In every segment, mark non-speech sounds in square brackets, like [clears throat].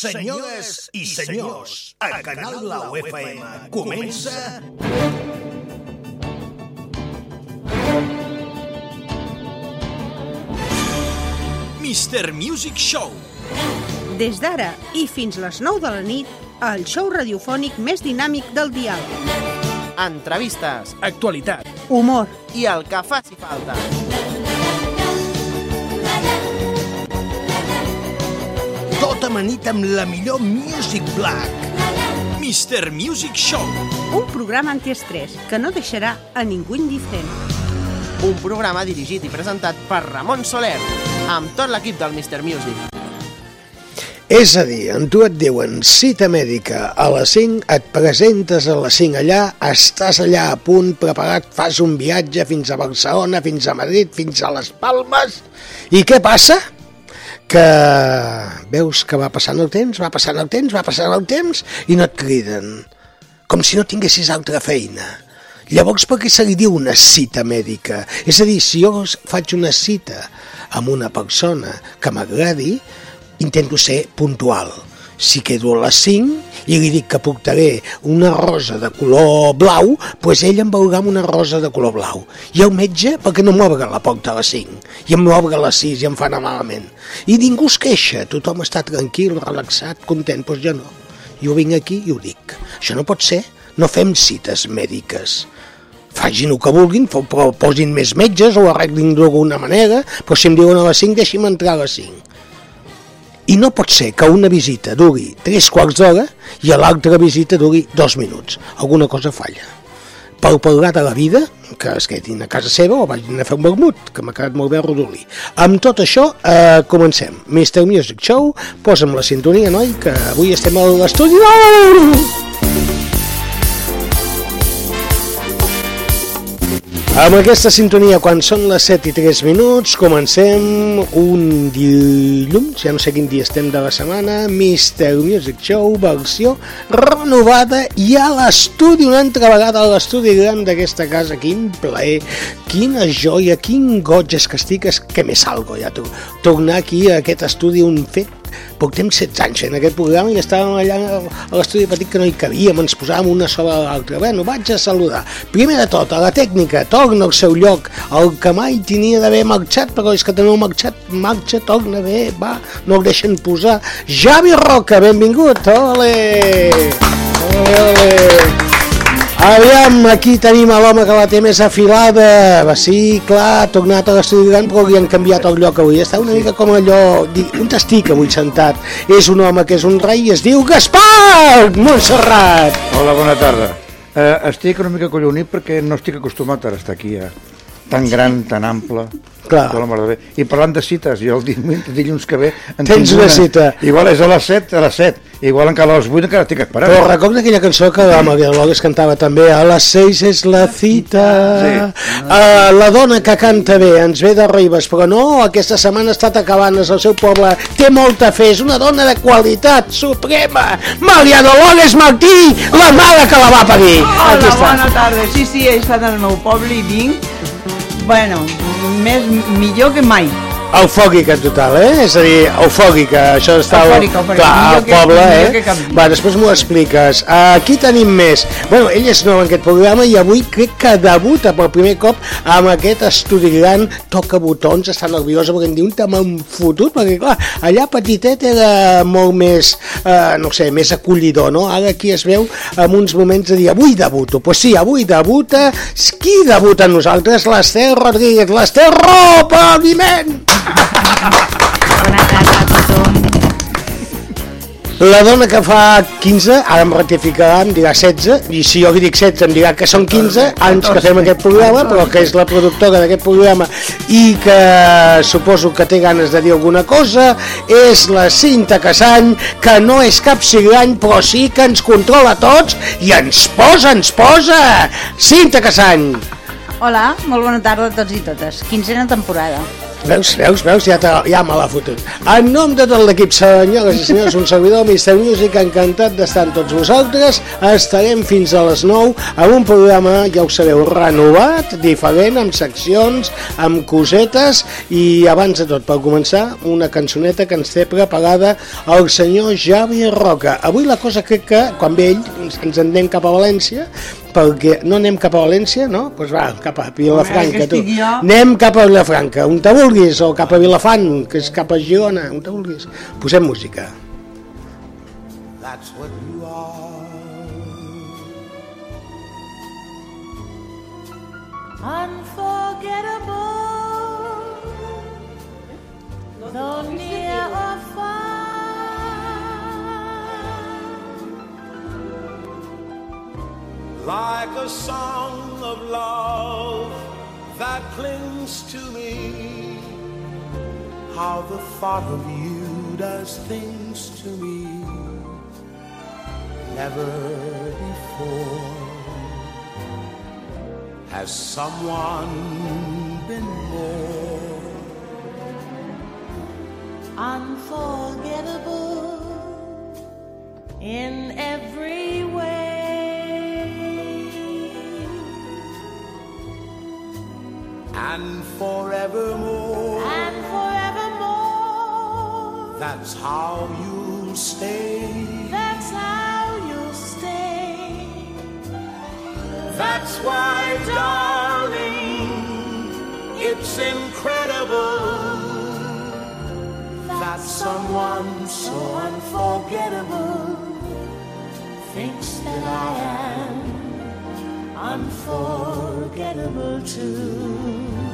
Senyores i senyors, a Canal Blau FM comença... Mr. Music Show. Des d'ara i fins les 9 de la nit, el show radiofònic més dinàmic del dial. entrevistes Actualitat. Humor, i el que faci falta. Amanit amb la millor Music Black. Mr. Music Show. un programa antiestrès que no deixarà a ningú indiferent. Un programa dirigit i presentat per Ramon Soler, amb tot l'equip del Mr. Music. És a dir, en tu et diuen cita mèdica a les 5, et presentes a les 5 allà, estàs allà a punt, preparat, fas un viatge fins a Barcelona, fins a Madrid, fins a les Palmes, i què passa? Que veus que va passant el temps, va passant el temps, va passant el temps, i no et criden, com si no tinguessis altra feina. Llavors, per què se li diu una cita mèdica? És a dir, si jo faig una cita amb una persona que m'agradi, intento ser puntual. Si quedo a les 5 i li dic que portaré una rosa de color blau, doncs ell em veurà amb una rosa de color blau. I el metge, perquè no m'obre la porta a les 5? I em l'obre a les 6 i em fa anar malament. I ningú es queixa, tothom està tranquil, relaxat, content, doncs jo no. Jo vinc aquí i ho dic. Això no pot ser. No fem cites mèdiques facin el que vulguin, però posin més metges o arreglin d'alguna manera, però si em diuen a les 5, deixi'm entrar a les 5. I no pot ser que una visita duri 3 quarts d'hora i a l'altra visita duri 2 minuts. Alguna cosa falla. Per parlar de la vida, que es quedin a casa seva o vagin a fer un vermut, que m'ha quedat molt bé a Rodolí. Amb tot això, eh, comencem. Mr. Music Show, posa'm la sintonia, noi, que avui estem a l'estudi. Amb aquesta sintonia, quan són les 7 i 3 minuts, comencem un dilluns, ja no sé quin dia estem de la setmana, Mr. Music Show, versió renovada i a l'estudi, una altra vegada a l'estudi gran d'aquesta casa. Quin plaer, quina joia, quin goig és que estic, és que me salgo ja, tu. Tornar aquí a aquest estudi, un fet portem 16 anys fent aquest programa i estàvem allà a l'estudi petit que no hi cabíem, ens posàvem una sobre l'altra. Bueno, vaig a saludar. Primer de tot, a la tècnica, torna al seu lloc, el que mai tenia d'haver marxat, però és que també ha marxat, marxa, torna bé, va, no el deixen posar. Javi Roca, benvingut! Ole, ole! Aviam, aquí tenim a l'home que la té més afilada. Va, sí, clar, ha tornat a l'estudi gran, però li han canviat el lloc avui. Està una mica com allò... di- On estic avui sentat? És un home que és un rei i es diu Gaspar Montserrat. Hola, bona tarda. Eh, estic una mica collonit perquè no estic acostumat a estar aquí, eh? Tan gran, tan ample. Clar. Tota la mare de bé. I parlant de cites, jo el dilluns, [laughs] dilluns que ve... en Tens tinc una cita. Igual és a les 7, a les 7. Igual encara a les 8 encara estic esperant. Però recorda aquella cançó que la Maria Logues cantava també A les seis és la cita Sí. uh, La dona que canta bé ens ve de Ribes Però no, aquesta setmana ha estat a Cabanes al seu poble Té molta fe, és una dona de qualitat suprema Mariano Logues Martí La mare que la va parir Hola, Aquí està. bona tarda. Sí, sí, he estat al meu poble i vinc, bueno, més millor que mai. Eufòrica total, eh? És a dir, eufòrica, això està Eufòrica, eufòrica, clar, al poble, millor que eh? Va, després m'ho expliques. Aquí tenim més. Bueno, ell és nou en aquest programa i avui crec que debuta per primer cop amb aquest estudi gran, toca botons, està nerviosa perquè em diu un t'han fotut, perquè clar, allà petitet era molt més, eh, no sé, més acollidor, no? Ara aquí es veu en uns moments de dir, avui debuto. Doncs pues sí, avui debuta, qui debuta amb nosaltres? L'Ester Rodríguez, l'Ester Ro, aplaudiment! Bona tarda a tothom. La dona que fa 15, ara em rectificarà, em dirà 16, i si jo li dic 16 em dirà que són 15 anys que fem aquest programa, però que és la productora d'aquest programa i que suposo que té ganes de dir alguna cosa, és la Cinta Casany, que no és cap cigrany, però sí que ens controla tots i ens posa, ens posa! Cinta Casany! Hola, molt bona tarda a tots i totes. Quinzena temporada. Veus, veus, veus, ja, ja me l'ha fotut. En nom de tot l'equip, senyores i senyors, un servidor, Mr. Music, encantat d'estar amb tots vosaltres. Estarem fins a les 9 amb un programa, ja ho sabeu, renovat, diferent, amb seccions, amb cosetes, i abans de tot, per començar, una cançoneta que ens té preparada el senyor Javi Roca. Avui la cosa crec que, quan ve ell, ens en anem cap a València, perquè no anem cap a València, no? Doncs pues va, cap a Vilafranca, tu. jo. Anem cap a Vilafranca, on te vulguis, o cap a Vilafant, que és cap a Girona, on te vulguis. Posem música. That's what you are. Like a song of love that clings to me. How the thought of you does things to me. Never before has someone been more. unforgettable in every way. And forevermore, And forevermore, that's how you'll stay. that's how you'll stay. That's why, darling, it's incredible that someone so unforgettable Thinks that I am unforgettable too.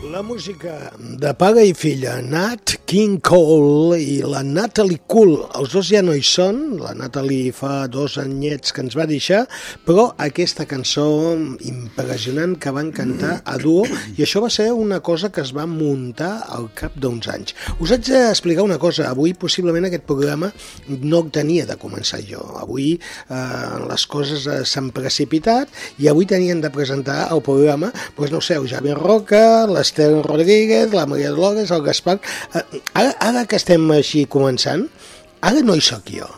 La música de pare i filla, Nat King Cole i la Natalie Cool. Els dos ja no hi són, la Natalie fa dos anyets que ens va deixar, però aquesta cançó impressionant que van cantar a duo, i això va ser una cosa que es va muntar al cap d'uns anys. Us haig d'explicar una cosa, avui possiblement aquest programa no tenia de començar jo. Avui eh, les coses eh, s'han precipitat i avui tenien de presentar el programa, doncs no sé, el Javier Roca, l'Ester Rodríguez, la Maria Dolores, el Gaspar... Eh, ara, ara que estem així començant, ara no hi sóc jo.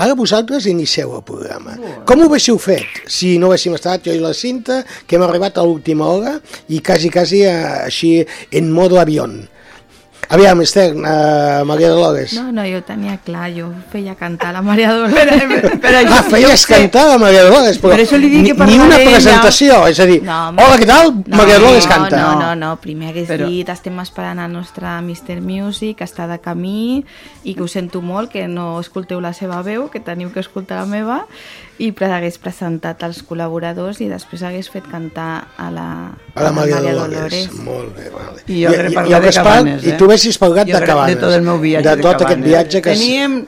Ara vosaltres inicieu el programa. Com ho haguéssiu fet si no haguéssim estat jo i la Cinta, que hem arribat a l'última hora i quasi, quasi eh, així en modo avión? Aviam, Esther, uh, Maria Dolores. No, no, jo tenia clar, jo feia cantar la Maria Dolores. [laughs] Però Ah, feies cantar la Maria Dolores, però Per això li dic ni, que ni una presentació, és a dir, No, hola, què tal? Maria Dolores canta. No, no, no, primer hagués Però- dit estem esperant el nostre Mr. Music, que està de camí i que ho sento molt, que no escolteu la seva veu, que teniu que escoltar la meva, i hagués presentat els col·laboradors i després hagués fet cantar a la, A la Maria Dolores. Molt bé, vale. I jo el de Gaspar, Cabanes, eh? I tu haguessis parlat Jo de Cabanes. de tot el meu viatge de de tot aquest Cabanes. viatge que... es- Teníem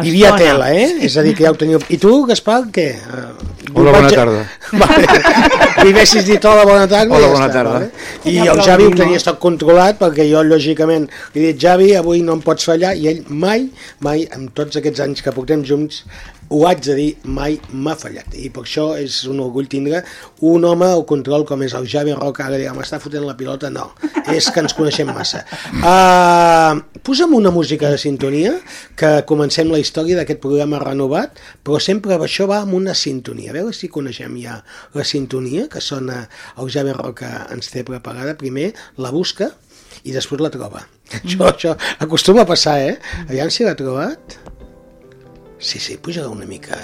Hi havia tela, eh? És a dir, que ja ho teníeu... I tu, Gaspar, què? Uh, Hola, bona tarda. [laughs] Vale. Li haguessis dit hola, bona tarda. Hola, i ja bona està, tarda. Vale? I el Javi ho tenia tot controlat, perquè jo, lògicament, li he dit, Javi, avui no em pots fallar, i ell mai, mai, amb tots aquests anys que portem junts, ho haig de dir, mai m'ha fallat. I per això és un orgull tindre un home al control com és el Javi Roca, ara diguem, m'està fotent la pilota, no. És que ens coneixem massa. Uh, posa'm una música de sintonia, que comencem la història d'aquest programa renovat, però sempre això va amb una sintonia. A veure si coneixem ja la sintonia, que sona el Javi Roca ens té preparada. Primer la busca i després la troba. [laughs] Això, això acostuma a passar, eh? Aviam si l'ha trobat. Sí, sí, puja una mica.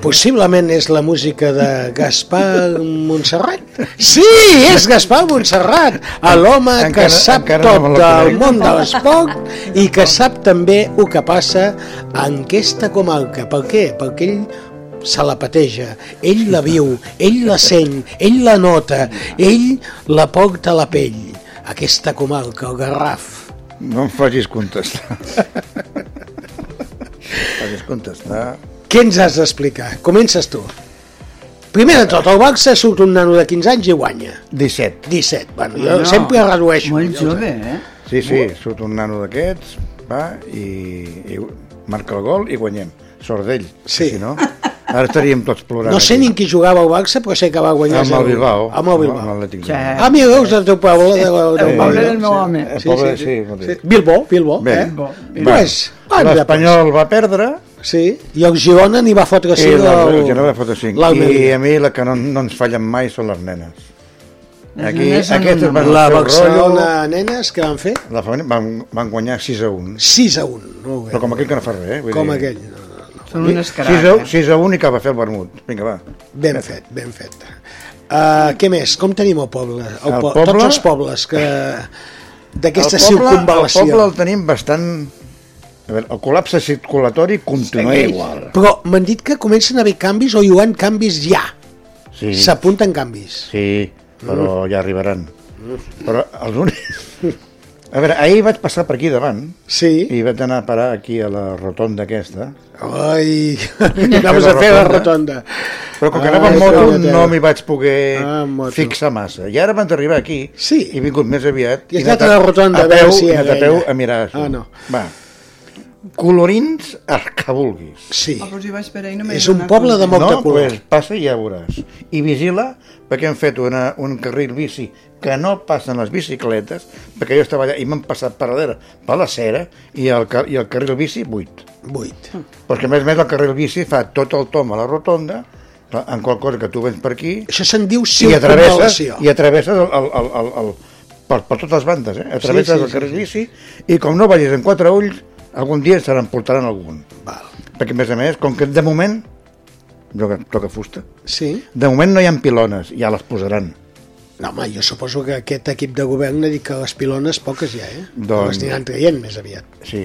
Possiblement és la música de Gaspar Montserrat. Sí, és Gaspar Montserrat, l'home que sap tot del món de l'esport i que sap també el que passa en aquesta comarca. Per què? Perquè ell se la pateja, ell la viu, ell la sent, ell la nota, ell la porta a la pell. Aquesta comarca, el Garraf. No em facis contestar. [laughs] facis contestar. Què ens has d'explicar? Comences tu. Primer de tot, el Barça surt un nano de 15 anys i guanya. 17. 17. Bueno, jo sempre redueixo. Molt jove, eh? Sí, sí, surt un nano d'aquests, va, i, i marca el gol i guanyem. Sort d'ell. Sí. Si no, [laughs] Ara estaríem tots plorant. No sé aquí. ni qui jugava al Barça, però sé que va guanyar. Amb el 0-1. Bilbao. Amb el Bilbao. Amb Sí. Bilbao. Ah, mira, veus del teu poble. De, de, El del poble Bilbao. del meu home. El poble, sí, molt bé. Bilbo, Bilbo. Bé. Eh? Bilbo, Pues, L'Espanyol va perdre. Sí, i el Girona n'hi va fotre i 5 el, al... el Girona va fotre 5. I a mi la que no, no ens fallen mai són les nenes. Les Aquí, una van La Barcelona rotllo, nenes que van fer la femení van, van guanyar 6 a 1. 6 a 1. Molt bé. Però com aquell que no fa res, eh? Vull Com dir, aquell. Són unes 6 a, caraques. 6 a 1 i que va fer el vermut. Vinga, va. Ben fet, ben fet. Uh, què més? Com tenim el poble? El, El po poble- Tots els pobles que d'aquesta poble, el circunvalació. poble el tenim bastant... A veure, el col·lapse circulatori continua igual. Però m'han dit que comencen a haver canvis o hi haurà canvis ja. Sí, S'apunten canvis. sí, però ja arribaran. Però els únics... A veure, ahir vaig passar per aquí davant Sí. i vaig anar a parar aquí a la rotonda aquesta. Ai, [laughs] [laughs] anaves a fer la rotonda. Però com que anava amb moto no m'hi vaig poder Ah, fixar massa. I ara abans d'arribar aquí Sí. he vingut més aviat. I has he anat a la rotonda a a veure peu, si a era peu ella. a mirar. Ah, no. Va. Colorins el que vulguis. Sí. Ah, però si vaig per ahí no És un poble de molt de no, color. pues passa i ja veuràs. I vigila, perquè hem fet una, un carril bici que no passen les bicicletes, perquè jo estava allà i m'han passat per darrere per la cera i el, i el carril bici buit. 8. Però que a més a més el carril bici fa tot el tom a la rotonda, en qual cosa que tu vens per aquí Això se'n diu i atravesses, circunvalació. i atravesses el, el, el, el, el, per, per totes les bandes, eh? atravesses sí, el sí, carril sí. bici i com no vagis en quatre ulls, algun dia se n'emportaran algun. Val. Perquè a més a més, com que de moment, jo que toca fusta, Sí. de moment no hi ha pilones, ja les posaran. No, home, jo suposo que aquest equip de govern ha dit que les pilones poques ja, eh? Doncs- Les aniran traient més aviat. Sí,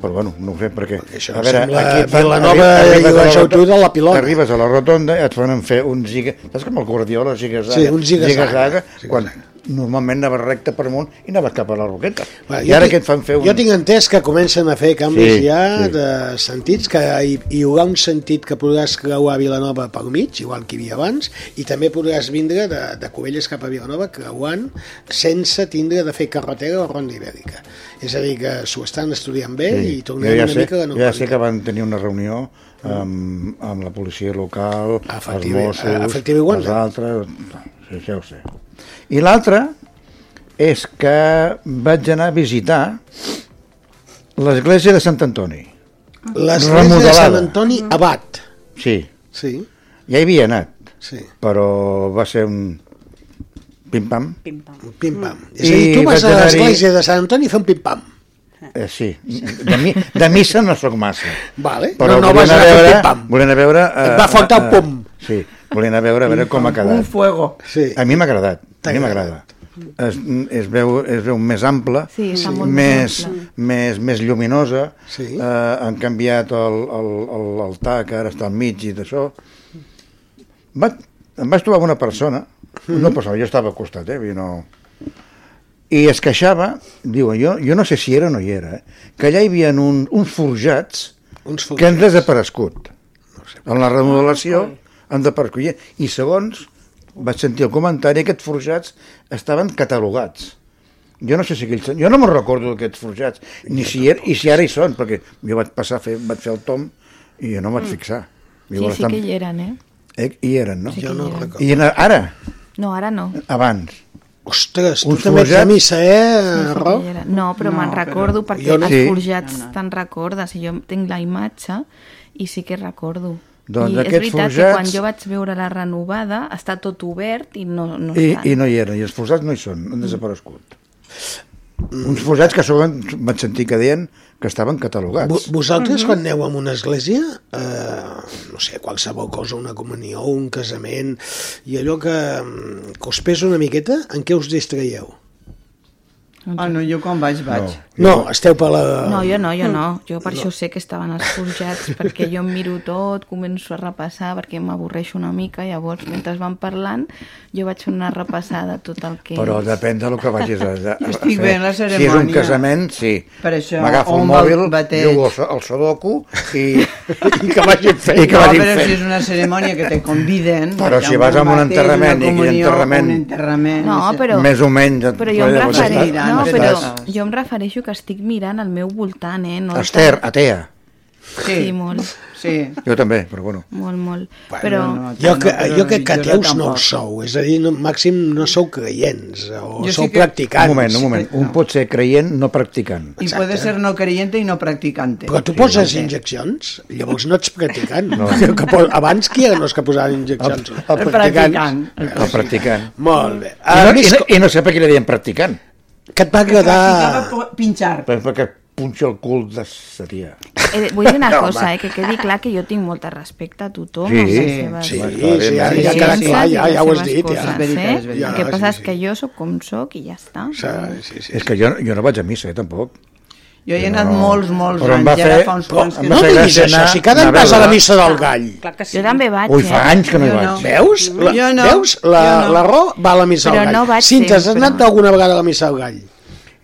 però bueno, no ho sé, perquè... Perquè això sembla Vilanova arri- i arribes a la Geltrú de la pilona. Arribes a la rotonda i et fan fer un ziga... Saps com el Guardiola, ziga-zaga? Sí, un ziga-zaga. ziga-zaga, quan normalment anava recte per amunt i anava cap a la roqueta. Va, I ara tinc- que et fan fer un... Jo tinc entès que comencen a fer canvis Sí, ja sí. de sentits, que hi, hi haurà un sentit que podràs creuar Vilanova pel mig, igual que hi havia abans, i també podràs vindre de, de Cubelles cap a Vilanova creuant sense tindre de fer carretera o ronda ibèrica. És a dir, que s'ho estan estudiant bé i jo tornem ja una sé, mica a la jo ja normalitat. sé que van tenir una reunió amb, amb la policia local, els Mossos, i els altres... Sí, ja ho sé. I l'altre és que vaig anar a visitar l'església de Sant Antoni. L'església de. Sant Antoni Abat. Sí, Sí, ja hi havia anat, sí, però va ser un pim-pam. pim-pam. És a dir, I tu vas a l'església de Sant Antoni a fer un pim-pam. Eh, sí, de, mi, de missa no sóc massa. Vale, Però no, no vas a veure, pim-pam. volia anar a veure... Et va faltar el pum. Sí, volia anar a veure, a veure com ha Un quedat. fuego. Sí. A mi m'ha agradat, a mi m'agrada. Es, es, veu, es veu més ample, Sí, molt més, més ample. més, més lluminosa, Sí. eh, han canviat el, el, el, l'altar, que ara està al mig i d'això. Va, em vaig trobar amb una persona, una persona, jo estava al costat, eh, no... i es queixava, diu, jo, jo no sé si era o no hi era, eh, que allà hi havia un, uns forjats Uns que han desaparegut. En la remodelació han desaparegut. I segons vaig sentir el comentari, aquests forjats estaven catalogats. Jo no sé si aquells... Jo no me'n recordo d'aquests forjats, ni si, er, i si ara hi són, perquè jo vaig passar, a fer, vaig fer el tom i jo no em vaig fixar. Sí, sí que hi eren, eh? Eh, hi eren, no? Jo no recordo. I ara, No, ara no. abans. Ostres, tu també ets de missa, eh, Sí, sí Ro? No, però No, me'n però- recordo perquè no. els Sí. forjats te'n recordes i jo tinc la imatge i sí que recordo. Doncs I és veritat que forjats- quan jo vaig veure la renovada està tot obert i no, no I, estan. I no hi eren, i els forjats no hi són, han desaparegut. Uns forjats que són, vaig sentir que deien que estaven catalogats. Vo- Vosaltres, quan aneu a una església, eh, no sé, qualsevol cosa, una comunió, un casament, i allò que, mm, que us pesa una miqueta, en què us distraieu? Ah, no, jo quan vaig, vaig. No, esteu per la... No, jo no, jo no. Jo per això sé que estaven els forjats, perquè jo em miro tot, començo a repassar, perquè m'avorreixo una mica, llavors, mentre van parlant, jo vaig fer una repassada de tot el que... Però depèn del que vagis a, [laughs] a, a estic bé en la Si és un cerimònia. casament, sí. Per això, M'agafo el mòbil, va- batet. jugo al, sudoku i, [laughs] I que vagin fent. i que no, però fent. si és una cerimònia que te conviden... Però si vas a un enterrament i enterrament- Un enterrament... No, no però... Més o menys... Però jo em, refereixo, estàs- no, però estàs- jo em refereixo que estic mirant al meu voltant, eh? No Esther, atea. Sí, molt. Sí. Jo també, però bueno. Molt, molt. Bueno, però no, Jo, no, que, jo crec que ateus no ho sou, és a dir, no, màxim no sou creients o Jo sí sou que- practicants. Un moment, un moment. Un pot ser creient, no practicant. Y puede ser no creyente y no practicante. Però tu poses injeccions, llavors no ets practicant. No. Que pos, abans qui eren els que posaven injeccions? El- El practicant. El practicant. Molt bé. I no, i, no, I no sé per què li deien practicant. Que et va agradar... Practicaba pinchar. Per, perquè punxa el cul de seria. eh, vull dir una [laughs] No, cosa, eh, que quedi clar que jo tinc molt de respecte a tothom. Sí, sí, Sí, sí, ja, sí, ja sí, quedat sí, clar, ja, les ja ho has dit. coses, Ja. És veritat, eh? és veritat. El que Ja, passa sí, és que jo sóc com sóc i ja està. Sí, sí, sí. És que jo, jo no vaig a missa, eh, tampoc. Jo hi he anat No. molts, molts Però anys. fer- fa uns quants que No diguis això, si cada any vas a la missa del gall. Clar que sí. Jo també vaig, Ui, eh? fa anys que no hi vaig. no. Veus? La, Jo no. Veus? La, no. la Ro va a la missa Però del gall. no vaig Cinta, has anat alguna vegada a la missa del gall?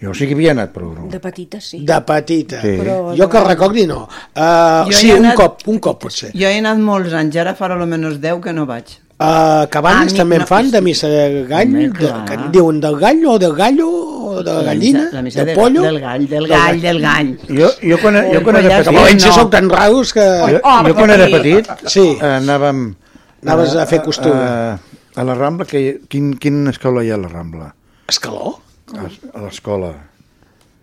Jo sí que havia anat, però no. De petita, sí. De petita. Sí. Però Jo que no. recordi no. Uh, Jo sí, he un anat- cop, un cop potser. Jo he anat molts anys, ara farà almenys 10 que no vaig. Uh, Cabanes Ah, mi- també en no, fan de missa de gall, Home, de, que en diuen del gall o del gallo o de la gallina, La missa de de- pollo. Del gall, del gall, del gall. Jo, jo quan, jo quan era petit... València no. sou tan raros que... Jo, jo quan era petit Sí. anàvem... Anaves a fer costura. A, a la Rambla, que, quin, quin escola hi ha a la Rambla? Escaló? A, a l'escola.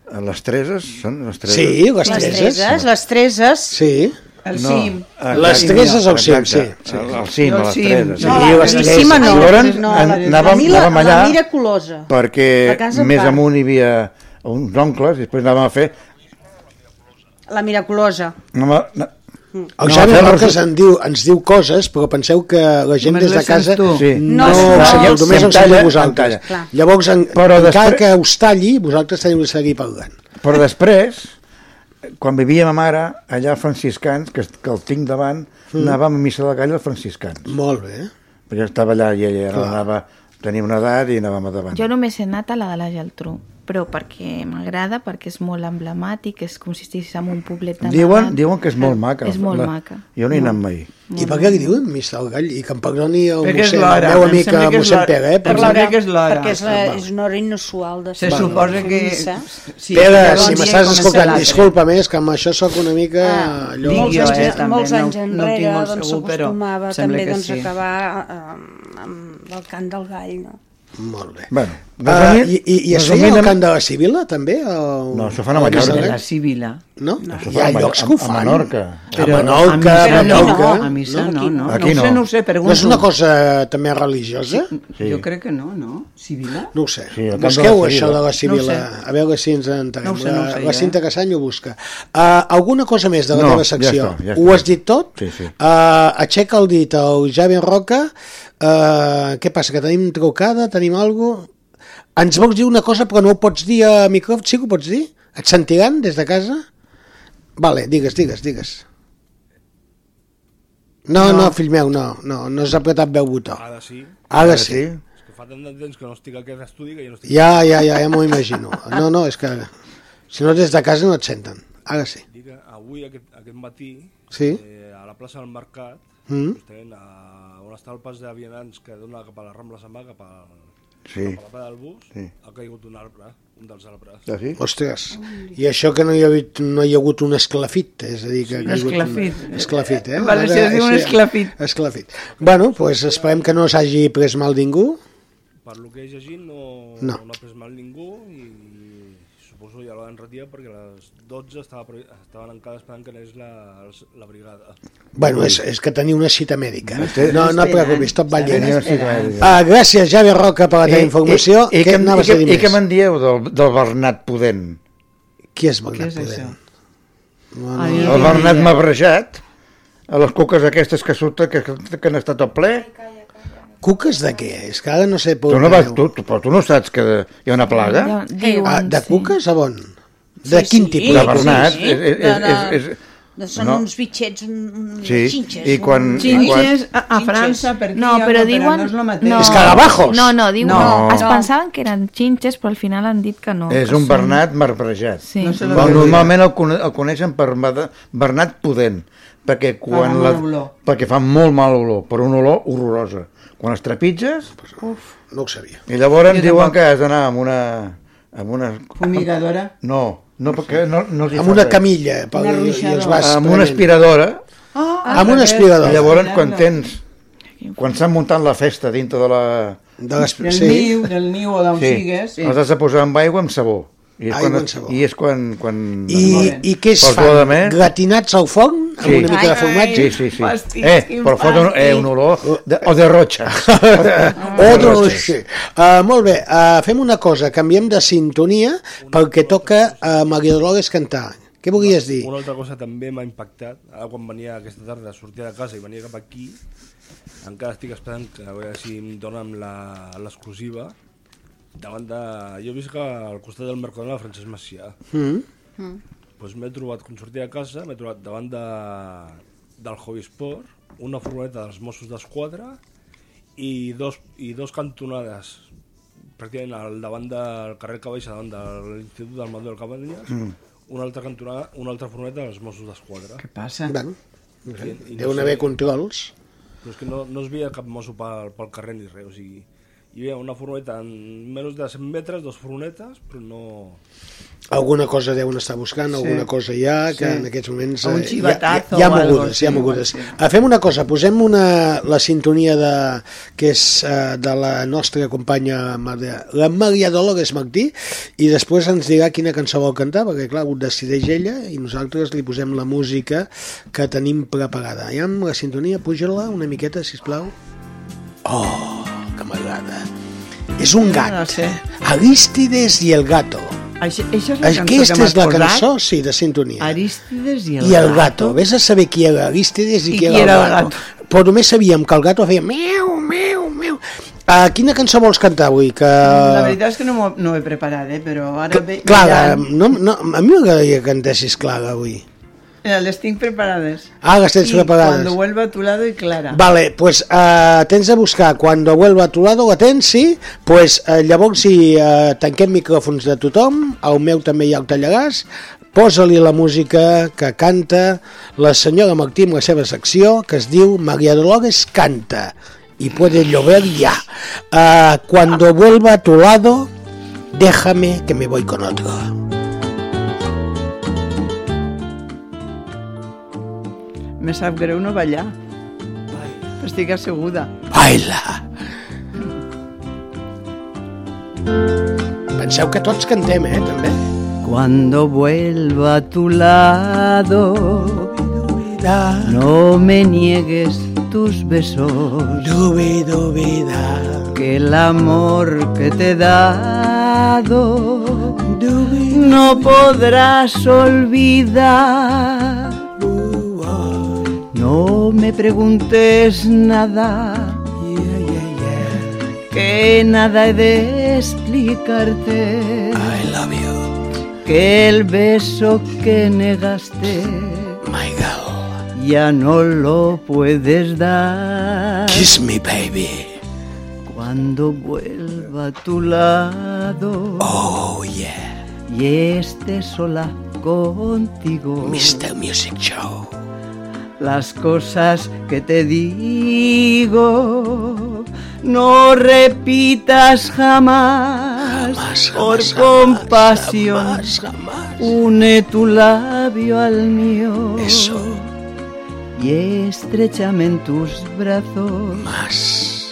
A les Treses? Són les Treses? Sí, les Les treses. treses, les treses... Sí. El cim. exacte. Les treses al cim, sí. Sí. Al, al cim, a les cim. Treses. No, sí. les la Treses. cima no. I llavors No, anàvem, la, mira, anàvem allà la miraculosa. perquè més Parc. amunt hi havia uns oncles i després anàvem a fer... La miraculosa. A, no, El No, Xavi fer Roques en diu, ens diu coses, però penseu que la gent Només des de casa. Sí. no, No, no, no, no, només en en sentiu talla, vosaltres. Llavors, en, Però encara després- que us talli, vosaltres teniu de seguir parlant. Però després, quan vivia ma mare, allà als franciscans, que, que el tinc davant, mm. anàvem a missa de gall als franciscans. Molt bé. Perquè estava allà i ella anava, tenia una edat i anàvem a davant. Jo només he anat a la de la Geltrú, però perquè m'agrada, perquè és molt emblemàtic, és com si estiguessis en un poblet de Diuen, Nadal. diuen que és molt maca. És molt maca. Jo no hi he anat mai. I per què li diuen missa del gall? I que em perdoni el Perquè mossèn, el meu amic que mossèn. Pere, eh? Per Per l'hora. que és l'hora. Perquè és, la, és una hora inusual de Se suposa que... Sí, Pere, si m'estàs escoltant, disculpa més, que amb això sóc una mica... Ah, allò... Molts, jo, anys, eh, molts no- anys no enrere tinc molt doncs, s'acostumava també doncs, acabar eh, amb el cant del gall. No? Molt bé. Bueno, Uh, i, i, I es feia amb- cant de la Sibila, també? O... No, això fan a Mallorca. De la? Sibila. No? Això Hi ha llocs que ho a- a fan. Menorca. A Menorca, a missa a no, Menorca. a missa no, no. Aquí no. ho sé, no. no ho sé, pregunto. No és una cosa també religiosa? Sí. Jo crec que no, no? Sibila? No ho sé. Sí, Busqueu de això de la Sibila. No sé. A veure si ens entenem. No ho sé, no ho la, sé, la jo, Cinta eh? Casany ho busca. Uh, alguna cosa més de la No, teva ja secció? està, ja està. Ho has dit tot? Sí, sí. Uh, aixeca el dit al Javi Roca. Uh, què passa, que tenim trucada? Tenim alguna cosa? Ens vols dir una cosa però no ho pots dir a micròfon? Sí que ho pots dir? Et sentiran des de casa? Vale, digues, digues, digues. No, no, no fill meu, no, no, no has apretat el botó. Ara sí. Ara sí. És que fa tant de temps que no estic a aquest estudi que jo no estic... Ja, ja, ja, ja m'ho imagino. No, no, és que si no des de casa no et senten. Ara sí. Dic avui, aquest, aquest matí, Sí. eh, a la plaça del Mercat, Mm. justament a, on està el pas de vianants que dona cap a la Rambla se'n va, cap a, Sí. cap a la del bus, Sí. ha caigut un arbre, un dels arbres. Ah, sí? Ostres, i això que no hi ha, hagut, no hi ha hagut un esclafit, és a dir, que... Un ha caigut esclafit. Un esclafit, eh? Vale, si es diu un esclafit. Esclafit. Bueno, pues esperem que no s'hagi pres mal ningú. Per lo que he llegit no, No. no. ha pres mal ningú i suposo ja l'han retirat perquè a les 12 estava, estaven encara esperant que anés la, la brigada. Bueno, és, és que teniu una cita mèdica. No, no Esperant, preocupis, tot va esperant. Ah, gràcies, Javi Roca, per la teva I- informació. I, i, Què i, i, dir i, què me'n dieu del, del Bernat Pudent? Qui és Què Bernat és això? Pudent? No, no. Ai, El Bernat m'ha brejat a les cuques aquestes que surten que, que han estat al ple. Cuques de què? És que ara no sé... Tu no, vas, tu, tu, però tu no saps que hi ha una plaga? Ja, diuen, Ah, de sí. cuques a on? De Sí, quin sí. tipus? De? Bernat. sí. És, és, De- de- és, és, No, són No. uns bitxets, un- Sí, xinxes. i quan- Xinxes a, a Xinxes. França, per aquí, No, però diuen... no és lo mateix. no, Escarabajos. No, no, diuen... No. No. Es No. pensaven que eren xinxes, però al final han dit que no. és que un són- Bernat marbrejat. Sí. No sé Però lo que normalment el, cone- el coneixen per Bernat Pudent, perquè, quan Fa la, perquè fa molt mal olor, però una olor horrorosa. Quan els trepitges, No ho sabia. i llavors Jo diuen tampoc. que has d'anar amb una... amb una... Fumigadora. No, No, perquè no, no els hi Amb una res. camilla, per, Una i, i els vas Amb una aspiradora, Ah, Amb una i aspiradora. llavors quan tens... Quan s'ha muntat la festa dintre de la... De les... Del Sí. niu, del niu o d'on sigues. Sí. els has de posar amb aigua amb sabó. I és, quan, amb. I és quan... quan I, I què es fan? Gratinats al forn? Amb Sí. una mica de formatge? Sí, sí, sí. Pastís, eh, però fot un, eh, un olor de, o de rotxa. [laughs] O doncs, sí. uh, molt bé, uh, fem una cosa, canviem de sintonia perquè toca a uh, Maria Dolores cantar. Què volies dir? Una altra cosa també m'ha impactat, ara quan venia aquesta tarda, sortia de casa i venia cap aquí, encara estic esperant que a veure si em donen la- l'exclusiva, davant de... Jo visc al costat del Mercadona de Francesc Macià. Mm. Doncs m'he trobat, quan sortia de casa, m'he trobat davant de, del Hobby Sport, una furgoneta dels Mossos d'Esquadra i dos, i dos cantonades pràcticament al davant del carrer que baixa davant de l'Institut del Mandó del Cabanyes, Mm. una altra cantonada, una altra furgoneta dels Mossos d'Esquadra. Què passa? Bueno, I- i no deuen sé- haver controls. Però és que no, no es veia cap mosso pel, pel carrer ni res, o sigui, hi havia una furgoneta en menys de 100 metres, dos furgonetes, però no... Alguna cosa deuen estar buscant, Sí. alguna cosa hi ha, que Sí. en aquests moments... O un eh, xivatazo hi ha, hi ha o algo mogudes, així, hi ha mogudes. Ah, fem una cosa, posem una, la sintonia de, que és eh, de la nostra companya Maria, la Maria Dolores Martí i després ens dirà quina cançó vol cantar perquè clar, ho decideix ella i nosaltres li posem la música que tenim preparada. Ja amb la sintonia, puja-la una miqueta, si plau. Oh, m'agrada. És un No gat. la sé. Aristides i el gato. Això, això és la cançó Aquesta que és la posat? cançó, sí, de sintonia. Aristides i el, I el gato. Ves a saber qui era Aristides i, I qui, qui era, era el el gato. Però només sabíem que el gato feia meu, meu, meu. Uh, quina cançó vols cantar avui? Que... La veritat és que no, m'ho- no he preparat, eh? però ara... ve- Clara, mirant- no, no, a mi m'agradaria que cantessis Clara avui. Eh, les tinc preparades. Ah, les tens I preparades. Cuando vuelva a tu lado y Clara. Vale, pues uh, tens de buscar Cuando vuelva a tu lado, la tens, sí? Pues uh, llavors si uh, tanquem micròfons de tothom, el meu també ja el tallaràs, posa-li la música que canta la senyora Martí amb la seva secció que es diu María Dolores canta y puede llover ya. Uh, cuando vuelva a tu lado, déjame que me voy con otro. Me sap greu no ballar. Estic asseguda. Baila! Penseu que tots cantem, eh, també. Cuando vuelva a tu lado, no me niegues tus besos. Dubi, dubi, da. Que el amor que te he dado no podrás olvidar. No me preguntes nada, que nada he de explicarte. I love you, Que el beso que negaste my girl. ya no lo puedes dar. Kiss me, baby. Cuando vuelva a tu lado Oh, yeah. y esté sola contigo. Mr. Music Show. Las cosas que te digo no repitas jamás, Jamás, por jamás, compasión. Jamás, jamás. Une tu labio al mío Eso, y estrechame en tus brazos más.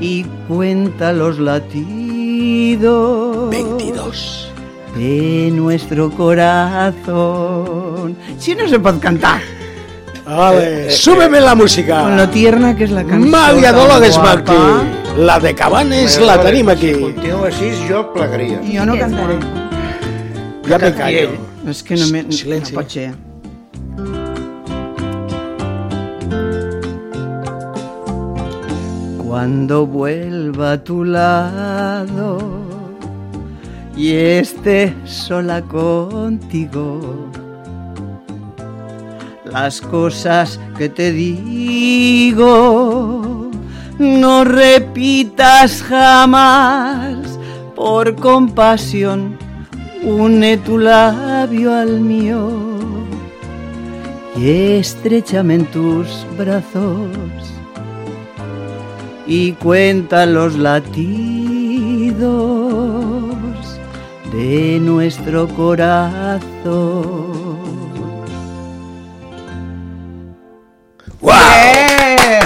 y cuenta los latidos 22. de nuestro corazón. Si no se puede cantar. Vale, súbeme la música. Con lo tierna que es la canción. Maria Dolores. Martí. La de Cabanes la tenim aquí. Si continua així, jo plegaria. Jo no cantaré. Ja me callo. És que no, me, Silenci. no pot ser. Cuando vuelva a tu lado y esté sola contigo, las cosas que te digo no repitas jamás por compasión une tu labio al mío y estrechame en tus brazos y cuenta los latidos de nuestro corazón. Eh!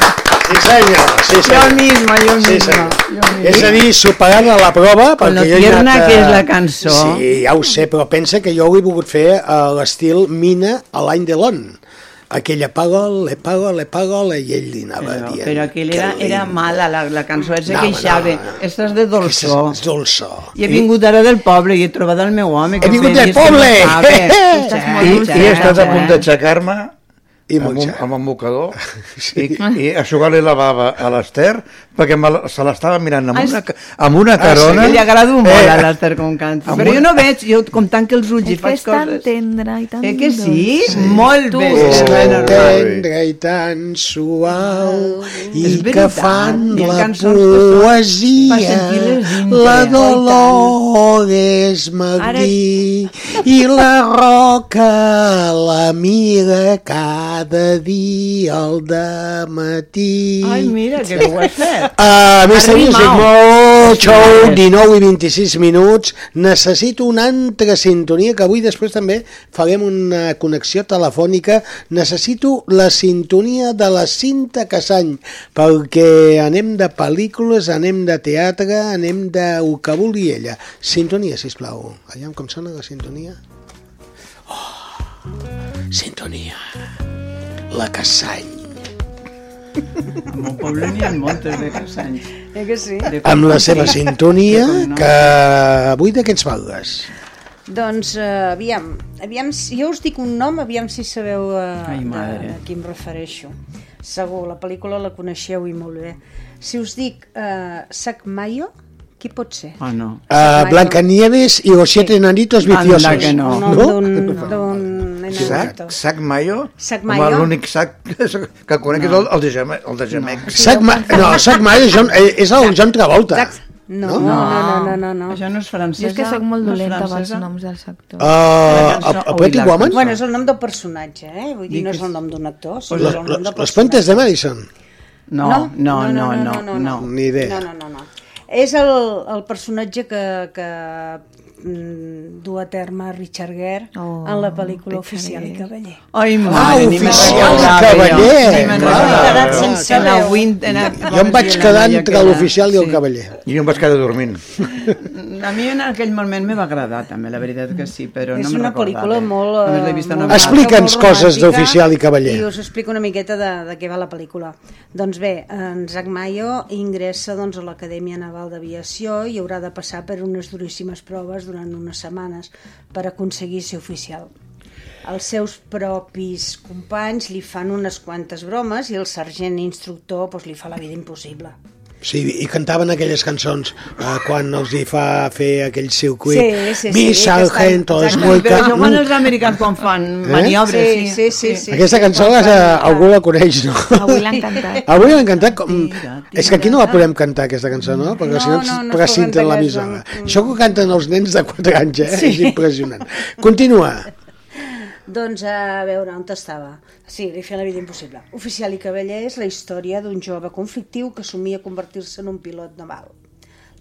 Sí, senyor, sí, Yo senyor. misma, yo Sí, misma. senyor. yo misma. És a dir, superant a la prova... Con lo jo tierna anat que és la cançó. Sí, ja ho sé, però pensa que jo ho he volgut fer a l'estil Mina a l'any de l'on. Aquella pago, le pago, le pago, i ell li anava Però, dient... però aquell "Que era, era lindo". mala, la, la cançó és No, que queixava. no, no. Esta és de dolçó. És dolçó. I he vingut ara del poble i he trobat el meu home. que He vingut del poble! m'estava. [laughs] Estàs molt I, i he estat a eh? punt d'aixecar-me I amb, un, amb un mocador [laughs] i, i aixugar-li la bava a l'Ester perquè me la, se l'estava mirant amb Ah, una, amb una carona. Que li agrada molt Eh, a l'Ester com canta. amb Però una- jo no veig, jo com tanque els ulls i És faig és tan coses. tendre i tan Eh que sí? dolç. Molt Tu, bé. sí. és ben normal. tendre i tan suau i És que fan ha la poesia la Oh, i I la Roca la mira cada dia al matí Ai, mira, que ho has fet. Uh, Ha Music. Mode, show Gràcies. 19 i 26 minuts. Necessito una altra sintonia, que avui després també farem una connexió telefònica. Necessito la sintonia de la Cinta Casany, perquè anem de pel·lícules, anem de teatre, anem de que vulgui ella. Sintonia, sisplau. Aviam com sona la sintonia. Oh, sintonia. La Casany. Al meu poble n'hi ha moltes de casanys. Eh que sí? De Amb la seva sintonia, que avui de què ens parles? Doncs, uh, aviam, aviam, si jo us dic un nom, aviam si sabeu uh, Ai, madre. a qui em refereixo. Segur, la pel·lícula la coneixeu i molt bé. Si us dic uh, Sac Mayo, qui pot ser? Oh, no. Uh, Blancanieves i los siete enanitos Anda viciosos. que no. Nom No? d'un d'un Sac, enanito. sac mayo? Sac mayo? L'únic sac que conec és el, el de Gemec. El de Gemec. Sac Ma... No, Sac Mayo és, John, eh, és el John Travolta. Sac- No, no, no, no, no, no. Això no és francesa. Jo és que sóc molt no dolenta amb els noms dels actors. Uh, a, Pretty Woman? Bueno, és el nom del personatge, eh? Vull dir, no és el nom d'un actor, sinó és Los, el nom del personatge. puentes de Madison. No, no, no, no, no. Ni idea. No, no, no, no. És el, el personatge que, que mm, du a terme Richard Gere Oh, en la pel·lícula Richard Oficial i. Cavaller. Ai, Ah, mare, ni me'n oficial i recordava jo. cavaller. Sense En. Wind- en Jo em vaig quedar entre l'oficial i el cavaller. I jo em vaig quedar dormint. A mi en aquell moment me va agradar també, la veritat que sí, però és no me'n una pel·lícula molt... eh, molt. Explica'ns coses d'Oficial i Cavaller. I us explico una miqueta de, de què va la pel·lícula. Doncs bé, en Zac Mayo ingressa doncs, a l'Acadèmia Naval d'Aviació i haurà de passar per unes duríssimes proves durant unes setmanes per aconseguir ser oficial. Els seus propis companys li fan unes quantes bromes i el sergent instructor doncs, li fa la vida impossible. Sí, i cantaven aquelles cançons uh, quan els hi fa fer aquell circuit. Sí, sí, sí, Mi sargento estan- es muy Però això ca... els americans quan fan Eh? maniobres, Sí, sí, sí, sí. Aquesta cançó quan les, fan- uh, algú la coneix, no? Avui l'han cantat. [laughs] Avui l'han cantat com... Tira, tira. És que aquí no la podem cantar, aquesta cançó, no? Perquè No, si no no, no precinten pot la cantar emissora. aquesta. Això que canten els nens de 4 anys, eh? És impressionant. Continua. Doncs a veure, on estava? Sí, li feia la vida impossible. Oficial i cavaller és la història d'un jove conflictiu que somia convertir-se en un pilot naval.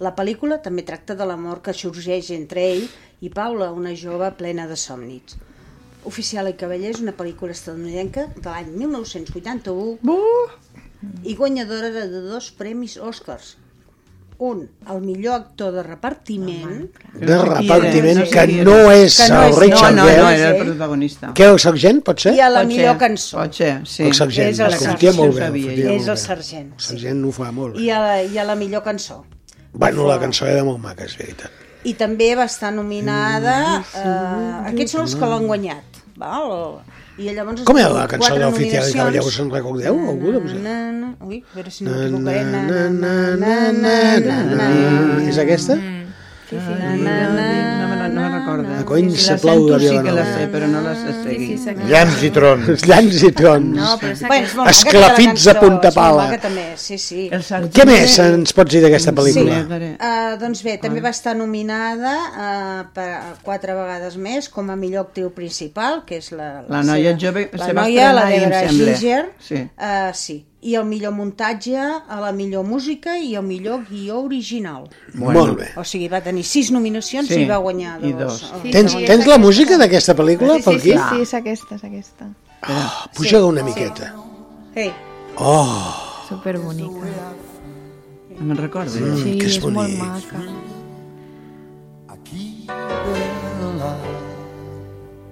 La pel·lícula també tracta de l'amor que sorgeix entre ell i Paula, una jove plena de somnis. Oficial i cavaller és una pel·lícula estadounidenca de l'any 1981 i guanyadora de dos premis Oscars. Un, el millor actor de repartiment, De repartiment que no és Que no el Richard no, no, no, era el protagonista. Què, el sergent, pot ser? i a la Pot millor ser, cançó. Pot ser, sí. El sergent, És el el sergent. sortia molt bé. És el sergent. El sergent ho fa molt I bé. a, la, i a la millor cançó. Bueno, la cançó era molt maca, és veritat. I també va estar nominada... Eh, aquests són els que l'han guanyat. Val? I llavors Com era la cançó quatre d'Oficial i nominacions. Cavaller? Us en recordeu? Algú de vosaltres? Na, na, ui, a veure si no m'equivocaré. Na, na, na, na, na, na, na, No me la, no me recordo. Cony, Si se la plou sento de sí que la Vilanova. sé, però no la sé seguir. Llams i trons. Llans i trons. No, però és Bueno, és molt Esclafits a la punta pala. també, sí, sí. Què més ens pots dir d'aquesta Sí, pel·lícula? uh, doncs bé, també va estar nominada uh, per a quatre vegades més com a millor actriu principal, que és la... La noia jove la se va noia, la sembla. Ginger, Sí. uh, sí, i el millor muntatge, a la millor música i el millor guió original. Bueno. Molt bé. O sigui, va tenir sis nominacions Sí, i va guanyar i dos. dos. El- Tens, sí, tens la música d'aquesta pel·lícula Sí, per sí, aquí? sí, sí, és aquesta, és aquesta. Oh, Puja-la una miqueta. Hey, Oh, Superbonica. No me'n recordo. Mm, Sí, que és és molt maca.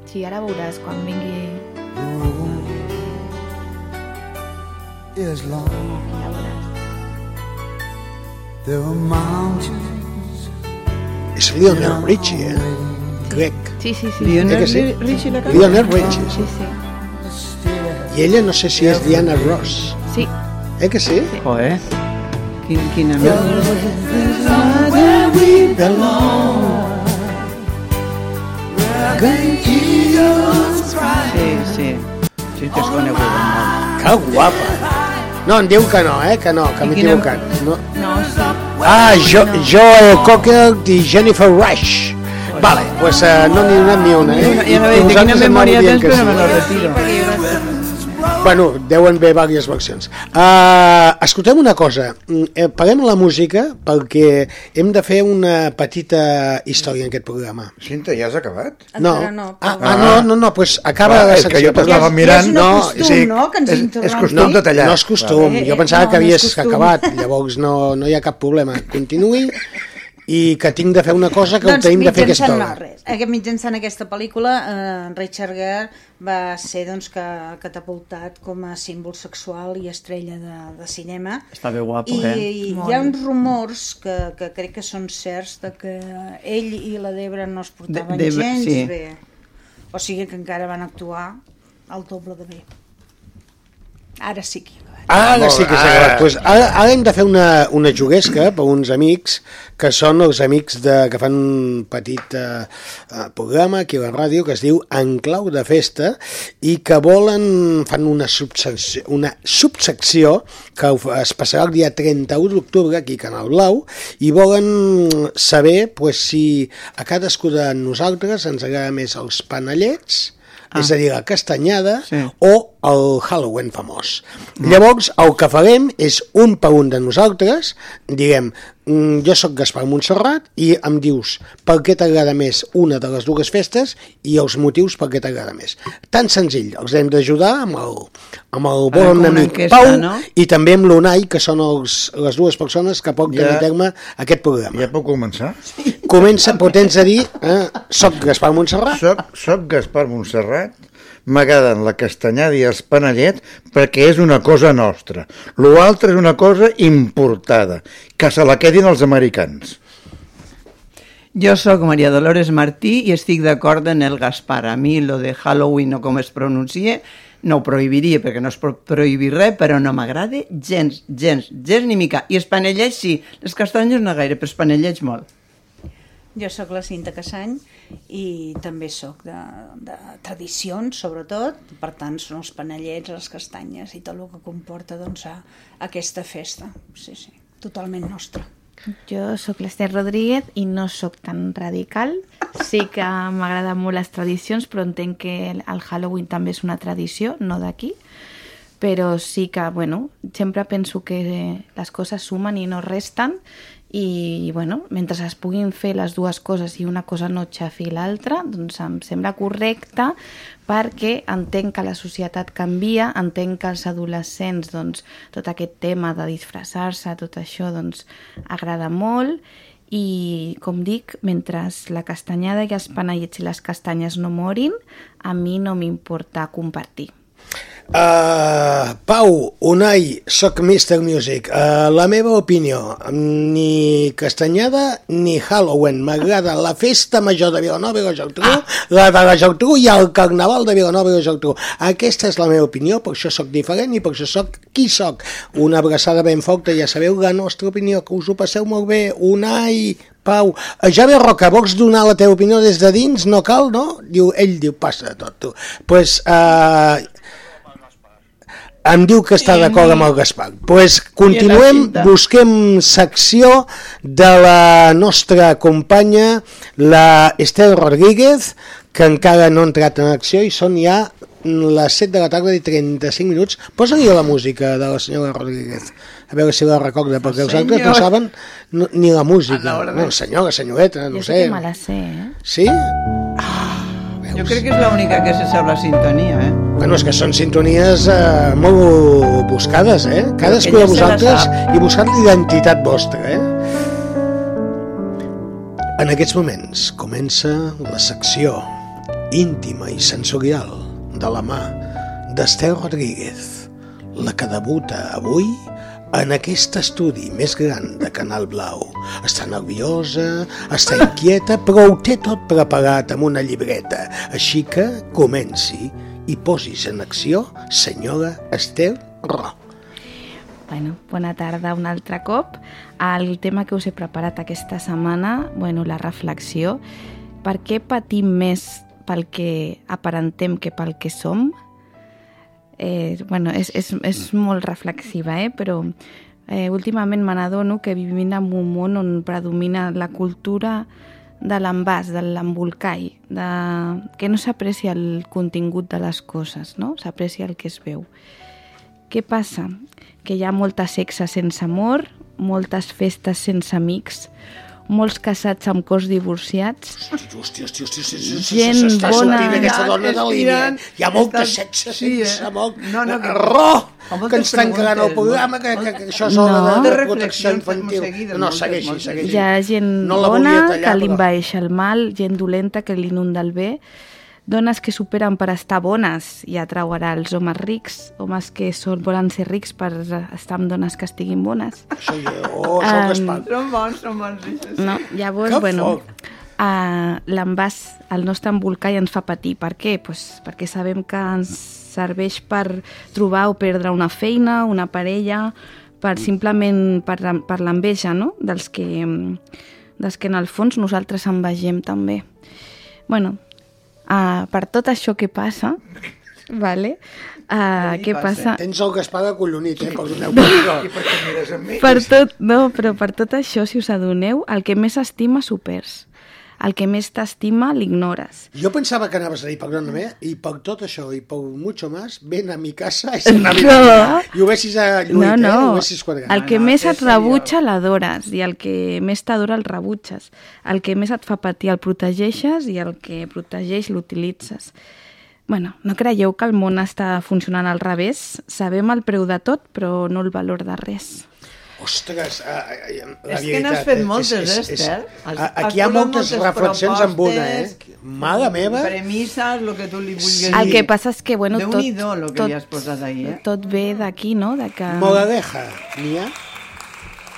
Sí, ara veuràs quan vingui... is long. There mountains és Lionel Richie, eh? Crec. Sí, sí, sí. Lionel que sí? Richie la canta? Lionel Richie. Sí, sí. I ella no sé si és Diana Ross. Sí, Eh que sí? Joder. Quin, quina... Sí, sí. Sí que és coneguda molt. Que guapa. No, em diu que no, eh? Que no, que I m'he equivocat. No. no, sí. Ah, jo, Joel Cocker i Jennifer Rush. Vale, pues uh, no n'hi donat ni una, eh? Ja no I veig de quina vosaltres em memòria aneu tens, dient que però me lo retiro. Bueno, deuen haver diverses versions. Uh, escoltem una cosa. Mm, Eh, paguem la música perquè hem de fer una petita història en aquest programa. Cinta, ja has acabat? No. Encara no, Ah, però- ah, no, no, no, pues acaba Clar, la és que secció. jo t'estava mirant... és no, costum, sí, no?, que ens és, és costum de tallar. No és costum, Eh, jo pensava no, que no és havies costum. acabat, llavors no, no hi ha cap problema. Continuï [laughs] i que tinc de fer una cosa que ho doncs, tenim de fer aquesta hora. no, res. Aquest, mitjançant aquesta pel·lícula, eh, Richard Gere va ser doncs, que, catapultat com a símbol sexual i estrella de, de cinema. Està bé guapo, I, eh? i hi ha uns rumors que, que crec que són certs de que ell i la Debra no es portaven De- Debra, gens sí. bé. O sigui que encara van actuar al doble de bé. Ara sí que hi ha acabat. Ara Molt sí que s'ha acabat. Pues ara, ara hem de fer una, una juguesca per uns amics que són els amics de, que fan un petit eh, eh, programa aquí a la ràdio que es diu En clau de festa i que volen, fan una subsecció, una subsecció que es passarà el dia 31 d'octubre aquí a Canal Blau i volen saber pues, si a cadascú de nosaltres ens agrada més els panellets ah. és a dir, la castanyada, Sí. o el Halloween famós. Llavors, el que farem és un per un de nosaltres, diguem, mm, jo sóc Gaspar Montserrat i em dius per què t'agrada més una de les dues festes i els motius per què t'agrada més. Tan senzill, els hem d'ajudar amb el, amb el bon amic enquesta, Pau no? i també amb l'Unai, que són els, les dues persones que porten Ja. a terme aquest programa. Ja puc començar? Comença, però tens a dir, eh, soc Gaspar Montserrat, Soc, soc Gaspar Montserrat, m'agraden la castanyada i els panellet perquè és una cosa nostra. L'altre és una cosa importada, que se la quedin els americans. Jo sóc Maria Dolores Martí i estic d'acord en el Gaspar. A mi lo de Halloween o com es pronuncia no ho prohibiria perquè no es pot prohibir res, però no m'agrada gens, gens, gens ni mica. I els panellets sí, les castanyes no gaire, però els panellets molt. Jo sóc la Cinta Cassany i també sóc de, de tradicions, sobretot. Per tant, són els panellets, les castanyes i tot el que comporta doncs, a, aquesta festa. Sí, sí, totalment nostra. Jo sóc l'Ester Rodríguez i no sóc tan radical. Sí que m'agraden molt les tradicions, però entenc que el Halloween també és una tradició, no d'aquí. Però sí que, bueno, sempre penso que les coses sumen i no resten i, bueno, mentre es puguin fer les dues coses i una cosa no xafi l'altra, doncs em sembla correcte perquè entenc que la societat canvia, entenc que els adolescents, doncs, tot aquest tema de disfressar-se, tot això, doncs, agrada molt i, com dic, mentre la castanyada i els panellets i les castanyes no morin, a mi no m'importa compartir. Uh, Pau, Unai, soc Mr. Music. Uh, la meva opinió, ni Castanyada ni Halloween. M'agrada la festa major de Vilanova i la Geltrú, ah. la de la Geltrú i el carnaval de Vilanova i la Geltrú. Aquesta és la meva opinió, per això sóc diferent i per això sóc qui sóc. Una abraçada ben forta, ja sabeu la nostra opinió, que us ho passeu molt bé. Unai, Pau, ja ve Roca, vols donar la teva opinió des de dins? No cal, no? Diu, ell diu, passa de tot, tu. Pues, uh, em diu que està d'acord amb el Gaspar. pues continuem, busquem secció de la nostra companya, la Esther Rodríguez, que encara no ha entrat en acció i són ja les 7 de la tarda i 35 minuts. Posa-li la música de la senyora Rodríguez, a veure si la recorda, perquè els altres no saben ni la música. No, senyora, senyoreta, no jo sé. sé que me la sé, eh? Sí? Jo crec que és l'única que se sap la sintonia, eh? Bueno, és que són sintonies eh, molt buscades, eh? Cadascú de vosaltres i buscant l'identitat vostra, eh? En aquests moments comença la secció íntima i sensorial de la mà d'Estel Rodríguez, la que debuta avui en aquest estudi més gran de Canal Blau. Està nerviosa, està inquieta, però ho té tot preparat amb una llibreta. Així que comenci i posis en acció senyora Estel Ro. Bueno, bona tarda un altre cop. El tema que us he preparat aquesta setmana, bueno, la reflexió, per què patim més pel que aparentem que pel que som? Eh, bueno, és, és, és molt reflexiva, eh? però eh, últimament me n'adono que vivim en un món on predomina la cultura de l'envàs, de l'embolcall, de... que no s'aprecia el contingut de les coses, no? s'aprecia el que es veu. Què passa? Que hi ha molta sexe sense amor, moltes festes sense amics, molts casats amb cos divorciats, Hòstia, hòstia, hòstia, hòstia, Gent s'està bona. sortint aquesta dona de línia. Hi ha molta estan- sexe sí, sense eh? amor. No, no, que- Ro! Amb moltes Que ens tancaran el preguntes, programa, que, que, que això és No. hora de, protecció infantil. No, segueixi, segueixi. hi ha gent No bona que però- l'invaeix el mal, gent dolenta que l'inunda el bé, dones que superen per estar bones i atrauarà els homes rics, homes que són, volen ser rics per estar amb dones que estiguin bones. Això, oh, això que es Em, parla. Són bons, són bons. sí. No? Llavors, Que bueno, foc. uh, l'envàs, el nostre embolcall ens fa patir. Per què? Pues perquè sabem que ens serveix per trobar o perdre una feina, una parella, per simplement per, la- per l'enveja, no? Dels que, mm, dels que en el fons nosaltres envegem també. bueno, uh, per tot això que passa, vale? Uh, què passa? Tens el Gaspar acollonit, eh? Perdoneu. Perdó. I per què mires amb mi? Per tot, no, però per tot això, si us adoneu, el que més estima s'ho perds. El que més t'estima l'ignores. Jo pensava que anaves a dir, perdóname, i per tot això i per mucho más, ven a mi casa i [laughs] Navidad. No. I ho vessis a lluit, no, no. eh? Ho vessis quadrat. El que no, més et rebutja l'adores i el que més t'adora el rebutges. El que més et fa patir el protegeixes i el que protegeix l'utilitzes. Bueno, no creieu que el món està funcionant al revés? Sabem el preu de tot, però no el valor de res. Ostres, ah, ah, la És que n'has veritat, fet eh? moltes, És- és- és- Esther. Has- a- has Aquí hi ha moltes moltes reflexions amb una, eh? Mare meva, Premisses, el que tu li vulguis Sí. dir. El que passa és que, bueno, tot, Déu-n'hi-do el que tot, li has posat ahir, eh? tot ve d'aquí, no? De que... Mogadeja, n'hi ha?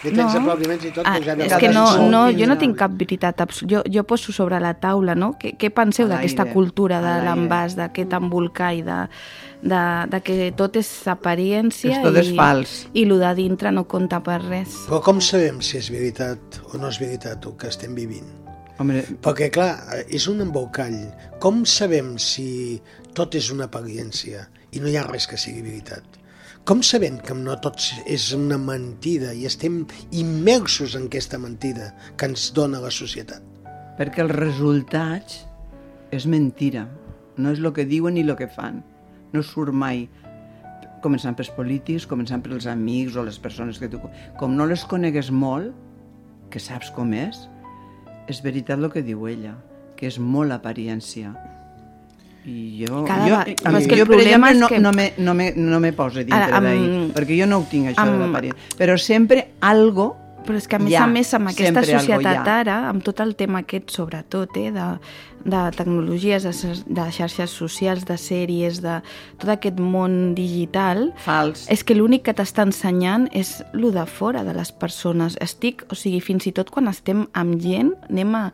I tens No. aplaudiments i tot, Ah, però ja és que no, no, jo no tinc cap veritat absoluta. Jo, jo poso sobre la taula, no? Què, què penseu A d'aquesta cultura a de l'envàs, d'aquest embolcall, de, de, de que tot és apariència Que tot és i, fals. i el de dintre no compta per res. Però com sabem si és veritat o no és veritat el que estem vivint? Hombre, Perquè, clar, és un embolcall. Com sabem si tot és una apariència i no hi ha res que sigui veritat? Com sabem que no tot és una mentida i estem immersos en aquesta mentida que ens dona la societat? perquè els resultats és mentira. No és el que diuen ni el que fan. No surt mai. Començant pels polítics, començant pels amics o les persones que tu... Com no les conegues molt, que saps com és, és veritat el que diu ella, que és molt apariència. I jo, Cada jo, va- a mi- que el jo per problema exemple, no, que- no, me, no, me, no me posa dintre amb- d'ahir, perquè jo no ho tinc, això de amb- l'apariència. Però sempre algo Però és que a més Ja, a més amb aquesta societat ha. ara, amb tot el tema aquest sobretot, eh, de, de tecnologies, de, de xarxes socials, de sèries, de tot aquest món digital, fals. és que l'únic que t'està ensenyant és lo de fora de les persones. Estic, o sigui, fins i tot quan estem amb gent, anem a,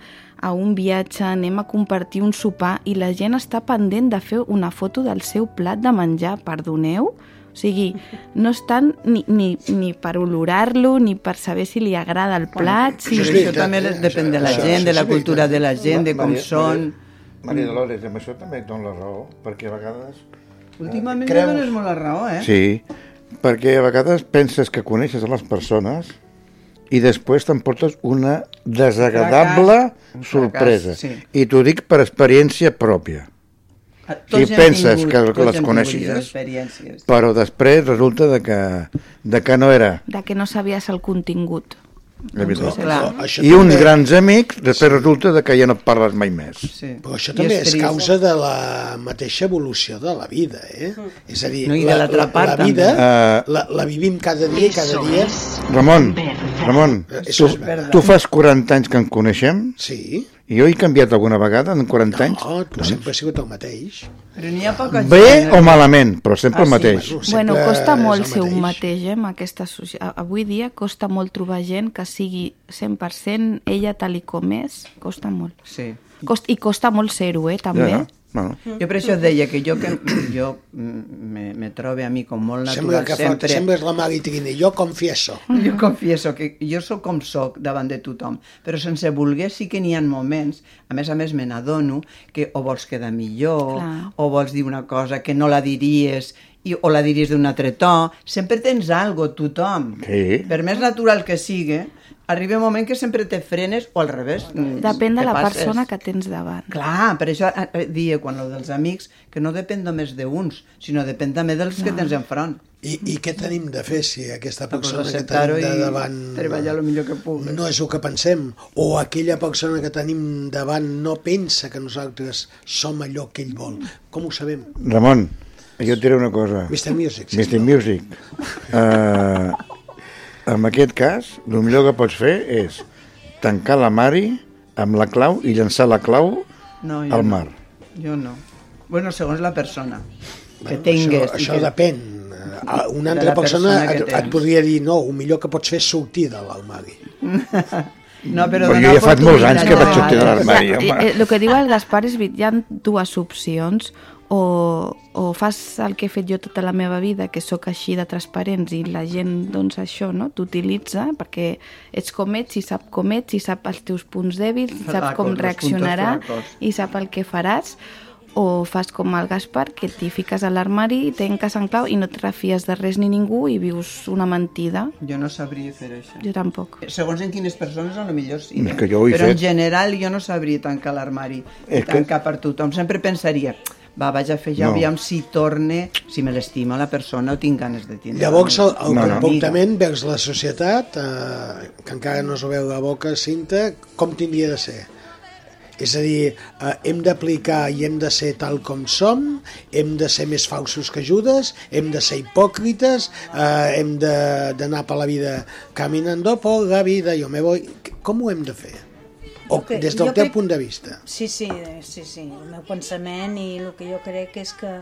a un viatge, anem a compartir un sopar i la gent està pendent de fer una foto del seu plat de menjar, perdoneu? O sigui, no estan ni, ni, ni per olorar-lo, ni per saber si li agrada el plat. Sí, Si... és això també eh? depèn de la Això- gent, això de la cultura de la gent, de com Maria- són... Maria Dolores, amb això també et dono la raó, perquè a vegades... Últimament Creus- no dones molt la raó, eh? Sí, perquè a vegades penses que coneixes a les persones i després t'emportes una desagradable Un fracàs, un fracàs, sorpresa. sí. I t'ho dic per experiència pròpia. Tots Si hem penses tingut- que, tots que les coneixies, però després resulta de que, de que no era. De que no sabies el contingut. Doncs, clar. Això I uns també- grans amics, després resulta de que ja no et parles mai més. Sí. Però això també és causa de la mateixa evolució de la vida, eh? És a dir, No, i de la, l'altra la, part, la vida també. la, la vivim cada dia i cada dia. Ramon, Ramon, tu, tu fas 40 anys que en coneixem Sí. I jo he canviat alguna vegada en 40 anys? No, tu sempre has sigut el mateix. Però n'hi ha poca Bé gent. o malament, però sempre Ah, el mateix. Bueno, Bueno, sempre costa molt el ser un mateix. eh, amb aquesta societat. Avui dia costa molt trobar gent que sigui 100% ella tal i com és, costa molt. Sí. Cost, I costa molt ser-ho, eh, també. Ja, bueno. Jo per això deia que jo, que, [coughs] jo mm, me, me trobe a mi com molt Sembla natural que fa, sempre. sembles la Mari Trini. Jo confieso. [laughs] Jo confieso que jo sóc com sóc davant de tothom, però sense voler sí que n'hi ha moments, a més a més me n'adono, que o vols quedar millor, Clar. o vols dir una cosa que no la diries i, o la diries d'un altre to, sempre tens algo, tothom. Sí. Per més natural que sigui, arriba un moment que sempre te frenes o al revés. mm, Depèn de la passes. persona que tens davant. Clar, per això eh, eh, dia quan lo dels amics, que no depèn només d'uns, sinó depèn també dels que tens enfront. I, I què tenim de fer si aquesta persona que tenim de davant treballar el millor que pugui. no és el que pensem? O aquella persona que tenim davant no pensa que nosaltres som allò que ell vol? Com ho sabem? Ramon, jo et diré una cosa. Mr. Music, Mr. sisplau. Music. Uh, en aquest cas, el millor que pots fer és tancar la mari amb la clau i llançar la clau No, jo al no. mar. Jo no. Bueno, segons la persona que Bueno, tingues. Això, això que... depèn. Eh, Una altra persona, persona que et, et podria dir no, el millor que pots fer és sortir de l'armari. [laughs] No, però Però jo ja fa molts anys que vaig sortir de l'armari, Eh, home. eh, el que diu el Gaspar és hi ha dues opcions o, o fas el que he fet jo tota la meva vida, que sóc així de transparents i la gent, doncs això, no? t'utilitza perquè ets com ets i sap com ets i sap els teus punts dèbils, i sap com reaccionarà i sap el que faràs o fas com el Gaspar, que t'hi fiques a l'armari, tanques en clau i no et refies de res ni ningú i vius una mentida. Jo no sabria fer això. Jo tampoc. Segons en quines persones, a lo millor sí. És eh? que jo ho he Però en fet. general jo no sabria tancar l'armari i És que- tancar per tothom. Sempre pensaria, va, vaig a fer ja, No. aviam si torne, si me l'estima la persona o tinc ganes de tindre. Llavors, el, el No, no. comportament vers la societat, eh, que encara no s'ho veu la boca, Cinta, com tindria de ser? És a dir, eh, hem d'aplicar i hem de ser tal com som, hem de ser més falsos que Judes, hem de ser hipòcrites, eh, hem de- d'anar per la vida caminando por la vida, jo me voy... Com ho hem de fer? O Ok, des del teu crec- punt de vista? Sí, sí, sí, sí. El meu pensament i el que jo crec és que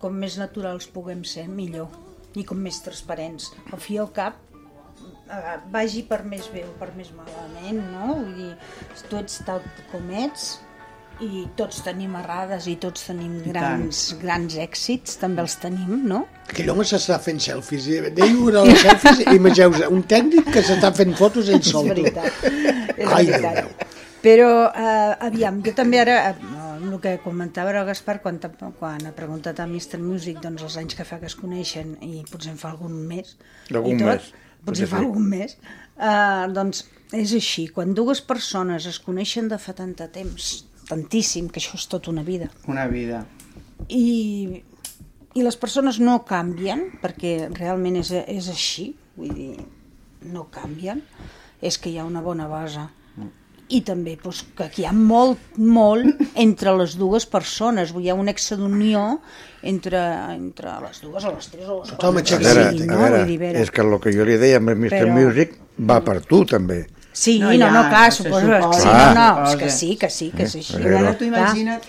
com més naturals puguem ser, millor. I com més transparents. Al fi al cap, eh, vagi per més bé o per més malament, no? Vull dir, tu ets tal com ets i tots tenim errades i tots tenim grans, grans èxits, també els tenim, no? Aquell home s'està fent selfies. i Deia una de les selfies [laughs] i imagineu un tècnic que s'està fent fotos ell sol. És veritat. És Ai, Déu veritat. meu. Però, eh, aviam, jo també ara, eh, el que comentava el Gaspar, quan, quan ha preguntat a Mr. Music doncs, els anys que fa que es coneixen i potser en fa algun més, Algun i tot, més, potser fa sí. algun més, eh, doncs és així, quan dues persones es coneixen de fa tant de temps, tantíssim, que això és tota una vida, Una vida. i, i les persones no canvien, perquè realment és, és així, vull dir, no canvien, és que hi ha una bona base. I també doncs, que aquí hi ha molt, molt entre les dues persones, vull dir, hi ha un exe d'unió entre, entre les dues o les tres o les Tothom quatre, A que veure, sigui, a no? veure, és que el que jo li deia amb el Mr. Però- Music va per tu, també. Sí, No, no, no, ja, no clar, suposo, suposa. sí, no, no, és que sí, que sí, que és així. Però Ara tu imagina't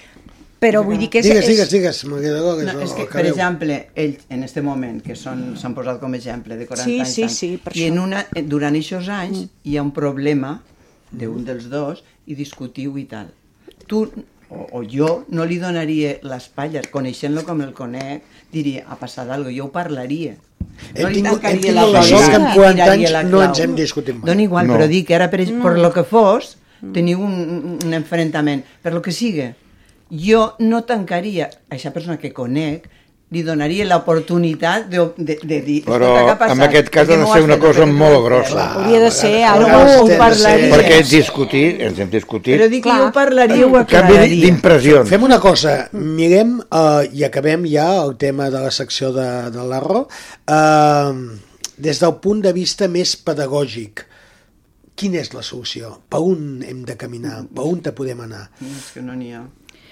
Però vull dir que és... Digues, digues, digues, m'agradava que No, és que, per exemple, ells, en este moment, que són- s'han posat com a exemple de 40 Sí, anys, sí, sí, per i això. en una, eh, durant aquests anys hi ha un problema d'un dels dos i discutiu i tal. Tu o, o jo no li donaria l'espatlla, coneixent-lo com el conec, diria, ha passat alguna cosa, jo ho parlaria. Hem li tingut- tancaria hem tingut la la sort que en porta i 40 tiraria anys no ens hem discutit mai. Dona igual, No. però dic que ara, per, per lo que fos, teniu un, un enfrontament, per lo que sigui. Jo no tancaria a aquesta persona que conec li donaria l'oportunitat de, de, de dir... Però "Escolta, què ha passat? en aquest cas ha de ser una cosa molt ho has fet?" grossa. Hauria de ser a algú vegades ho parlaria. Perquè discutir, ens hem discutit, Però dic que jo ho parlaria, ho canvi aclararia. d'impressions. Fem una cosa, mirem uh, i acabem ja el tema de la secció de, de l'Arro. Uh, des del punt de vista més pedagògic, quina és la solució? Per on hem de caminar? Per on te podem anar? És que no n'hi ha.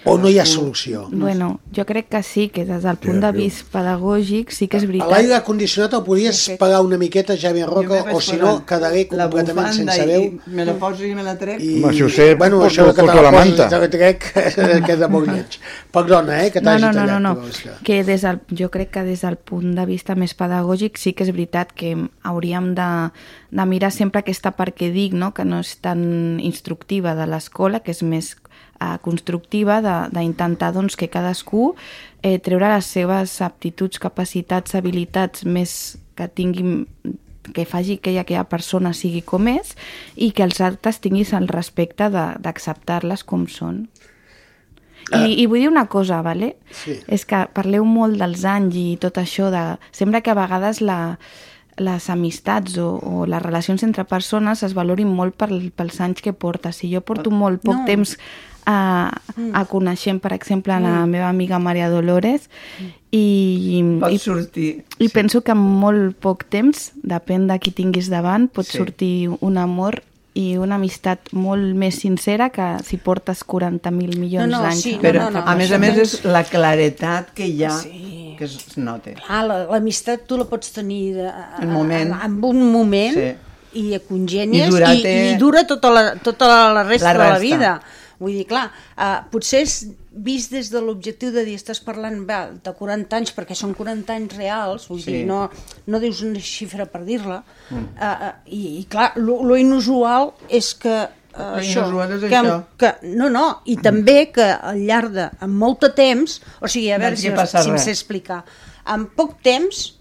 O no hi ha solució? Bueno, jo crec que sí, que des del punt de vista pedagògic sí que és A veritat. l'aire condicionat el podries pagar una miqueta, Javi Roca, o si no, quedaré completament sense veu. i Me la poso i me la trec. I, Home, si ho sé, bueno, pos- això de que te la manta. i te la trec [laughs] queda molt lleig. Perdona, eh, que No, t'hagi no, no, tallat. no, no. és que- que des del, jo crec que des del punt de vista més pedagògic sí que és veritat que hauríem de, de mirar sempre aquesta part que dic, no? que no és tan instructiva de l'escola, que és més eh, constructiva, de- d'intentar doncs, que cadascú eh, treure les seves aptituds, capacitats, habilitats més que tinguin que faci que aquella persona sigui com és i que els altres tinguis el respecte de- d'acceptar-les com són. I, I vull dir una cosa, vale? Sí. és que parleu molt dels anys i tot això de... Sembla que a vegades la, les amistats o, o les relacions entre persones es valorin molt per, pels anys que portes. Si jo porto molt poc No. temps a, a coneixent, per exemple, la meva amiga Maria Dolores i, Pot i, sortir. i penso que en molt poc temps, depèn de qui tinguis davant, pot Sí. sortir un amor i una amistat molt més sincera que si portes 40.000 milions No, no, d'anys. sí, Però, una no, altra a més a més, és la claretat que hi ha, Sí. que es nota. Ah, la- l'amistat tu la pots tenir de, En moment. en, en un moment Sí. i congènies I i, dura-te- i, dura tota la, tota la resta, La de la resta. vida. Vull dir, clar, uh, potser és vist des de l'objectiu de dir estàs parlant va, de 40 anys perquè són 40 anys reals, vull Sí. dir, no, no dius una xifra per dir-la, mm. uh, uh, i, i clar, lo, lo inusual és que uh, Lo això, inusual és que, això. que, no, no, i també que al llarg de amb molt de temps, o sigui, a veure si, si em sé explicar, en poc temps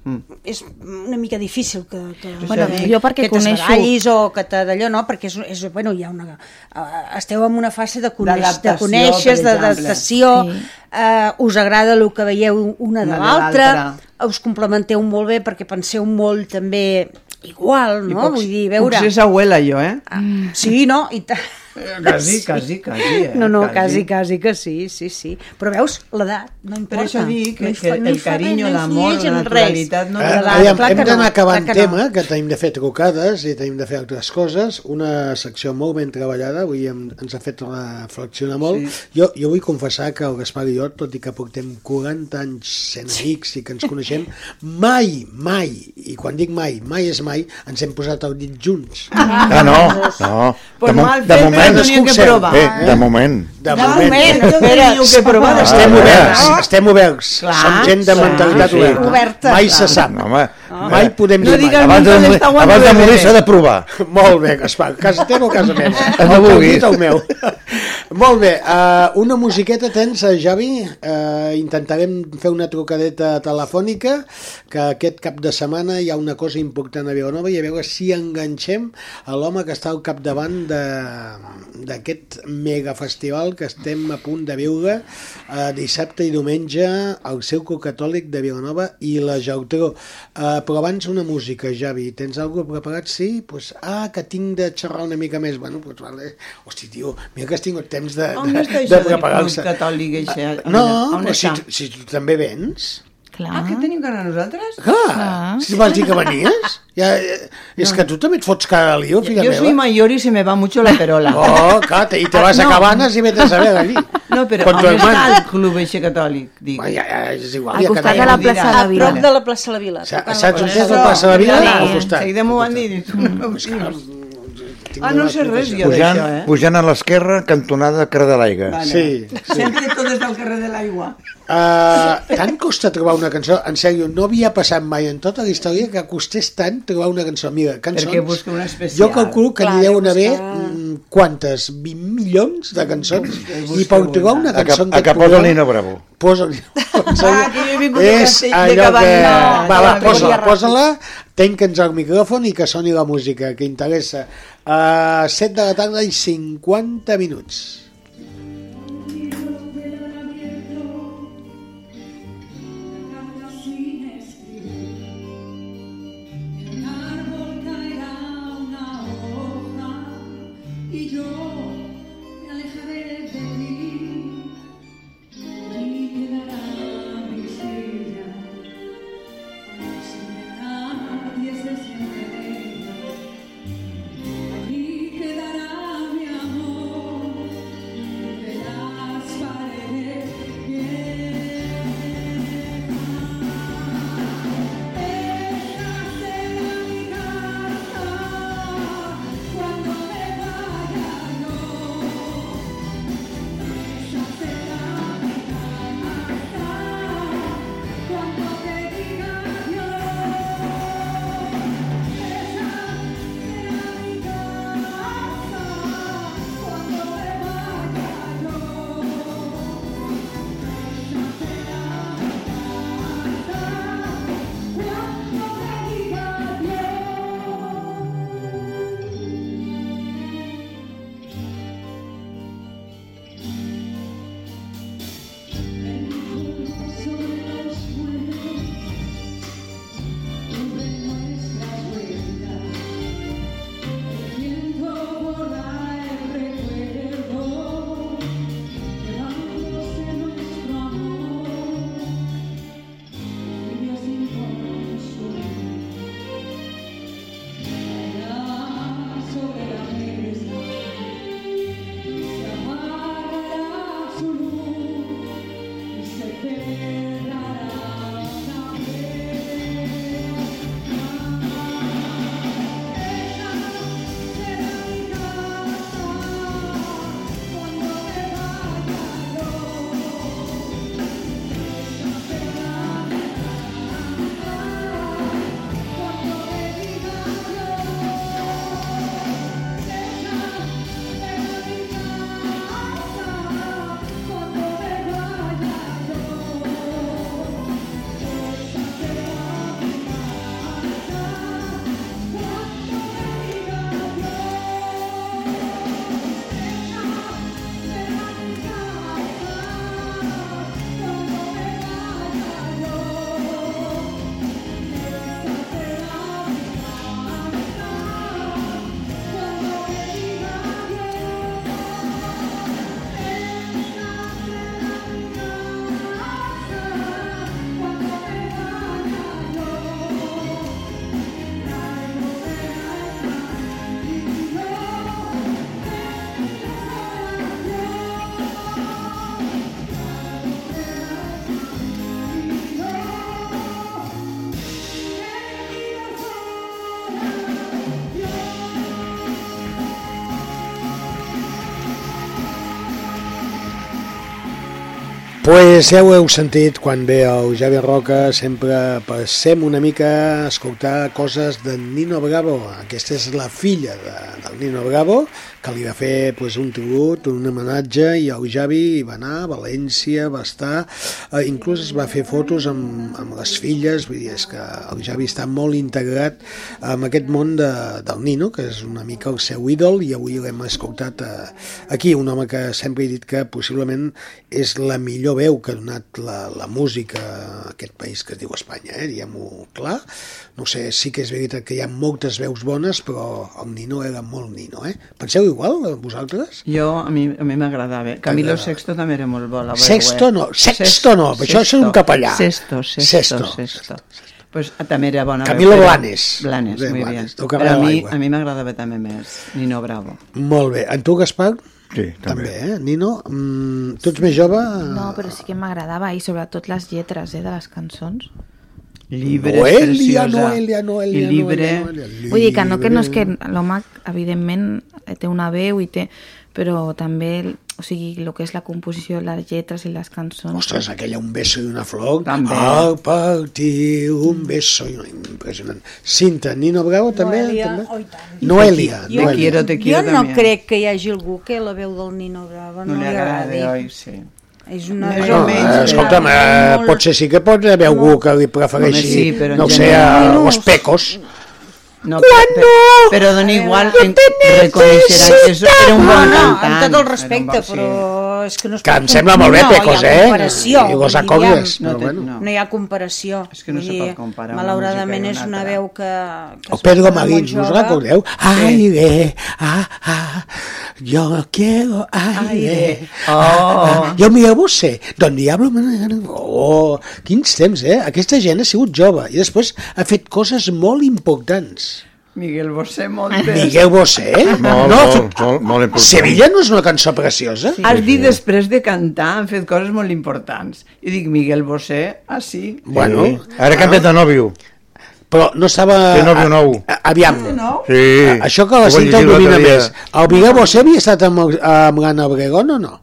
és una mica difícil que, que, Bueno, que, jo perquè que coneixo- o que te d'allò, no? Perquè és, és, bueno, hi ha una, uh, esteu en una fase de, coneix, de conèixer, d'adaptació, exemple. uh, us agrada el que veieu una de Una de l'altra, us complementeu molt bé perquè penseu molt també igual, no? puc- Vull dir, veure... Puc ser sa abuela, jo, eh? Ah, Sí, no? I ta... Quasi, quasi, quasi, eh? No, no, quasi, quasi que sí, sí, sí. Però veus, l'edat no importa. Per això dic No que, que no el carinyo, no l'amor, la naturalitat... No Eh, aviam, clar hem que no, d'anar acabant que no. tema, que tenim de fer trucades i tenim de fer altres coses. Una secció molt ben treballada, avui hem, ens ha fet reflexionar molt. Sí. Jo, jo vull confessar que el Gaspar i jo, tot i que portem 40 anys sent amics i que ens coneixem, mai, mai, i quan dic mai, mai és mai, ens hem posat el dit junts. Ah, no, no. Pues mo- mal de fet, moment, teníem que provar. eh, de moment. De De moment. moment, Jo teniu que provar de Estem Ah, oberts, ah. estem oberts. Clar, Som gent de mentalitat Sí, sí. oberta. Oberta. Mai se sap. No, home, Mai podem No dir mai. abans de, morir- abans de morir s'ha de provar. [laughs] Molt bé, Gaspar. Casa teva o casa meva? [laughs] no vulguis. el meu. [laughs] Molt bé, uh, una musiqueta tens, Javi? Uh, intentarem fer una trucadeta telefònica, que aquest cap de setmana hi ha una cosa important a Vilanova i a veure si enganxem a l'home que està al capdavant de- d'aquest megafestival que estem a punt de viure uh, dissabte i diumenge al Círculo Catòlic de Vilanova i la Geltrú. Uh, però abans una música, Javi. Tens alguna cosa preparat? Sí? Pues, ah, que tinc de xerrar una mica més. Bueno, pues vale. Hosti, tio, mira que has tingut temps de, On de, està de això del preparar-se. catòlic, això? No, On però si, està? si tu també vens... Clar. Ah, que tenim que anar nosaltres? Clar, Clar. si vas dir que venies. Ja, eh, és que tu també et fots cara a lío, filla Yo meva. soy mayor y se me va mucho la perola. Oh, clar, te- y te vas a no. Cabanas y vete a saber allí. No, però on està el club eixe catòlic? Dic. Ja, ja, és igual. Al ja costat de la plaça de la A Vila. prop de la plaça de la Vila. Saps on és la plaça de la Vila? Al costat. Seguida m'ho van dir. i Ah, no una sé res jo Pujant, d'això, eh? pujant a l'esquerra, cantonada Carrer de l'Aigua. Vale. Sí, sí. Sempre tot des del carrer de l'aigua. Uh, tant costa trobar una cançó, en sèrio, no havia passat mai en tota la història que costés tant trobar una cançó. Mira, cançons... Perquè busca una especial. Jo calculo que Clar, n'hi deuen haver buscar- mm, quantes? 20 milions de cançons? I per trobar una cançó... a cap posa Nino Bravo. Posa Ah, que jo he vingut de és de allò que... Cabanyal. Va, va, No, posa-la, no, posa-la, tenque'ns el micròfon i que soni la música, que interessa. Uh, 7 de la tarda i 50 minuts. Pues ja ho heu sentit, quan ve el Javi Roca sempre passem una mica a escoltar coses de Nino Bravo. Aquesta és la filla de, del Nino Bravo, que li va fer pues, un tribut, un homenatge, i el Javi va anar a València, va estar... Eh, inclús es va fer fotos amb, amb les filles, vull dir, és que el Javi està molt integrat amb aquest món de, del Nino, que és una mica el seu ídol, i avui l'hem escoltat eh, aquí, un home que sempre he dit que possiblement és la millor veu que ha donat la, la música a aquest país que es diu Espanya, eh? diguem-ho clar. No sé, sí que és veritat que hi ha moltes veus bones, però el Nino era molt Nino, eh? Penseu igual, vosaltres? Jo, a mi a mi m'agradava. Camilo. Sexto també era molt bo. La veu, Sexto eh? no, sexto no, per això és un capellà. Sexto, sexto, Sexto. sexto. Pues ah, també era bona. Camilo veu, Blanes. Blanes, Bé, muy Blanes, bien. tocava Però a mi, a mi m'agradava també més Nino Bravo. Molt bé. En tu, Gaspar? Sí, també. eh? Nino, mm, tu ets més jove? No, però sí que m'agradava i sobretot les lletres eh, de les cançons. Libre, Noelia, preciosa. Noelia, Noelia, I libre. Noelia, Noelia. Vull dir que no, que no és que l'home, evidentment, té una veu i té... Però també, o sigui, el que és la composició, les lletres i les cançons... Ostres, aquella Un beso i una flor. També. Al partir un beso i una... Impressionant. Cinta, Nino Bravo també? Noelia, també? oh, i tant. Noelia. Te Noelia. quiero, te quiero jo no també. crec que hi hagi algú que la veu del Nino Bravo no, No li li agrada, agradi. oi, sí. És una No, menys, eh, escolta'm, eh, molt- potser sí que pot haver algú que li prefereixi, Home, sí, però no ho sé, a los pecos. No, però, però dona igual, en, reconeixeran que eso era un No, bon no, cantant. amb tot el Era un respecte, bon- sí. però és que no es Que pot em sembla molt bé, no, Pecos, hi ha eh? comparació, I ha- però No té- bueno. no. No hi ha comparació. És que no se pot comparar una Malauradament és una veu que... que O Pedro ¿no us recordeu? Aire, ah, ah, yo quiero aire. Aire. Oh. Jo Miguel Bosé, Don Diablo... Oh, quins temps, eh? Aquesta gent ha sigut jove i després ha fet coses molt importants. Miguel Bosé Montes. Miguel Bosé? Molt, no, molt, molt, molt important. Sevilla no és una cançó preciosa? Sí, Has dit després de cantar, han fet coses molt importants. I dic, Miguel Bosé, ah, sí. Bueno, Sí. Ara ha canviat de nòvio. però no estava... Té nòvio nou. A, aviam, No? Sí. a- això que la Cinta ho domina més. El Miguel Bosé havia estat amb, amb l'Anna Obregón o no?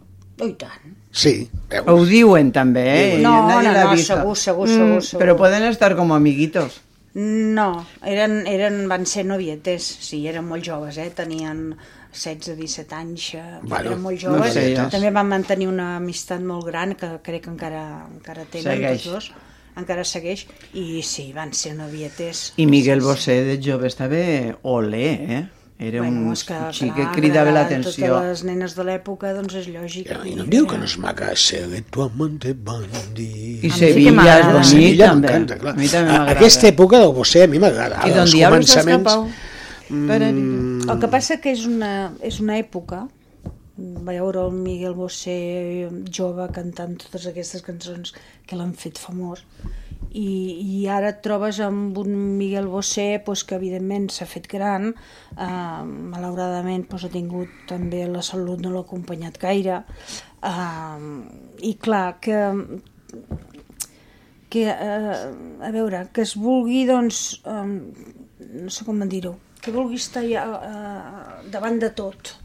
Oh, i tant. Sí, veus? Ho diuen també, eh? No, no, no, segur, segur, segur, segur. Però poden estar com amiguitos. No, eren, eren, van ser novietes, sí, eren molt joves, eh? tenien 16-17 anys, eh, Bueno, eren molt no joves. sé, ja. També van mantenir una amistat molt gran, que crec que encara, encara tenen Segueix. tots dos, encara segueix, i sí, van ser novietes. I Miguel. Bosé de jove estava olé, eh? Era un és que, xic clar, que cridava l'atenció. Totes les nenes de l'època, doncs és lògic. I no em diu que no és maca ser tu amante bandit. I sí Sevilla és bonic, Sevilla també. m'encanta, clar. A mi també m'agrada. Aquesta època del Bosé a mi m'agrada. I Don Els Diablo s'ha començaments- escapat. Mm. El que passa que és una, és una època veure el Miguel Bosé jove cantant totes aquestes cançons que l'han fet famós i, i ara et trobes amb un Miguel Bosé pues, que evidentment s'ha fet gran eh, malauradament pues, ha tingut també la salut no l'ha acompanyat gaire eh, i clar que que, eh, a veure, que es vulgui, doncs, eh, no sé com dir-ho, que vulgui estar ja, eh, davant de tot.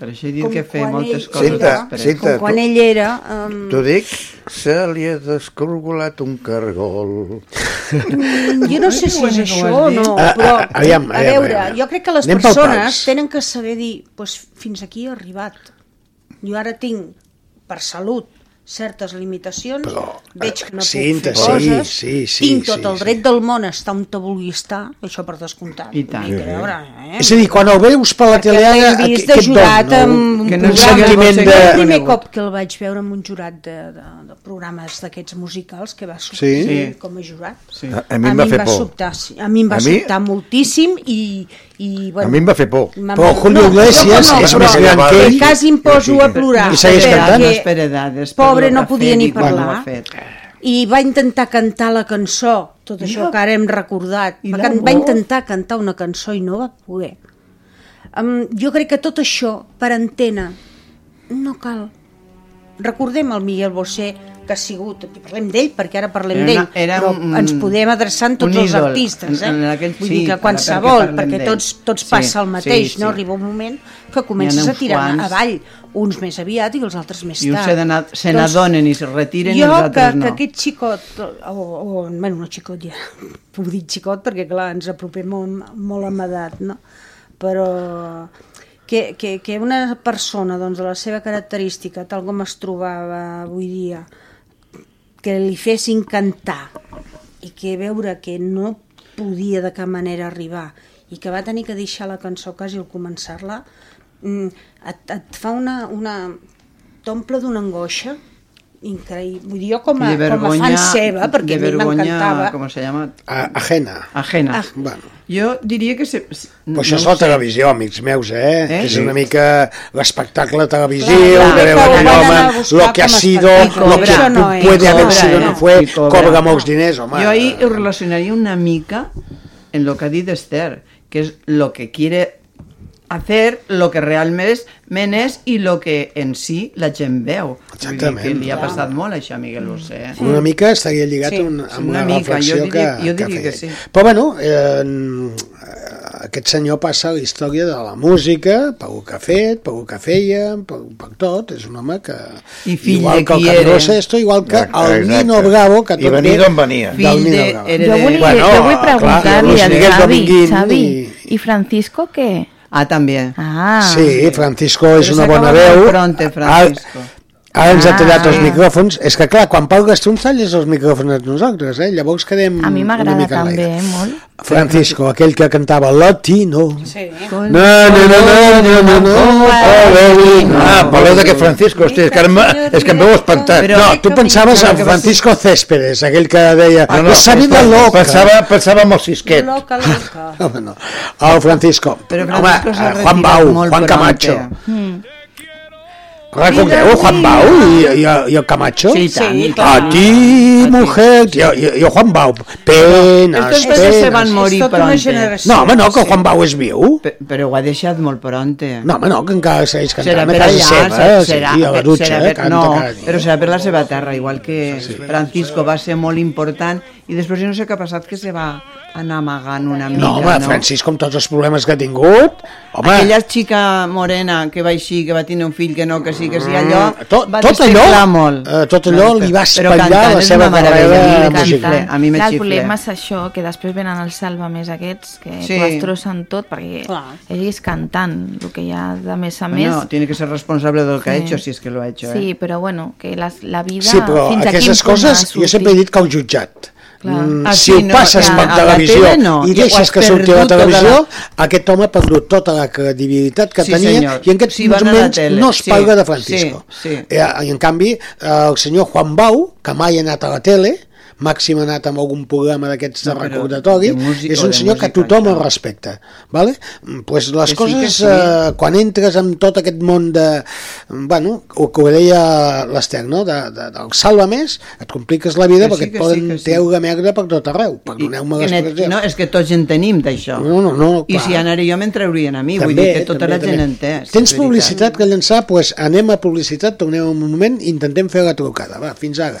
Per això he dit Com que feia moltes ell coses Cinta, després. Cinta, Com quan tu- ell era... Eh, T'ho dic, se li ha descorgolat un cargol. jo no sé si és això o no, Ah, però, ah, aviam, a aviam, veure, aviam. jo crec que les Anem persones tenen que saber dir, doncs, fins aquí he arribat. Jo ara tinc, per salut, certes limitacions, Però, veig que no Cinta, puc fer sí, coses, sí, sí, tinc tot sí, el sí. dret del món a estar on te vulgui estar, això per descomptat. I tant. Que, a veure, eh? És a dir, quan el veus per la Perquè tele, l'hem què, vist de jurat dona? amb un Que no un programa. sentiment de... El primer cop que el vaig veure amb un jurat de, de, de programes d'aquests musicals que va sortir Sí? Sí. com a jurat. Sí. A, a mi em va fer por. sobtar, sí. a mi em va A mi- sobtar moltíssim i, i bueno, A mi em va fer por. Però Julio Iglesias jo és però més gran que ell. Quasi em poso a plorar. I segueix perquè cantant. No és per edades, per Pobre no podia ni parlar. I va intentar cantar la cançó, tot això que ara hem recordat. Va, can- va intentar cantar una cançó i no va poder. Um, jo crec que tot això, per antena, no cal. Recordem el Miguel Bosé que ha sigut, parlem d'ell perquè ara parlem d'ell, però un- ens podem adreçar en tots els ídol. artistes, eh? En- en aquell- Vull sí, dir que qualsevol, perquè parlem perquè tots, tots Sí, passa el mateix, sí, no? sí. Arriba un moment que comences a tirar quants. avall, uns més aviat i els altres més I uns tard. se se n'adonen i se retiren i jo els altres que, no. que aquest xicot, o, o, bueno, no xicot ja, [laughs] ho dic xicot perquè clar, ens apropem molt, molt amb edat, no? Però que, que, que una persona doncs, de la seva característica, tal com es trobava avui dia, que li fessin cantar i que veure que no podia de cap manera arribar i que va tenir que deixar la cançó quasi al començar-la, mm, et, et fa una... una t'omple d'una angoixa increïble. Vull dir, jo com a, de com a fan vergonya, seva, perquè de a mi vergonya, m'encantava... ¿cómo se llama? A, ajena. Ajena. Ah. Bueno. Jo diria que... Se, Però això és la televisió, amics meus, eh? Eh? És Sí. una mica l'espectacle televisiu, Clar, clar, que veu que ho aquell home, lo que ha com sido, lo que no puede haber Cobra, sido, no fue, cobra. molts diners, home. Jo ahí ho relacionaria una mica en lo que ha dit Esther, que és lo que quiere hacer, lo que realment és i lo que en si la gent veu. Vull dir Exactament. que li ha passat molt això a Miguel Bosé. Eh? Una mica estaria lligat Sí. un, amb Una una, mica, reflexió jo diria- que, jo diria que, que sí. Però bueno, eh, aquest senyor passa a la història de la música, per el que ha fet, per el que feia, per, per tot. És un home que... I fill igual de que el qui era. Sesto, igual que Exacte, el Nino. Bravo, que I tot venir ve d'on venia. del Fill Nino de... Jo, volia, Bueno, jo vull preguntar-li Miguel Xavi, Xavi, i- i Francisco què? Ah, també. Ah, Sí, Francisco és una bona veu. pronte, Francisco. Ara, ara ens ha Ah. tallat els micròfons. És que, clar, quan tu ens talles els micròfons a nosaltres, eh? Llavors quedem a mi m'agrada també, eh, molt. Francisco, aquell que cantava Latino. Sí. No, no, no, no, no, no, no, Ah, parleu d'aquest Francisco, hosti, és que, em- és que em veu espantat. Però- No, tu pensaves en Francisco Céspedes, aquell que deia Ah, esa vida loca. Pensava, pensava en el Sisquet. Loca, loca. [laughs] Home, no. El Francisco. Però Home, Francisco s'ha eh, Juan Bau, Juan Camacho. pronte. Recordeu Juan Bau i, i, i el Camacho? Sí, i tant, Sí. A ti, mujer, i, i, i el Juan Bau. Penes, Estos dos se van penes. morir tota pronte. generació. No, home, no, que el Juan Bau és viu. Pe- Però ho ha deixat molt pronte. No, home, no, que encara segueix cantant serà a per casa allà, seva, serà, a la dutxa, serà eh, per, canta no, però serà per la seva terra, igual que Francisco va ser molt important i després jo no sé què ha passat, que se va anar amagant una mica, No, home, Francisco, amb tots els problemes que ha tingut, home, Aquella xica morena que va així, que va tenir un fill, que no, que sí, que sí, allò, Mm, tot, va tot allò, molt. eh, tot allò li va espatllar la és seva carrera a mi me musical. a mi me Clar, el problema és això, que després venen els salvamés aquests, que Sí. sí. t'ho destrossen tot, perquè Clar. ell és cantant, el que hi ha de més a més. Bueno, tiene que ser responsable del que ha Sí. hecho, si es que lo ha hecho, Sí, eh? però bueno, que la, la vida... Sí, però aquestes coses ha jo sempre he dit que el jutjat. Clar. Mm, Ah, si ho no, passes a- per la televisió tele no, i deixes que surti a la tota televisió, la- aquest home ha perdut tota la credibilitat que Sí, tenia senyor. i en aquests Sí, la moments no es sí, parla de Francisco. sí, sí. Eh, I en canvi, el senyor Juan Bau, que mai ha anat a la tele, màxim ha anat amb algun programa d'aquests de No, recordatori, de música és un senyor que tothom el respecta. Vale? Pues les Que sí, coses, que sí. eh, quan entres en tot aquest món de... Bueno, el que ho deia l'Ester, no? De, de, del salva més, et compliques la vida Que sí, perquè et que poden sí, sí. treure merda per tot arreu. Perdoneu-me I et- l'expressió. no, és que tots en tenim d'això. No, no, no, I si anara jo me'n traurien a mi, vull dir que tota la gent en té. Tens publicitat que llançar? Doncs pues anem a publicitat, tornem un moment, intentem fer la trucada. Va, fins ara.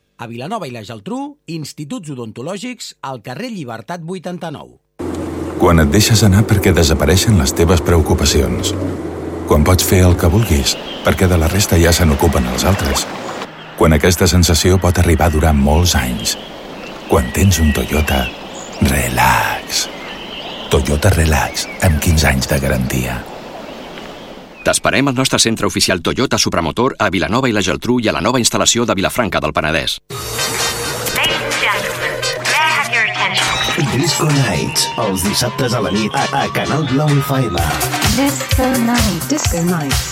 A Vilanova i la Geltrú, instituts odontològics al carrer Llibertat 89. Quan et deixes anar perquè desapareixen les teves preocupacions. Quan pots fer el que vulguis, perquè de la resta ja se n'ocupen els altres. Quan aquesta sensació pot arribar a durar molts anys. Quan tens un Toyota, relax. Toyota Relax, amb 15 anys de garantia. T'esperem al nostre centre oficial Toyota Supramotor a Vilanova i la Geltrú i a la nova instal·lació de Vilafranca del Penedès. Disco Nights, els dissabtes a la nit a, a Canal Blau FM. Disco Night. Disco Nights.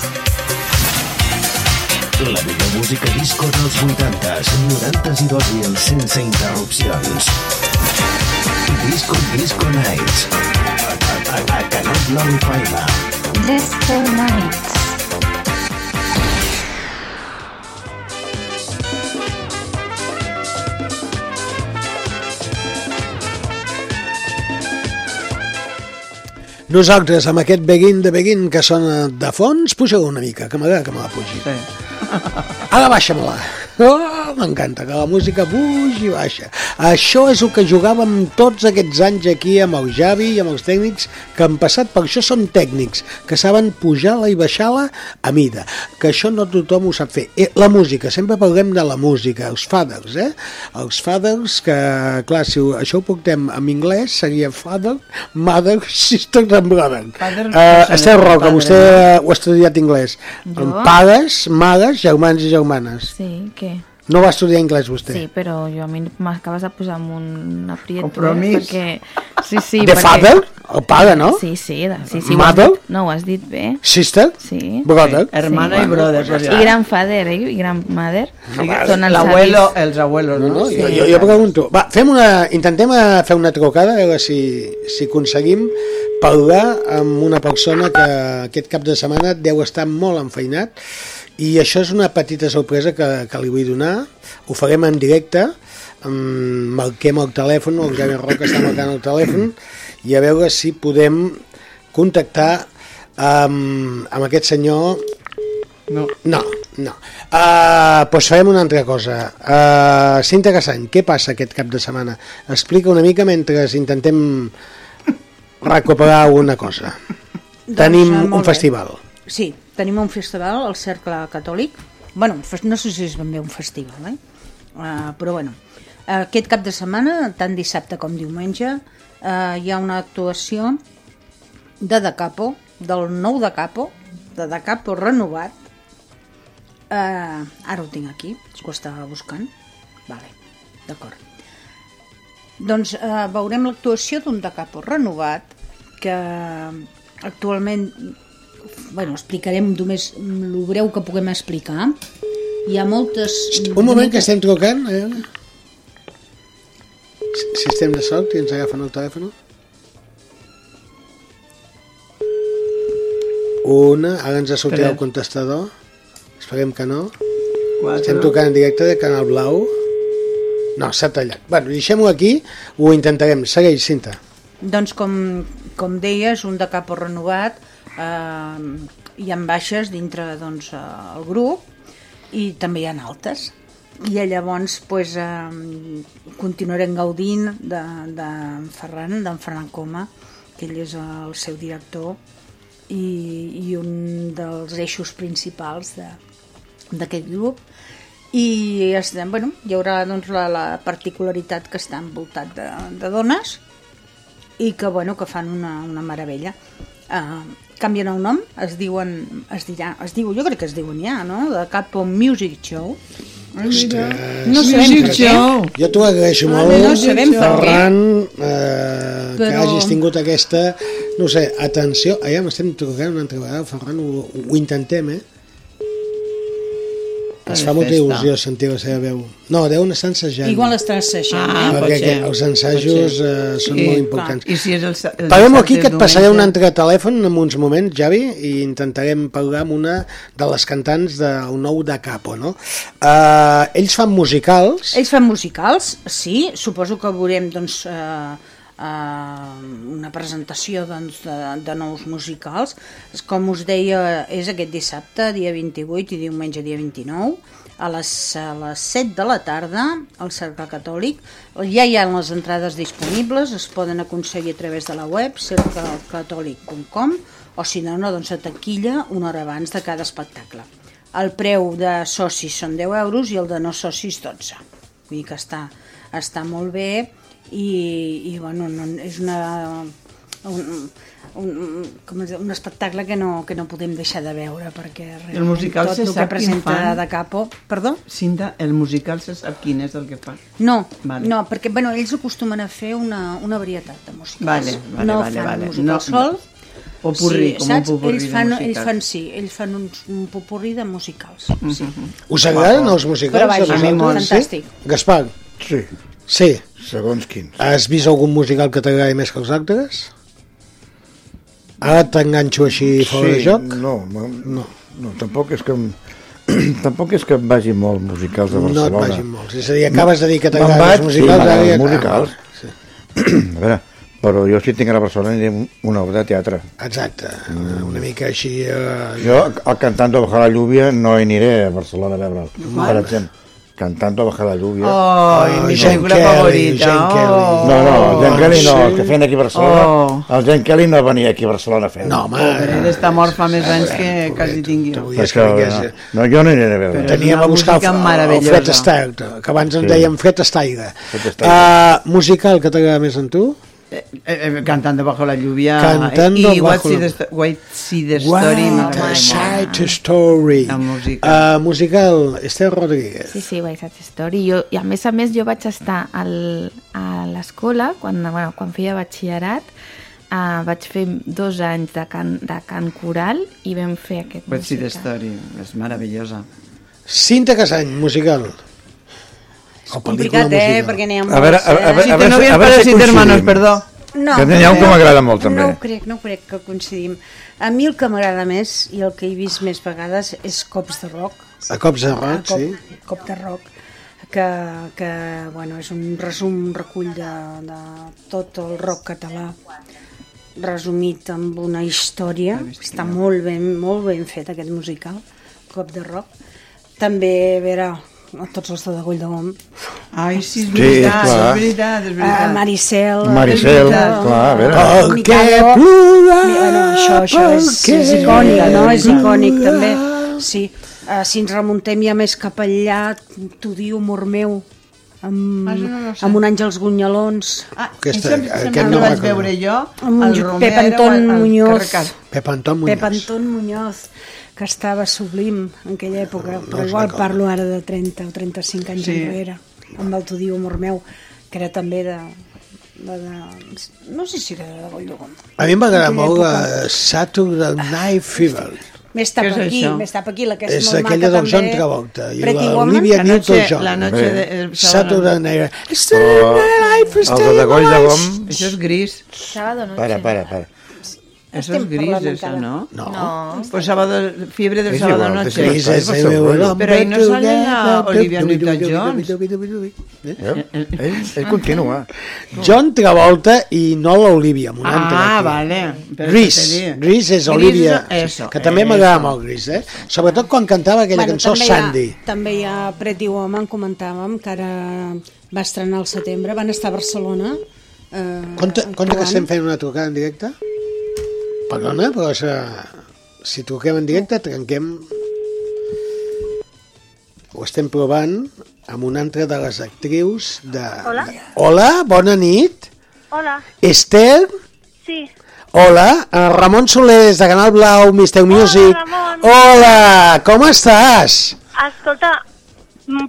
La millor música disco dels 80s, 90s i 2000 sense interrupcions. Disco Disco Nights. A, a, a, a Canal Blau i Faima. Disco Nights. Nosaltres, amb aquest Begin de Begin que sona de fons, puja una mica, que m'agrada que me la pugi. Sí. Ara baixa-me-la. Oh, M'encanta que la música pugi i baixa. Això és el que jugàvem tots aquests anys aquí amb el Javi i amb els tècnics que han passat, per això són tècnics, que saben pujar-la i baixar-la a mida, que això no tothom ho sap fer. Eh, la música, sempre parlem de la música, els fathers, eh? Els fathers que, clar, si ho, això ho portem en anglès, seria father, mother, sister and brother. Father, Uh, no Esther sé, Roca, vostè ho ha estudiat anglès. Jo? Pares, mares, germans i germanes. Sí, què? No va estudiar anglès vostè? Sí, però jo a mi m'acabes de posar amb un aprieto. Compromís. Eh? Perquè... Sí, sí, The perquè... father? El pare, no? Sí, sí, de... sí, sí Mother? dit- No, ho has dit bé. Sister? Sí. Brother? Hermana i brother, ja. I grandfather, eh? I grandmother. Sí, Són els L'abuelo, avis. els abuelos, no? No, jo, jo, jo pregunto. Va, fem una, intentem eh, fer una trucada, a veure si, si aconseguim parlar amb una persona que aquest cap de setmana deu estar molt enfeinat i això és una petita sorpresa que, que li vull donar. Ho farem en directe, um, marquem el telèfon, el Javi Roca està marcant el telèfon i a veure si podem contactar amb, amb aquest senyor No. no, no. Uh, doncs farem una altra cosa. Uh, ser interessant, què passa aquest cap de setmana? Explica una mica mentre intentem recuperar alguna cosa. Tenim eh, un bé. festival. Sí, tenim un festival, el Cercle Catòlic. bueno, no sé si és ben bé un festival, eh? Uh, però bueno, aquest cap de setmana, tant dissabte com diumenge, uh, hi ha una actuació de De Capo, del nou De Capo, de De Capo renovat. Uh, ara ho tinc aquí, ho estava buscant. Vale, d'acord. Doncs eh, veurem l'actuació d'un de capo renovat que actualment bueno, explicarem només el breu que puguem explicar. Hi ha moltes... Un moment que estem trucant. Veure. Si- estem de sort i ens agafen el telèfon. Una, ara ens ha sortit el contestador. Esperem que no. Quatre. Estem tocant en directe de Canal Blau. No, s'ha tallat. Bueno, deixem-ho aquí, ho intentarem. Segueix, Cinta. Doncs com, com deies, un de capo renovat, eh, hi ha baixes dintre doncs, eh, el grup i també hi ha altes. I llavors pues, eh, continuarem gaudint d'en de, de Ferran, d'en Ferran Coma, que ell és el seu director i, i un dels eixos principals d'aquest grup i estem, bueno, hi haurà doncs, la, la particularitat que està envoltat de, de dones i que, bueno, que fan una, una meravella. Uh, canvien el nom, es diuen, es dirà, es diu, jo crec que es diuen ja, no? De Capo Music Show. No sabem per què. Jo t'ho agraeixo Ah, molt, no sabem per. Ferran, eh, que Però- hagis tingut aquesta, no sé, atenció, allà m'estem trucant una altra vegada, Ferran, ho, ho intentem, eh? Es fa molta festa. il·lusió sentir la seva veu. No, deuen estar ensajant. Igual està assajant, Ah, eh? perquè els ser. eh, són Sí, molt clar. importants. I si és el, el Parem dissabte aquí i que et passaré un altre telèfon en uns moments, Javi, i intentarem parlar amb una de les cantants del nou de Capo, no? Uh, ells fan musicals, Ells fan musicals, sí, suposo que veurem doncs, eh, una presentació doncs, de, de nous musicals. Com us deia, és aquest dissabte, dia 28 i diumenge, dia 29, a les, a les 7 de la tarda, al Cercle Catòlic. Ja hi ha les entrades disponibles, es poden aconseguir a través de la web, cerclecatòlic.com, o si no, no, doncs a taquilla una hora abans de cada espectacle. El preu de socis són 10 euros i el de no socis 12. Vull dir que està, està molt bé i, i bueno, no, és una, un, un, com es diu, un espectacle que no, que no podem deixar de veure perquè realment musical tot se el que presenta fan? de capo... Perdó? Cinta, el musical se sap quin és el que fa. No, Vale. no, perquè bueno, ells acostumen a fer una, una varietat de musicals. Vale, vale, no vale, fan vale. musical No, sol, Popurrí, com un saps? popurrí ells de fan, musicals. ells fan, sí, ells fan un, un popurrí de musicals. Sí. Us agraden els musicals? Però vaja, a mi molt. Fantàstic. Sí? Gaspar? Sí. Sí. Segons quins. Has vist algun musical que t'agradi més que els altres? Ara t'enganxo així fora de joc? No, no, no, no, tampoc és que em- [clears throat] tampoc és que em vagi molt musicals de No et Barcelona. vagin molts. És a dir, acabes de dir que t'agraden els musicals, sí, ara m'agraden ja- els musicals. [clears throat] a veure, però jo si tinc a la Barcelona aniré una obra de teatre. Exacte, una mica així... Eh... Jo, al Cantando Bajar la lluvia, no aniré a Barcelona a veure'l, per exemple. Cantando Bajar la lluvia. Oh, mi Jean pel·lícula Kelly, favorita. Oh. No, no, el Jean Kelly no, el que feien aquí a Barcelona. Oh. El Jean Kelly no venia aquí a Barcelona a fer. No, home. Ell està mort fa més anys que quasi tingui Això, que no, vingués- no, jo no aniré a veure. Teníem a buscar el, el. Fred Astaire, que abans en Sí. dèiem Fred Astaire. Fred Astaire. Uh, musical que t'agrada més en tu? Eh, eh, cantando bajo la lluvia Cantando i bajo What See la- the, See the Story What a side story. La música. Uh, musical, Esther Rodríguez. Sí, sí, White Side Story. Jo, I a més a més jo vaig estar al, a l'escola, quan, bueno, quan feia batxillerat, uh, vaig fer dos anys de can, de can coral i vam fer aquest What See the musical. Story, és meravellosa. Cinta Casany, musical. O Complicat, eh? Perquè n'hi ha molts, A veure, a, a, a, eh? Si a, veure, a veure si coincidim. perdó. No, Que n'hi ha un que m'agrada molt, també. No ho crec, no ho crec que coincidim. A mi el que m'agrada més i el que he vist més vegades és Cops de Rock. A cops de rock, cop, sí. Cop de Rock, que, que bueno, és un resum, un recull de, de tot el rock català resumit amb una història. Està molt ben, molt ben fet aquest musical, Cop de Rock. També, a veure, tots els de Degoll de Gom. Ai, sí, és Sí, veritat, clar. és veritat, és Uh, veritat. Maricel. Maricel, Mikado, clar, a veure. El que Mi- Bueno, això, això és, és icònic, no? És icònic, també. Sí. Uh, si ens remuntem ja més cap allà, t'ho diu, amor meu, amb, Ah, no ho sé. amb un àngels gunyalons. Ah, Aquesta- això aquest que no no vaig veure jo, Amb el Romero, Pep Anton al- al Muñoz. Pep Anton Muñoz. Pep Anton Muñoz, que estava sublim en aquella època, No, però no igual parlo ara de 30 o 35 anys Sí. enrere, amb el t'ho diu, amor meu, que era també de, de, de no sé si era de Goll de Gom. A mi m'agrada Aquella molt època. la Saturday Night Fever. Més tap és aquí, més tap aquí, la que és, És molt aquella maca del John. Travolta i Pretty la Woman. Olivia Newton-John. la noche Bé. de... el. Saturday Night Saturday Night els de Degoll de Gom... Això és gris. Sábado noche. Para, para, para. Eso Estem es gris, parlant eso, encara. ¿no? No. No. Pues sábado, fiebre del sábado noche. es igual. Gris Eso és es el seguro. meu nombre Però ahí no sale la. Olivia Newton-John. Eh? Eh? Ell, ell continua. John Travolta i no l'Olivia, amb un altre Ah, vale. Gris? Gris és Olivia, que també m'agrada molt Gris, eh? Sobretot quan cantava aquella cançó Sandy. També hi ha Pretty Woman, comentàvem, que ara va estrenar al setembre, van estar a Barcelona. Eh, Compte, compte que estem fent una trucada en directe? Perdona, però si, si truquem en directe trenquem... Ho estem provant amb una altra de les actrius de... Hola. de- Hola, bona nit. Hola, Esther? sí. Hola, eh, Ramon Soler des de Canal Blau, Mister Music. Ramon. Hola, com estàs? Escolta,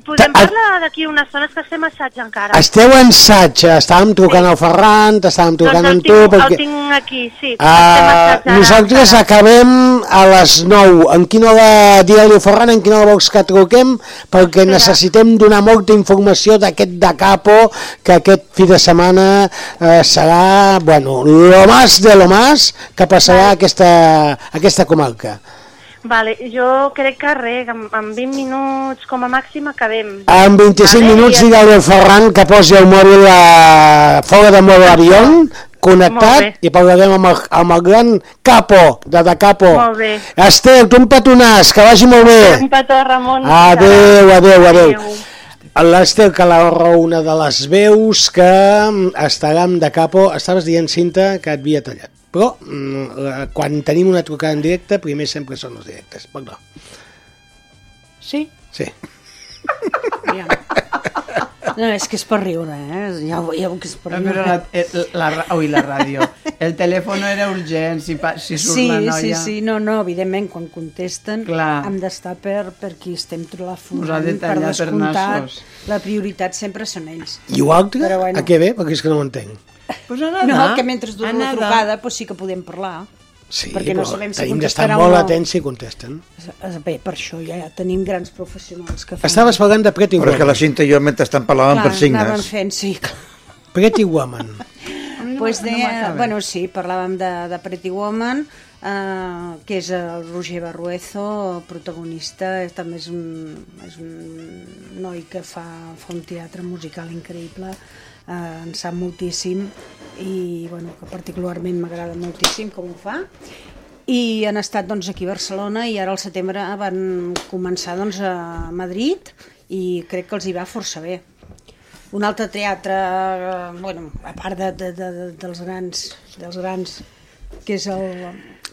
podem Ta- parlar d'aquí unes estones que estem assaig encara? Esteu en assaig, estàvem trucant al Ferran, t'estàvem trucant doncs amb tu, tinc, perquè... el tinc aquí, sí. Uh, nosaltres encara. acabem a les 9. En quina hora, digue-li a Ferran, en quina hora vols que truquem? Perquè necessitem donar molta informació d'aquest de capo, que aquest fi de setmana eh, serà, bueno, lo más de lo más que passarà a aquesta, aquesta comarca. Vale, jo crec que res, en, en 20 minuts com a màxim acabem. En 25 Vale, minuts digue-li al Ferran que posi el mòbil a fora de mode avió, connectat, i parlarem amb el, amb el gran capo, de de capo. Molt bé. Esther, tu un petonàs, que vagi molt bé. Un petó, Ramon. Adéu, adéu, adéu. L'Esther Calahorro, una de les veus que estarà amb de capo, estaves dient, Cinta, que et havia tallat. Però mm, la- quan tenim una trucada en directe, primer sempre són els directes. Perdó. Sí? Sí. Ja. No, és que és per riure, eh? Ja, ho veieu que és per No, riure. però la, el- la, ra- ui, la ràdio. El telèfon era urgent, si, pa, si surt Sí, la noia... sí, sí, no, no, evidentment, quan contesten Clar. hem d'estar per, per qui estem telefonant, per per descomptat, nassos. la prioritat sempre són ells. I ho altre? Però bueno. A què ve? Perquè és que no ho entenc. Pues nedar, No, que mentre dura la trucada pues sí que podem parlar. Sí, perquè no sabem si tenim d'estar molt no. atents si contesten. Eh, Bé, per això ja tenim grans professionals que fan... Estaves parlant de Pretty Però és que Woman. la Cinta i jo mentre estan parlàvem per signes. fent, sí, clar. Pretty Woman. [laughs] pues no deia, m'acaba. bueno, sí, parlàvem de, de Pretty Woman, eh, que és el Roger Barruezo, protagonista, és, també és un, és un noi que fa, fa un teatre musical increïble, eh, en sap moltíssim i bueno, que particularment m'agrada moltíssim com ho fa i han estat doncs, aquí a Barcelona i ara al setembre van començar doncs, a Madrid i crec que els hi va força bé. Un altre teatre, eh, bueno, a part de, de, de, de, dels grans, dels grans, que és el,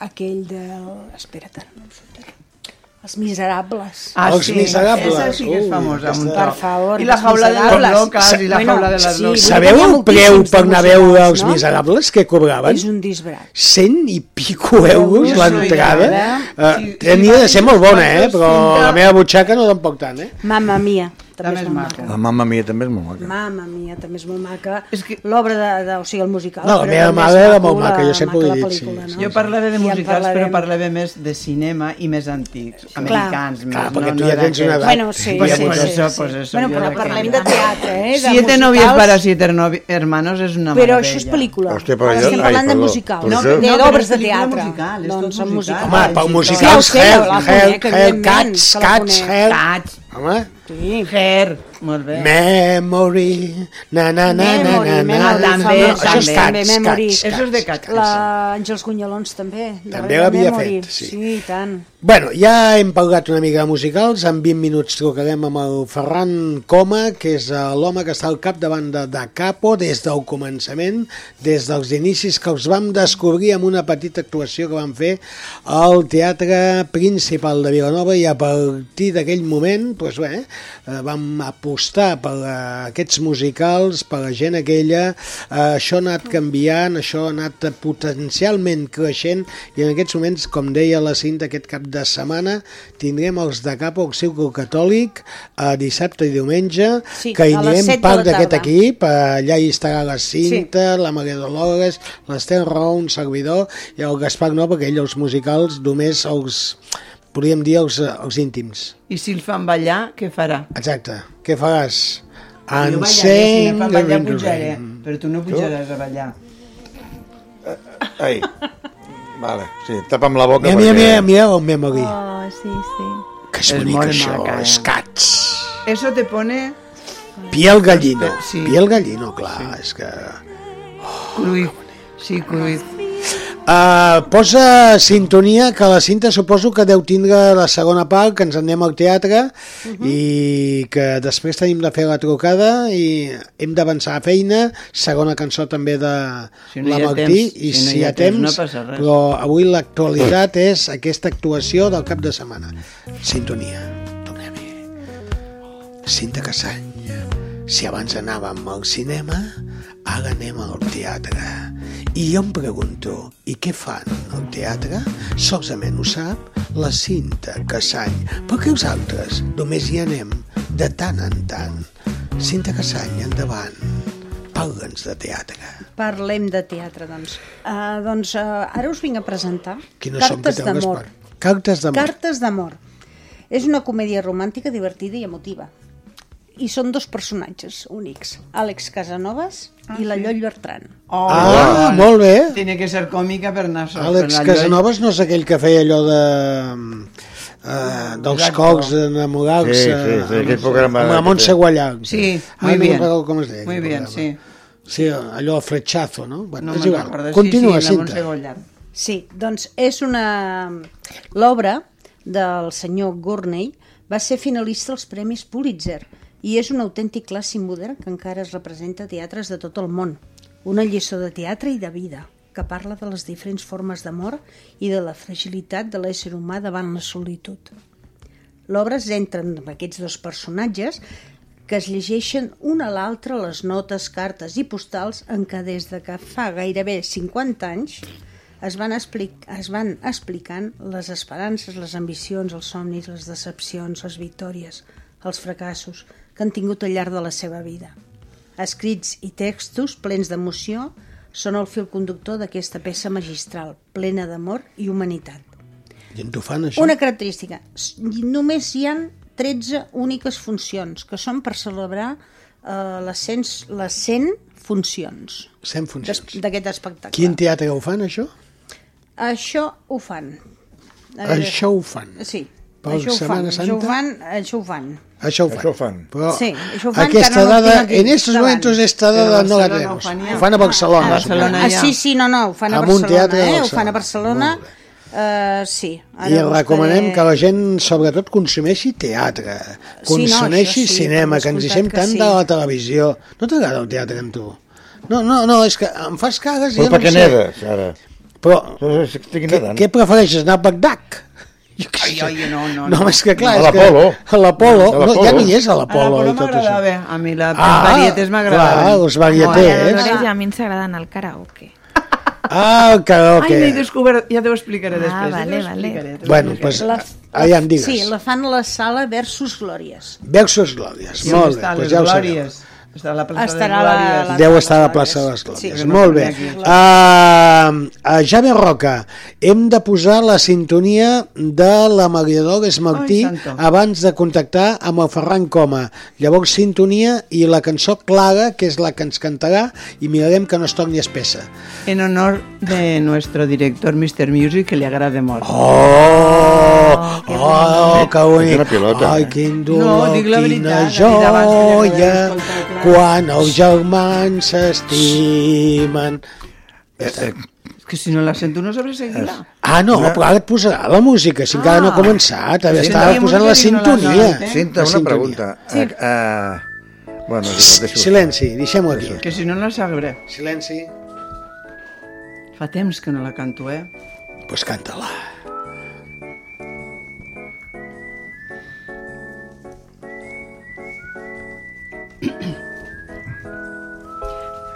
aquell del... Espera't, ara no em surt ara. Els Miserables. Ah, Els sí, Miserables. Esa sí que és famosa. aquesta- un Per favor, I la jaula de les locas, i la Bueno, jaula de les sí. Sabeu el preu per anar a veure els no? Miserables que cobraven? És un disbrat. 100 i pico euros l'entrada. sí, Uh, sí, tenia de ser molt bona, eh? però la meva butxaca no tampoc tant, eh? Mamma Mia, també, També és és molt maca. maca. La mamma mia també és molt maca. Mamma Mia, també és molt maca. És que- L'obra de, de, o sigui, el musical. No, la però meva mare era molt maca, jo sempre ho he dit, sí. no? Jo parlava de musicals, però parlarem. parlava més de cinema i més antics, americans. Clar, més, perquè no, tu no ja tens una edat. Bueno, sí, sí, sí, eso, sí. pues eso, bueno, però parlem de teatre, eh? De Siete novios musicals. para siete hermanos és una Però meravella. això és pel·lícula. Hòstia, però jo- estem parlant de musical, Però no, No, però d'obres de teatre. musical, és tot doncs en musical. musical. Home, per sí, musicals, sí, Hell, हमें खैर molt bé. Memory, na na na na na na. Memory, també, Això és. Cats, Memory. Cats, Eso és de Cats. Cats. La Àngels Gunyalons també. També l'havia fet, sí. Sí, i tant. Bueno, ja hem parlat una mica de musicals, en 20 minuts trucarem amb el Ferran Coma, que és eh, l'home que està al capdavant de, de Capo des del començament, des dels inicis que els vam descobrir amb una petita actuació que vam fer al Teatre Principal de Vilanova i a partir d'aquell moment doncs bé, eh, vam apostar per eh, aquests musicals, per la gent aquella, eh, això ha anat canviant, això ha anat potencialment creixent i en aquests moments, com deia la Cinta, aquest cap de setmana tindrem els de Capo al Círcul Catòlic eh, dissabte i diumenge Sí, que hi a anirem part d'aquest equip. Eh, allà hi estarà la Cinta, la Maria Dolores l'Estel Raó, un servidor i el Gaspar no, perquè ell els musicals només els, podríem dir els, eh, els íntims I si el fan ballar, què farà? exacte, què faràs? jo ballaré, si Encén me fan the ballar pujaré, però tu no pujaràs a ballar. Ai. Vale, sí, tapa'm la boca Mira, mira, perquè... mira, mira el Memory. Oh, sí, sí. que és, és bonic molt això, maca, eh? els cats. Eso te pone Piel gallino, Sí. piel gallino, clar, és que... Cruyff. Sí, Cruyff. Uh, posa sintonia que la cinta suposo que deu tindre la segona part que ens en anem al teatre i que després tenim de fer la trucada i hem d'avançar a feina. Segona cançó també de Si no la Martí temps, i si no si hi ha temps, no temps, res. però avui l'actualitat [clears throat] és aquesta actuació del cap de setmana. Sintonia. Tornem-hi. Cinta Cassany si abans anàvem al cinema ara anem al teatre i jo em pregunto, i què fan al teatre? Solament ho sap la Cinta Cassany. Per què els altres només hi anem de tant en tant? Cinta Cassany, endavant. Parla'ns de teatre. Parlem de teatre, doncs. Uh, doncs uh, ara us vinc a presentar Quines Cartes d'amor. Cartes d'amor. Cartes d'amor. És una comèdia romàntica divertida i emotiva. I són dos personatges únics, Àlex Casanovas Ah, i la. Lloll Bertran. Oh, Ah, molt bé. Tiene que ser còmica per anar sols. Àlex Casanovas no és aquell que feia allò de... Uh, dels Exacte. cocs enamorats Sí, sí, eh, sí, aquell amb- programa amb la Montse. Guallà Sí, muy no bien. recordo com es deia Muy bien, programa. sí. sí, allò fletxazo no? Bueno, No és igual. recordo. continua sí, sí, la Cinta. Sí, doncs és una... L'obra del senyor Gurney va ser finalista als Premis Pulitzer i és un autèntic clàssic modern que encara es representa a teatres de tot el món. Una lliçó de teatre i de vida que parla de les diferents formes d'amor i de la fragilitat de l'ésser humà davant la solitud. L'obra es centra en aquests dos personatges que es llegeixen un a l'altre les notes, cartes i postals en què des de que fa gairebé 50 anys es van, es van explicant les esperances, les ambicions, els somnis, les decepcions, les victòries, els fracassos que han tingut al llarg de la seva vida. Escrits i textos plens d'emoció són el fil conductor d'aquesta peça magistral, plena d'amor i humanitat. I en fan, això? Una característica, només hi han 13 úniques funcions, que són per celebrar eh, les, 100, les 100 funcions 100 funcions. d'aquest espectacle. Quin teatre ho fan, això? Això ho fan. Veure, Això ho fan. Sí, Per això ho fan, Setmana això ho Santa? fan, això ho fan. Això ho fan. Això ho fan. Però Sí, això ho fan, aquesta no dada, aquí en estos davant. momentos esta a dada no la tenemos. ho fan ja. Ho fan a Barcelona. A Barcelona Ah, ja. sí, sí, no, no, ho fan a un Barcelona, eh? Ho fan a Barcelona. Uh, sí. I recomanem que la gent, sobretot, consumeixi teatre, consumeixi això sí, cinema, que ens deixem que tant sí. de la televisió. No t'agrada el teatre, amb tu? No, no, no, és que em fas cagues i Però jo per no què nedes, ara? Però, què, què prefereixes, anar a Bagdad? Ai, ai, no, no. No, és que clar, A és que... l'Apolo. A l'Apolo. A No, l'Apolo. ja no hi és a A l'Apolo la tot això. m'agradava, a mi la, Ah, varietés m'agradaven. clar, els varietés. Dolores i a mi ens agraden el karaoke. Ah, el Ai, karaoke. n'he descobert, ja t'ho explicaré Ah, després. ja vale, vale. Bueno, explicaré. pues, allà em digues. Sí, la fan a la sala Versus Glòries. Versus Glòries. On Molt bé, doncs les ja ho sabeu. Està a la plaça Estarà de la- Glòries. la- Deu estar a la plaça de les Glòries. Sí. Molt bé. Uh, uh, Javier Roca, hem de posar la sintonia de la Maria Dolores Martí Ai, abans de contactar amb el Ferran Coma. Llavors sintonia i la cançó Clara, que és la que ens cantarà, i mirarem que no es torni espessa. En honor de nuestro director Mr. Music, que le agrade molt. Oh, oh, que bonic. Ai, quin No, dolor, dic la quina veritat, ja joia, quan els germans s'estimen. Eh, eh, És que si no la sento no sabré seguir-la. Ah, no, però ara et posarà la música, si encara no ha Ah. començat. Ara Sí, estava sí, posant la no sintonia. sabe, eh? Cinta, La una sintonia. pregunta. Sí. Uh, bueno, Silenci, deixem-ho aquí. Que si no la sabré. Silenci. Fa temps que no la canto, eh? Doncs pues canta-la.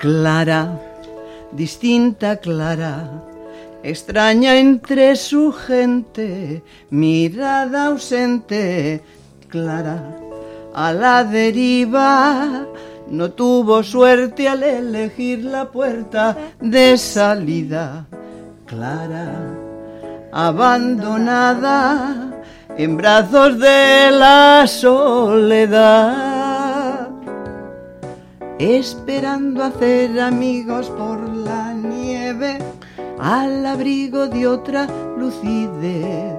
Clara, distinta Clara, extraña entre su gente, mirada ausente, Clara, a la deriva, no tuvo suerte al elegir la puerta de salida. Clara, abandonada en brazos de la soledad esperando hacer amigos por la nieve al abrigo de otra lucidez,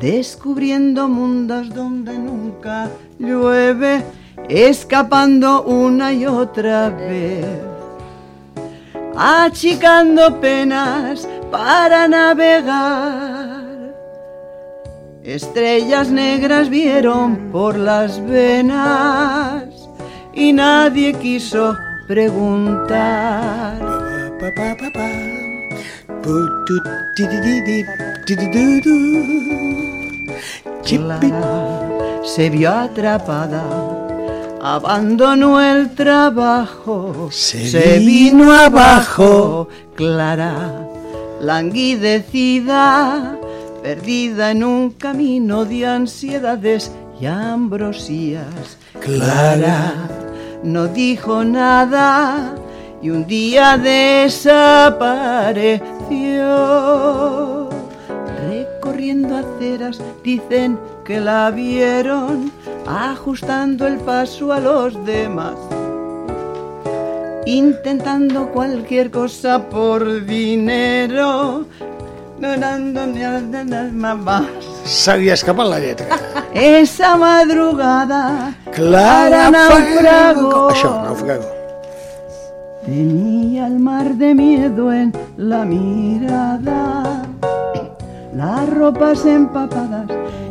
descubriendo mundos donde nunca llueve, escapando una y otra vez, achicando penas para navegar. Estrellas negras vieron por las venas y nadie quiso preguntar. Pa, pa, pa, pa. Pu, tu, ti, di, di, di, ti, di, du, du. Chipi. Clara se vio atrapada, abandonó el trabajo, Se vino abajo. Clara, languidecida, perdida en un camino de ansiedades y ambrosías. Clara. No dijo nada y un día desapareció. Recorriendo aceras dicen que la vieron ajustando el paso a los demás. Intentando cualquier cosa por dinero. Se li ha escapat la lletra. Esa madrugada Clara naufragó. Això, naufrago. Tenía el mar de miedo en la mirada, las ropas empapadas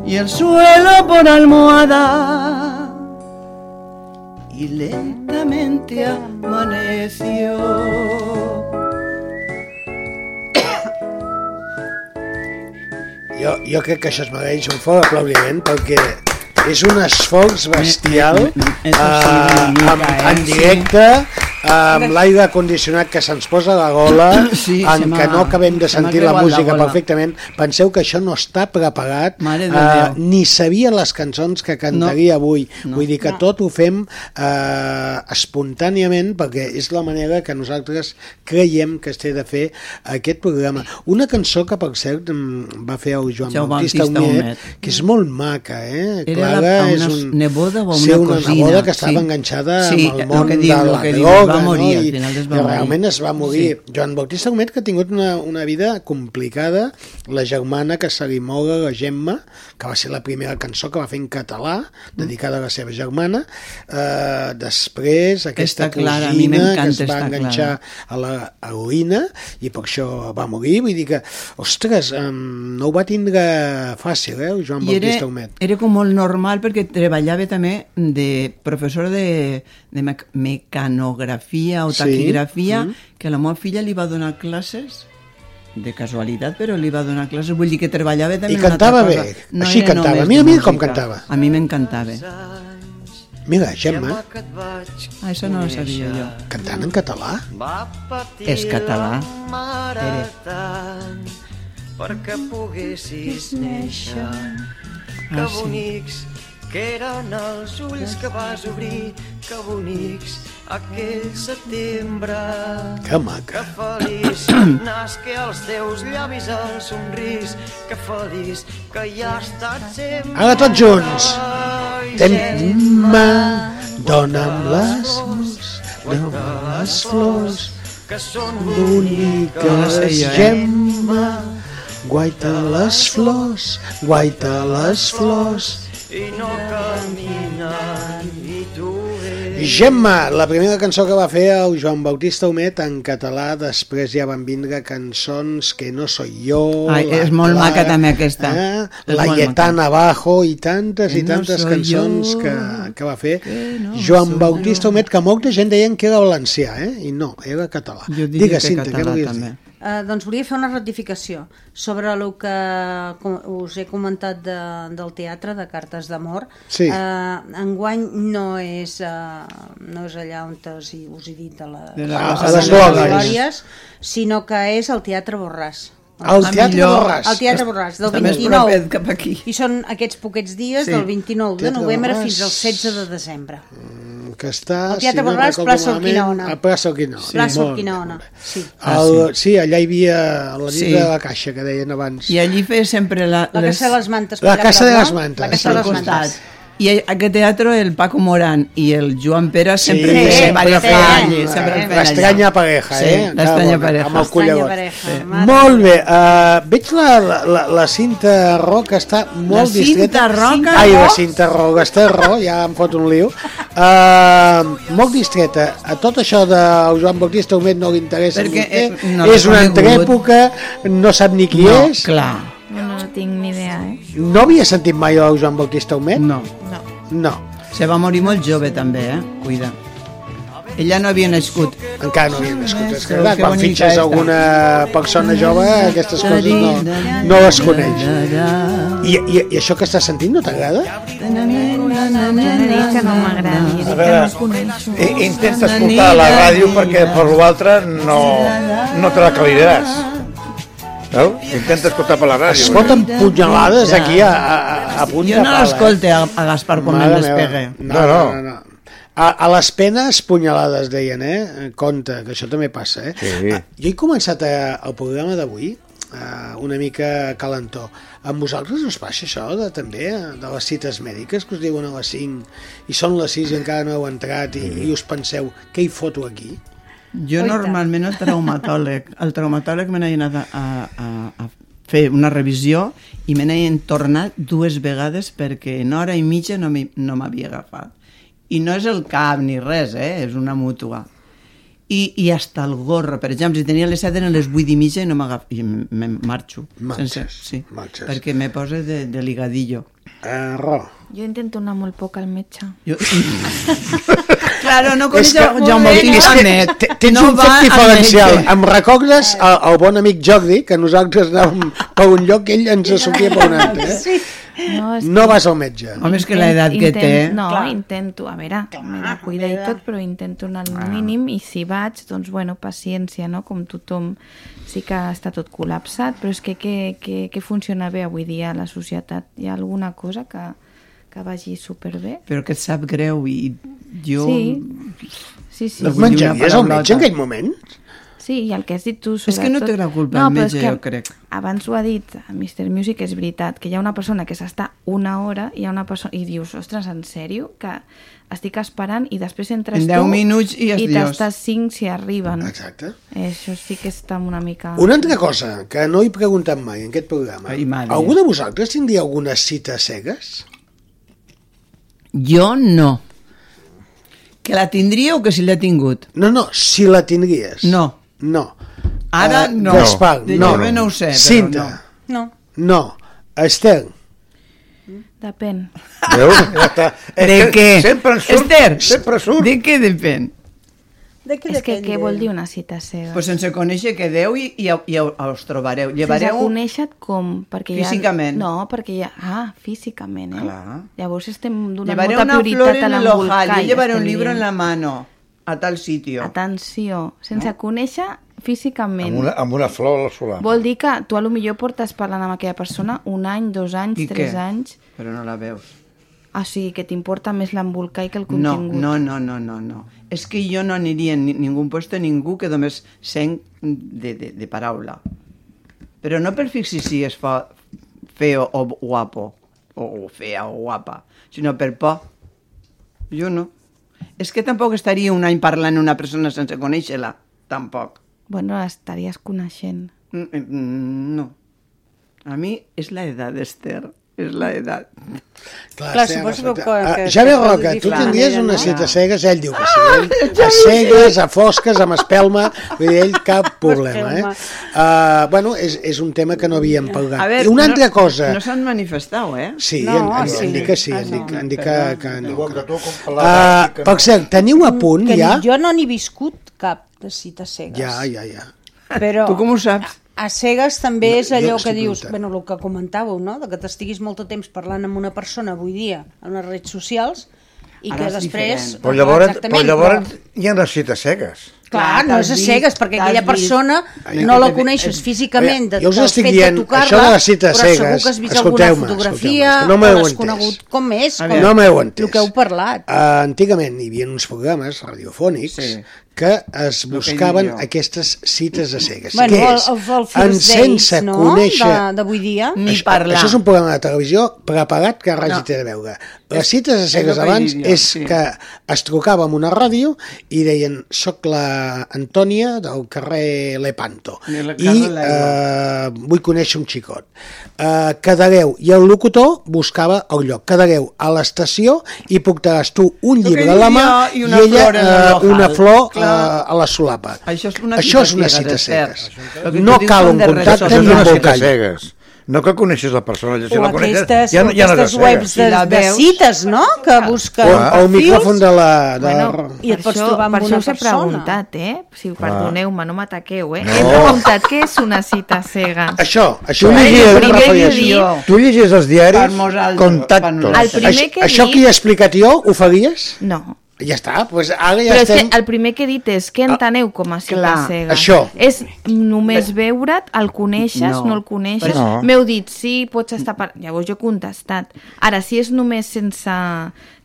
y el suelo por almohada. Y lentamente amaneció. Jo, jo crec que això es mereix un fort aplaudiment perquè és un esforç bestial eh, en, eh, en sí. Amb l'aire condicionat que se'ns posa a la gola, [coughs] Sí, en què no acabem de sentir la la música gola. perfectament, penseu que això no està preparat, eh, ni sabia les cançons que cantaria avui. Vull dir que tot ho fem eh, espontàniament perquè és la manera que nosaltres creiem que es té de fer aquest programa. Una cançó que, per cert, va fer el Joan, Joan Bautista, Humet. que és molt maca, eh? Era la- Clara una és un... neboda o sí, una una cosina, neboda que estava sí. enganxada Sí, amb el el món que diu, de el la que droga, va morir, no? al I, final es va morir. realment es va morir. Joan Bautista Humet, que ha tingut una, una vida complicada, la germana que se li moga, la Gemma, que va ser la primera cançó que va fer en català, dedicada a la seva germana, eh, després aquesta Aquesta Clara, a cosina que m'encanta es va enganxar a la heroïna i per això va morir, vull dir que ostres, um, no ho va tindre fàcil, eh, Joan I era, Bautista Humet. era com molt normal perquè treballava també de professor de, de mec mecanografia o Sí, taquigrafia, mm. que la meva filla li va donar classes de casualitat, però li va donar classes, vull dir que treballava també I cantava bé, cosa. així cantava. Mira, mira com cantava. A mi m'encantava. Mira, Gemma, Ah, això no ho sabia jo. cantant en català. És català. Tant, perquè poguessis néixer. Que Ah, sí. bonics que eren els ulls que vas obrir, que bonics aquell setembre. Que maca. Que feliç [clears throat] nasque als teus llavis el somrís, que feliç que hi ha estat sempre. Ara tots junts. Gemma, dona'm les flors, dona'm les flors, que són boniques? Gemma, guaita les flors, guaita les flors. i no caminen. Gemma, la primera cançó que va fer el Joan Bautista Humet en català, després ja van vindre cançons que no soy yo, Ai, és molt Clara, maca també aquesta. eh? La Lletana Abajo i tantes Que i no tantes soy cançons yo, que, que va fer no Joan Bautista Humet, que molta gent deien que era valencià, eh? i no, era català. Jo diria Digues, que Cinta, català també. dir? Uh, doncs volia fer una ratificació sobre el que com us he comentat de, del teatre de Cartes d'Amor. Sí. Uh, enguany no és, uh, no és allà on us, he- us he dit de, la, De la Rosa a les Glòries. sinó que és el Teatre Borràs. El Ah, Teatre millor. Borràs. El Teatre Borràs, del Està més 29. propet cap aquí. I són aquests poquets dies Sí. del 29 de Teatre novembre Borràs. fins al 16 de desembre. que està, El Teatre si no Borràs, recordo plaça malament, Urquinaona. A plaça Urquinaona. Sí. Plaça Urquinaona, bé. sí. Ah, El, sí, allà hi havia la nit Sí. de la caixa, que deien abans. I allí feia sempre la, La Casa de les Mantes. La Casa de no? les Mantes, La Casa de les. Mantes. I a aquest teatre el Paco Morán i el Joan Pere sempre Sí, feien sempre feien, sempre eh, feien l'estranya pareja, sí, eh? L'estranya pareja. amb el llavors. pareja. mare Molt bé, uh, veig la, la, la cinta Roca està molt La distreta. Cinta Roca? Ai, la cinta Roca, està ro, ja em fot un liu. Uh, molt distreta. A tot això de Joan Bautista Humet no li interessa Perquè, eh, no és una conegut. entreèpoca, no sap ni qui No, és. clar. No tinc ni idea, eh? No havia sentit mai el Joan Bautista Humet? No. No. Se va morir molt jove també, eh? Cuida. Ella no havia nascut. Encara no havia nascut. És que, clar, quan bonica fitxes esta. alguna persona jove, aquestes coses no, no les coneix. I, i, I això que estàs sentint no t'agrada? No que no que no. I- Intenta escoltar la ràdio perquè per l'altre no, no te la calidaràs. Veu? Intenta escoltar per la ràdio. Es foten punyalades aquí a, a, a punt Jo de no pala, eh? l'escolte a, a Gaspar quan meva. despegue. No, no, no. no. A, a les penes, punyalades, deien, eh? Compte, que això també passa, eh? Sí. Ah, Jo he començat a, el programa d'avui eh, una mica calentó. Amb vosaltres us passa això, de, també, eh, de les cites mèdiques, que us diuen a les 5 i són les 6 i encara no heu entrat i, i us penseu, què hi foto aquí? Jo Oi, tant. normalment el traumatòleg, el traumatòleg me n'he anat a, a, a fer una revisió i me n'he tornat dues vegades perquè en hora i mitja no m'hi- no m'havia agafat. I no és el cap ni res, eh? és una mútua. I, i hasta el gorro, per exemple, si tenia les 7 eren les 8 i mitja i no m'agafo, i me marxo. Marxes, sí, marxes. perquè me posa de, de ligadillo. Uh, Ro. Jo intento anar molt poc al metge. Jo... [laughs] claro, no És coneix que- Joan Bautista és que [laughs] Tens no un va fet al diferencial. Em recordes el, el bon amic Jordi, que nosaltres anàvem per un lloc i ell ens sortia per un altre. Eh? Sí. No, és no que- vas al metge. Home, és que l'edat que té... No, Clar. intento, a veure, m'he de cuidar i tot, però intento anar al mínim i si vaig, doncs bueno, paciència, no? Com tothom sí que està tot col·lapsat, però és que què funciona bé avui dia a la societat? Hi ha alguna cosa que, que vagi superbé? Però que et sap greu i jo... Sí, sí, sí. No una menjaries el metge en aquell moment? Sí, i el que has dit tu, És que no té la culpa el però és metge, jo crec. Abans ho ha dit Mr. Music, és veritat, que hi ha una persona que s'està una hora i hi ha una persona i dius, ostres, en sèrio? Que estic esperant i després entres En tu 10 minuts i és i t'estàs 5 si arriben. Exacte. Eh, això sí que està una mica... Una altra cosa que no he preguntat mai en aquest programa. Ai, madre. Algú de vosaltres tindria alguna cita cegues? Jo no. Que la tindria o que si l'he tingut? No, no, si la tindries. No. No. Ara Eh, no. Gaspar, De no. jove no ho sé, però Cinta. No. No. Esther. Depèn. Veus? Ja De que què? Sempre surt. Esther, Sempre surt. de què depèn? De què És que què vol dir una cita cega? Pues sense conèixer quedeu i, i, i us trobareu. Sense Llevareu... conèixer com? Perquè hi ha- Físicament. No, perquè hi ha... Ah, físicament, eh? Clar. Llavors estem donant Llevaré molta una flor prioritat a en el l'embolcall. ojal, llevaré un libro en la mano, a tal sitio. Atenció, sense no? conèixer físicament. Amb una, amb una flor a la solana. Vol dir que tu a lo millor portes parlant amb aquella persona un any, dos anys, I tres què? anys... Però no la veus. Ah, o sigui, que t'importa més l'embolcall que el No, contingut. no, no, no, no, no. És que jo no aniria en ni- ningú puesto ningú que només sent de, de, de paraula. Però no per fixar si és fa, feo o guapo, o, fea o guapa, sinó per por. Jo no. És que tampoc estaria un any parlant una persona sense conèixer-la. Tampoc. Bueno, estaries coneixent. Mm, mm, No. A mi és la edat, Esther. És la edat. Clar, Clar, suposo que- que- Ah, que Javier es pot Roca, tu tindries una cita cegues, ell diu que sí. [laughs] Ell, a cegues, a fosques, amb espelma, vull dir, ell cap [laughs] problema, eh? Uh, bueno, és, és un tema que no havíem parlat. A veure, I una altra no, cosa... No s'han manifestat, eh? Sí, No, en, en, sí. en dic que sí, Ah, en dic, no. en dic que, que no. Que Uh, que per cert, teniu a punt Que ja? ni jo no n'he viscut cap de cita cegues. Ja, ja, ja. Però Tu com ho saps? A cegues també No, és allò que dius, bueno, el que comentàveu, no? de que t'estiguis molt de temps parlant amb una persona avui dia en les redes socials i Ara que és després... diferent. Però llavors, Exactament, però llavors hi ha les cites cegues. Clar, no és a cegues, perquè aquella persona no la coneixes físicament de, jo us estic fet dient, de tocar-la, això de les cites però segur cegues, que has vist alguna fotografia no o m'heu entès. conegut com és, com, No m'heu entès. el que heu parlat. Uh, antigament hi havia uns programes radiofònics Sí. Que es que buscaven jo. aquestes cites a cegues. Bueno, Què és? el, el En sense no?, conèixer... de- d'avui dia. Ni Això- parlar. Això és un programa de televisió preparat que res No. hi té a veure. Les cites a cegues que abans és sí. que es trucava amb una ràdio i deien soc la Antònia del carrer Lepanto i eh, vull conèixer un xicot. Eh, quedareu, i el locutor buscava el lloc. Quedareu a l'estació i portaràs tu un que llibre a la mà i una ella flor eh, una flor Clar. A la solapa. Això és una Això cita és una cega, cita cegues. El No cal un contacte ni un cegues. No que coneixes la persona, si O la coneixes, aquestes, ja, no- ja no aquestes és webs de, Si de cites, no?, que busquen O el perfils. micròfon de la... De... Bueno, I et pots això, trobar amb per una això persona. preguntat, eh? Si, perdoneu-me, no m'ataqueu, eh? No. He preguntat què és una cita cega. Això, això Tu ho llegies, llegies, primer que refereixo. dic- Jo. tu llegies els diaris, contactos. El primer això, que això que he explicat jo, ho faries? No. Ja està, doncs ara ja Però és estem... que el primer que he dit és què enteneu com a cita clar, cega? això. És només veure't, el coneixes, No. no, el coneixes? No. M'heu dit, sí, pots estar... Per... Llavors jo he contestat. Ara, si és només sense...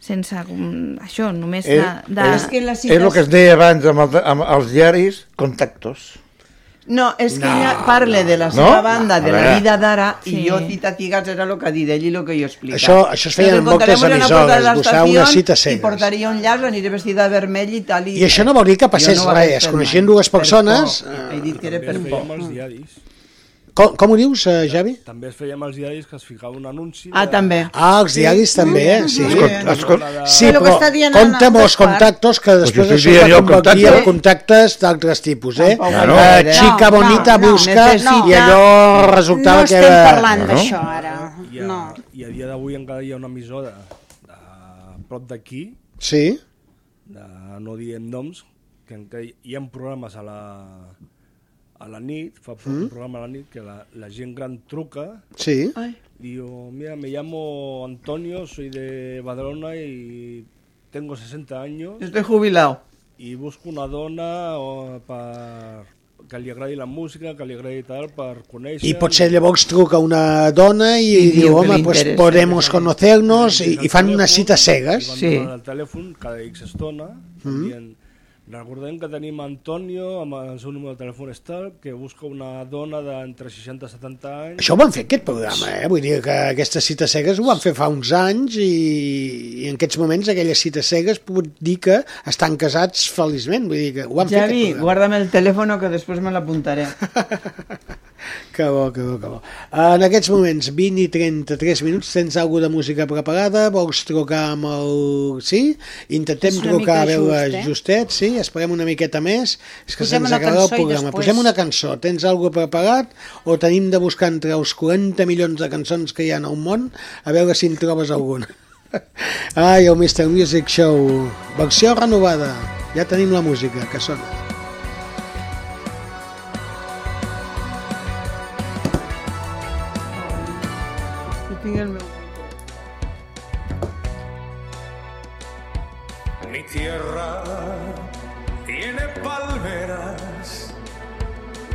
sense mm, això, només de... És- de... És que les És el que es deia abans amb, el, amb els diaris, contactos. No, és que No, ella parla de la no. seva banda, A de la vida d'ara, Sí. i jo cita cigats era el que ha dit ell i el que jo he explicat. Això- això es feia en moltes emissores, buscar una cita I cegues. portaria un llaç, aniré vestida de vermell i tal. I, I això no vol dir que passés Jo no res, es coneixien dues Per persones, por. eh, He dit que era per por. feia amb els diaris. Com, com ho dius, eh, Javi? També es feia amb els diaris que es ficava un anunci... Ah, de- també. Ah, els diaris també, sí. Escolta, escolta, Sí, Però que però està dient compte amb els Gaspar. contactos que després jo això es convertir contacte. en contactes d'altres tipus, eh? Tampoc Claro. Eh, no, Xica no, bonita no, busca necessita- i allò resultava no que estem era... parlant No? d'això ara. I a, No. I a dia d'avui encara hi ha una emissora de, prop d'aquí, Sí, de, no diem noms, que hi ha programes a la, a la nit, fa Mm. un programa a la nit que la, la gent gran truca Sí. Digo, mira, me llamo Antonio, soy de Badalona y tengo 60 años. Estoy jubilado. Y busco una dona o, per, que li agradi la música, que li agradi tal, per conèixer... I potser llavors truca una dona i, I diu, diu home, pues podemos que conocernos i, i fan unes telèfon, cites cegues. i van donant el telèfon cada X estona, Mm. dient, recordem que tenim Antonio, amb el seu número de telèfon és tal, que busca una dona d'entre 60 i 70 anys... Això ho van fer aquest programa, eh? Vull dir que aquestes cites cegues ho van fer fa uns anys i, i en aquests moments aquelles cites cegues puc dir que estan casats feliçment. Vull dir que ho van fer Javi, aquest programa. guárdame el teléfono que después me lo apuntaré. [laughs] Que bo, que bo, que bo. En aquests moments, 20 i 33 minuts, tens alguna de música preparada? Vols trucar amb el... Sí? Intentem trucar a veure just, eh? justet, sí? Esperem una miqueta més. És que Posem se'ns una acaba el programa. després- Posem una cançó. Tens alguna preparat? O tenim de buscar entre els 40 milions de cançons que hi ha al món a veure si en trobes alguna? [laughs] Ai, el Mr. Music Show. Versió renovada. Ja tenim la música que sona.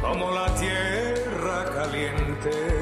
Como la tierra caliente.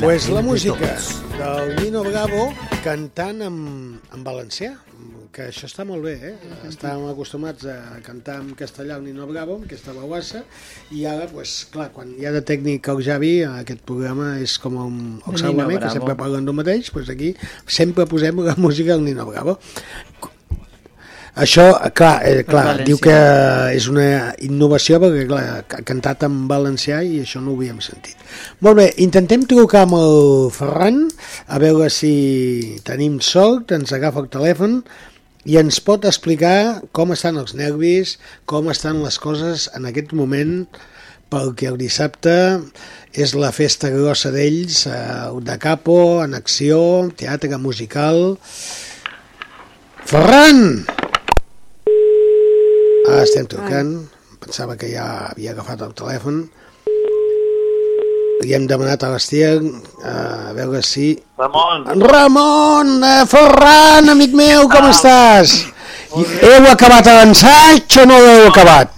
Pues la música del Nino Bravo cantant en, en valencià, que això està molt bé, eh? Estàvem acostumats a cantar en castellà el Nino Bravo, amb aquesta bauassa, i ara, pues, clar, quan hi ha de tècnic el Javi, aquest programa és com un Nino que sempre parlen del mateix, pues aquí sempre posem la música del Nino Bravo. Això, clar, eh, clar diu que és una innovació perquè clar, ha cantat en valencià i això no ho havíem sentit. Molt bé, intentem trucar amb el Ferran a veure si tenim sort, ens agafa el telèfon i ens pot explicar com estan els nervis, com estan les coses en aquest moment perquè el dissabte és la festa grossa d'ells, eh, de capo, en acció, teatre musical... Ferran! Ah, estem trucant. Pensava que ja havia agafat el telèfon. Li hem demanat a l'Estier eh, a veure si... Ramon. Ramon! Ferran, amic meu, com estàs? Heu acabat l'ensaig o no heu acabat?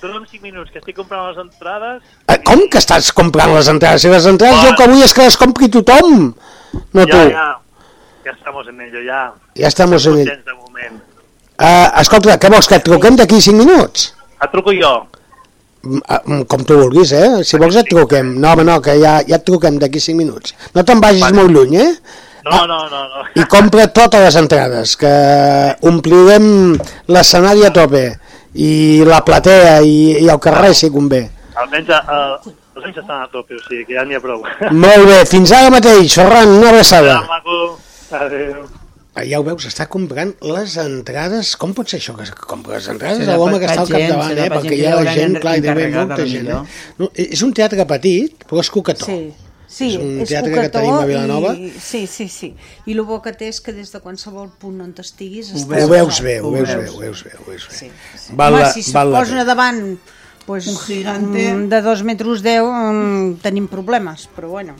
Dona'm 5 minuts, que estic comprant les entrades. Eh, com que estàs comprant les entrades? Si les entrades jo que vull és que les compri tothom, no ya, tu. ya. Ya estamos en ello, ya. Ja estamos en Estem ell. contents de moment. Uh, escolta, què vols, que et truquem d'aquí 5 minuts? Et truco jo. Mm, ah, mm, Com tu vulguis, eh? Si vols et truquem. No, home, no, que ja, ja et truquem d'aquí 5 minuts. No te'n vagis molt lluny, eh? No, no, no, no. I compra totes les entrades, que omplirem l'escenari a tope, i la platea, i, i el carrer, si convé. Almenys eh, els anys estan a tope, o sigui que ja n'hi ha prou. Molt bé, fins ara mateix, Ferran, una abraçada. Maco. Adéu. Ah, Ja ho veus, està comprant les entrades. Com pot ser això que compra les entrades? Serà L'home que està al capdavant, eh? per Perquè hi ha hauran gent, clar, hi deu encarregat, molta gent. Eh? No, és un teatre petit, però és coquetó. Sí, sí, És un és teatre que tenim a Vilanova. I, sí, sí, sí. I el bo que té és que des de qualsevol punt on estiguis... Ho estàs veus bé, ho veus bé, ho veus bé. Ho veus bé. Sí, sí. Val Home, la- si val la posa davant pues, Un gigante. mm, de dos metres deu, mm, tenim problemes, però bueno.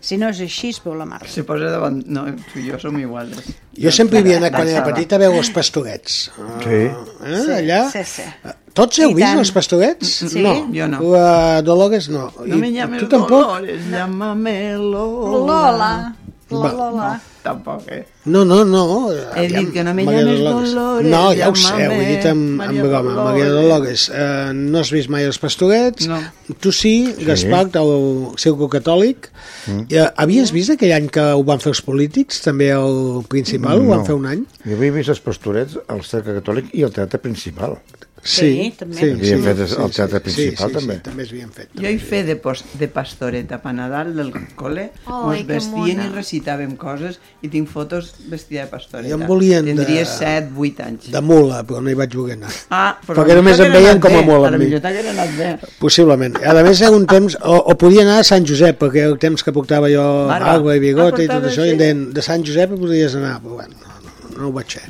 Si no és així, es veu la mar. Se posa davant... No, tu i jo som iguals. Jo sempre hi havia anat quan era D'alçada. petit a veure els pastorets. Sí. Eh, Sí, allà. sí, sí. Tots heu I vist tant. els pastorets? Sí. No, Jo no. La Dolores no. No I me llames tu tampoc? Dolores, llámame Lola. Lola. Va. Lola. Tampoc, eh? No, no, no. He dit que no me Maria llames Dolores. Dolores, No, ja ho sé, ho he dit amb, amb broma. Dolores. Maria Dolores, eh, no has vist mai els pastorets? No. Tu sí, Gaspar, el circo catòlic. Mm. Havies vist aquell any que ho van fer els polítics, també el principal, ho van fer un any? Jo havia vist els pastorets al Cercle Catòlic i al Teatre Principal. Sí, també. Sí, Havien fet el sí, teatre sí, principal, sí, també. Sí, també s'havien fet. Jo hi fe de, post, de pastoreta pa Nadal del col·le, Ai, ens vestien i recitàvem coses i tinc fotos vestida de pastoreta. I em volien de- Tindria 7, 8 anys. De mula, però no hi vaig voler anar. Ah, però Perquè només em veien com a mula A la amb mi. biblioteca era anat bé. Possiblement. A més, era un temps... O, o podia anar a Sant Josep, perquè el temps que portava jo Barba. barba i bigota Ah, i tot això, i sí? deien, de Sant Josep hi podries anar, però bueno, no, ho vaig fer.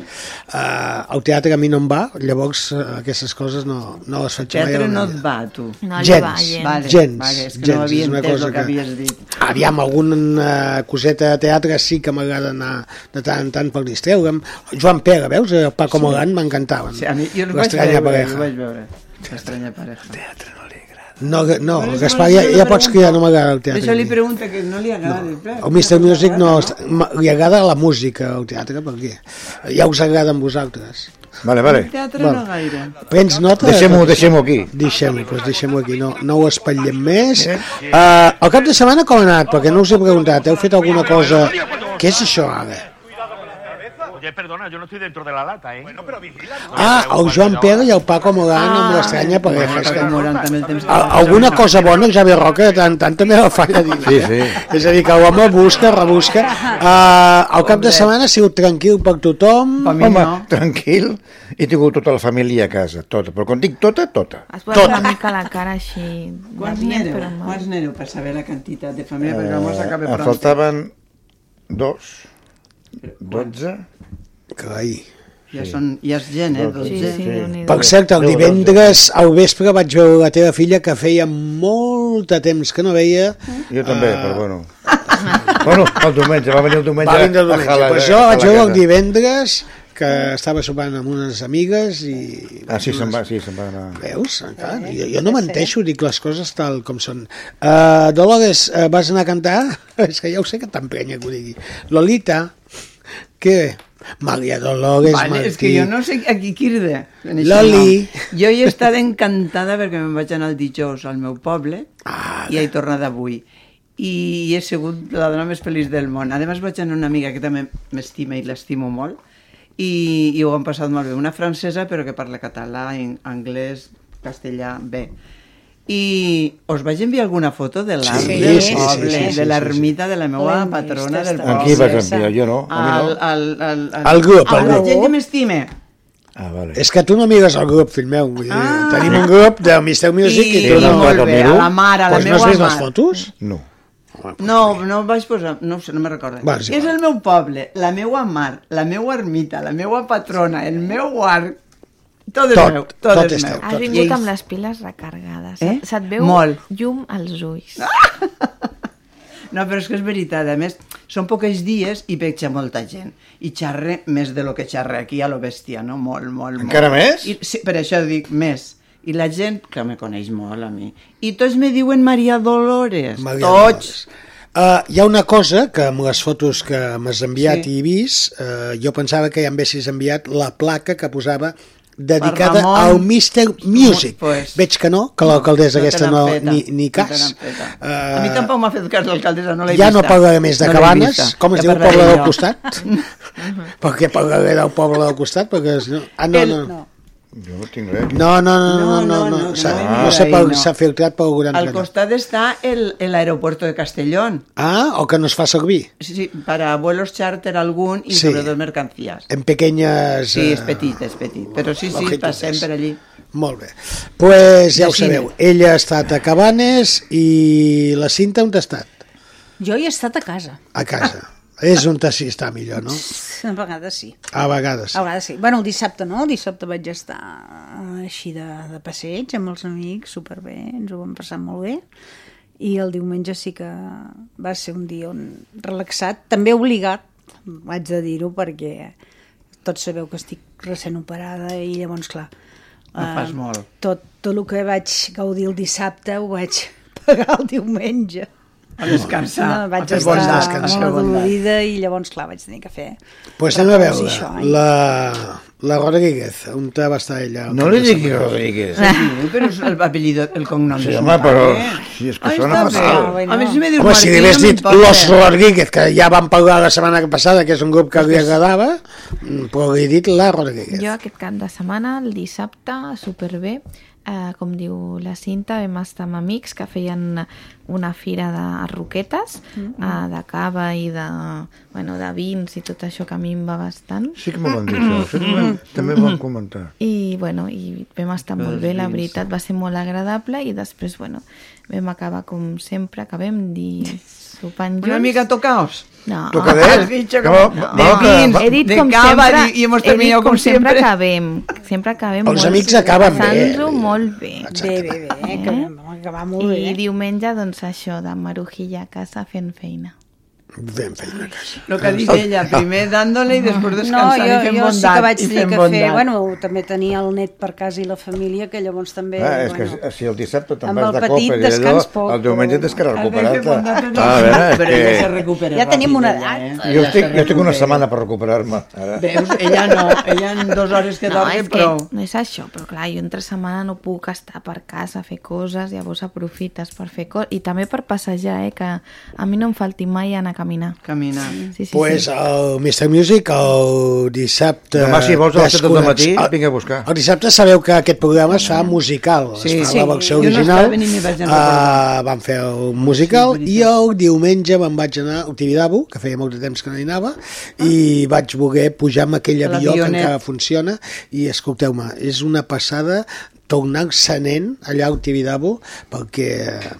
Uh, el teatre a mi no em va, llavors uh, aquestes coses no, no les faig mai. a Teatre no et va, tu. No li gens, va, gens. Vale, gens, vale, és que gens, no havia és una entès cosa el que que- havies dit. Aviam, alguna coseta de teatre sí que m'agrada anar de tant en tant per distreure'm. Joan Pere, veus? El Paco Sí. Mogan m'encantaven. Sí, a mi, jo els vaig L'estranya veure, pareja. ho vaig veure. L'estranya pareja. Teatre no No, no, és Gaspar, que ja, ja pots pregunta. cridar, no m'agrada el teatre. Això li pregunta que no li agrada. No. El Mr. Music no... Li agrada la música al teatre, per què? Ja us agrada amb vosaltres. Vale, vale. El teatre Val. no gaire. Prens nota? Deixem-ho deixem aquí. Deixem-ho, doncs deixem-ho aquí, no, no ho espatllem més. Uh, el cap de setmana com ha anat? Perquè no us he preguntat, heu fet alguna cosa... Què és això ara? Oye, perdona, yo no estoy dentro de la lata, ¿eh? Bueno, pero vigila. Ah, el Joan Pere i el Paco Mogan amb l'estranya pareja. És que... Moran també el temps Alguna cosa bona, el Javier Roca, de tant, tant també la falla dir. Sí, sí. És a dir, que l'home busca, rebusca. Uh, el cap de setmana ha sigut tranquil per tothom. Per mi Home, no. tranquil. He tingut tota la família a casa, tota. Però quan dic tota, tota. Has posat una mica la cara així Quants n'éreu? però. Quants n'éreu per saber la quantitat de família? Perquè vamos a acabar em pronto. faltaven dos, dotze... Carai. Ja, són, ja és gent, eh? Sí, 12. sí, Déu-n'hi-do. Per cert, el divendres al vespre vaig veure la teva filla que feia molt de temps que no veia. Jo també, Ah. però bueno. bueno, el diumenge, va venir el diumenge. Va vindre el a diumenge. jalar- Pues jo a vaig veure el divendres que estava sopant amb unes amigues i... Ah, sí, se'n va, sí, se'n va anar. Veus? Clar, jo, jo no menteixo, dic les coses tal com són. Uh, Dolores, uh, vas anar a cantar? [laughs] És que ja ho sé que t'emprenya que ho digui. Lolita, què? Maria Dolores Vale, Martí. és que jo no sé a qui això Loli. Jo hi he estat encantada perquè me'n vaig anar el dijous al meu poble Ah, i he tornat avui. I he sigut la dona més feliç del món. A més vaig anar una amiga que també m'estima i l'estimo molt i, i ho han passat molt bé. Una francesa però que parla català, anglès, castellà, bé. I us vaig enviar alguna foto de l'art Sí, del sí, sí, poble, sí, sí, de l'ermita sí. de la meva patrona del poble. Amb qui vas enviar? Jo no, Al, no. al, al, Al grup, al a la grup. gent que m'estime. Ah, vale. És que tu no mires el grup, fill meu. Vull dir, Ah. Tenim un grup de Mister Music i, I, tu no. molt bé, a la mare, a la pues no meua has vist les mare. fotos? No. No, no vaig posar, no ho sé, no me'n recordo. Va, és és el meu poble, la meua mar, la meua ermita, la meua patrona, el meu arc, tot és Tot, meu, tot, tot és és meu. Has vingut amb les piles recargades. Eh? Se't veu Molt. llum als ulls. [laughs] No, però és que és veritat, a més, són pocs dies i veig molta gent. I xarre més de lo que xarre aquí a lo bèstia, no? Molt, molt, molt. Encara més? I, sí, per això dic més. I la gent, que me coneix molt a mi, i tots me diuen Maria Dolores. Maria tots. Uh, hi ha una cosa que amb les fotos que m'has enviat Sí. sí. i vist, uh, jo pensava que ja em haguessis enviat la placa que posava dedicada Ramon. al Mr. Music. Pues- Veig que no, que l'alcaldessa No te aquesta no, feta, ni, ni no cas. feta. Uh, A mi tampoc m'ha fet cas l'alcaldessa, no l'he ja vista. no parlaré més de No Cabanes, com es Ja diu el poble del costat? [laughs] Per què parlaré del poble del costat? Perquè, no... Ah, no, no. Jo no tinc res. No, no, no, no, No, no, no, no, no, s'ha- no no per no. s'ha filtrat per algun Al costat està el, el aeropuerto de Castellón. Ah, o que no es fa servir. Sí, sí, para vuelos charter algún y Sí. sobre todo mercancías. En pequeñes... Sí, és eh, petit, és petit. Però sí, sí, passem per allí. Molt bé. pues ja De ho sabeu, ella ha estat a Cabanes i la Cinta on ha estat? Jo he estat a casa. A casa. És on sí està millor, no? [laughs] A vegades sí. A vegades. A vegades sí. Bueno, el dissabte no, el dissabte vaig estar així de, de passeig amb els amics, superbé, ens ho vam passar molt bé. I el diumenge sí que va ser un dia on relaxat, també obligat, vaig de dir-ho, perquè tots sabeu que estic recent operada i llavors, clar, No eh, fas molt. tot, tot el que vaig gaudir el dissabte ho vaig [laughs] pagar el diumenge. A descansar, No, a vaig fer estar bondat, a molt adolorida i llavors, clar, vaig tenir que fer pues anem a veure, això, eh? la, la Rodríguez, on va estar ella? el No li setmana? Rodríguez. Sí, però és el apellido, el cognom Sí, home, però... Sí, és que Ai, sona bé. fatal. A mi si me dius Home, si li hagués no dit. Los Rodríguez, que ja vam parlar la setmana passada, que és un grup que li agradava, mm, però li he dit la Rodríguez. Jo aquest cap de setmana, el dissabte, superbé, eh, com diu la Cinta, vam estar amb amics que feien una fira de roquetes, Mm. eh, de cava i de, bueno, de vins i tot això que a mi em va bastant. Sí que m'ho van dir, això. això també, també m'ho van comentar. I, bueno, i vam estar Els molt bé, la veritat, va ser molt agradable i després, bueno, vam acabar com sempre, acabem dir sopant junts. Una mica tocaos. No. Dicho Que como- va- de va- vins, va- He dit com cava sempre, y hemos he dit com como sempre siempre. acabem, sempre acabem Els amics acaben bé. passant-ho molt bé. Bé, bé, bé, que vam acabar molt I bé. diumenge, doncs això, de marujilla a casa fent feina. Ben feina a casa. Lo que ha dit ella, primer dándole y después No, descansant jo, i fent jo bondat. sí que vaig i tenir fent que bondat. fer... Bueno, també tenia el net per casa i la família, que llavors també... Ah, és bueno, que si el dissabte te'n vas el de copa i allò, poc, el diumenge tens que fer recuperar-te. el- Ah, a veure, Però que... recupera Ja tenim una edat. eh? Jo estic, jo estic una setmana per recuperar-me. Veus? Ella no, ella en dues hores que No, dormi és que prou. no és això, però clar, jo entre setmana no puc estar per casa a fer coses, llavors aprofites per fer coses, i també per passejar, eh, que a mi no em falti mai anar a caminar. Caminar. Sí, sí, pues sí. el Mr. Music el dissabte... Demà, si vols, a les set del desconnex- matí, el- vinga a buscar. El dissabte sabeu que aquest programa es fa musical, Sí, es fa sí. la versió Jo no original, estava uh, vam fer el musical i el diumenge me'n vaig anar al Tibidabo, que feia molt de temps que no hi anava, i vaig voler pujar amb aquell avió que encara funciona, i escolteu-me, és una passada tornar senent allà al Tibidabo, perquè eh,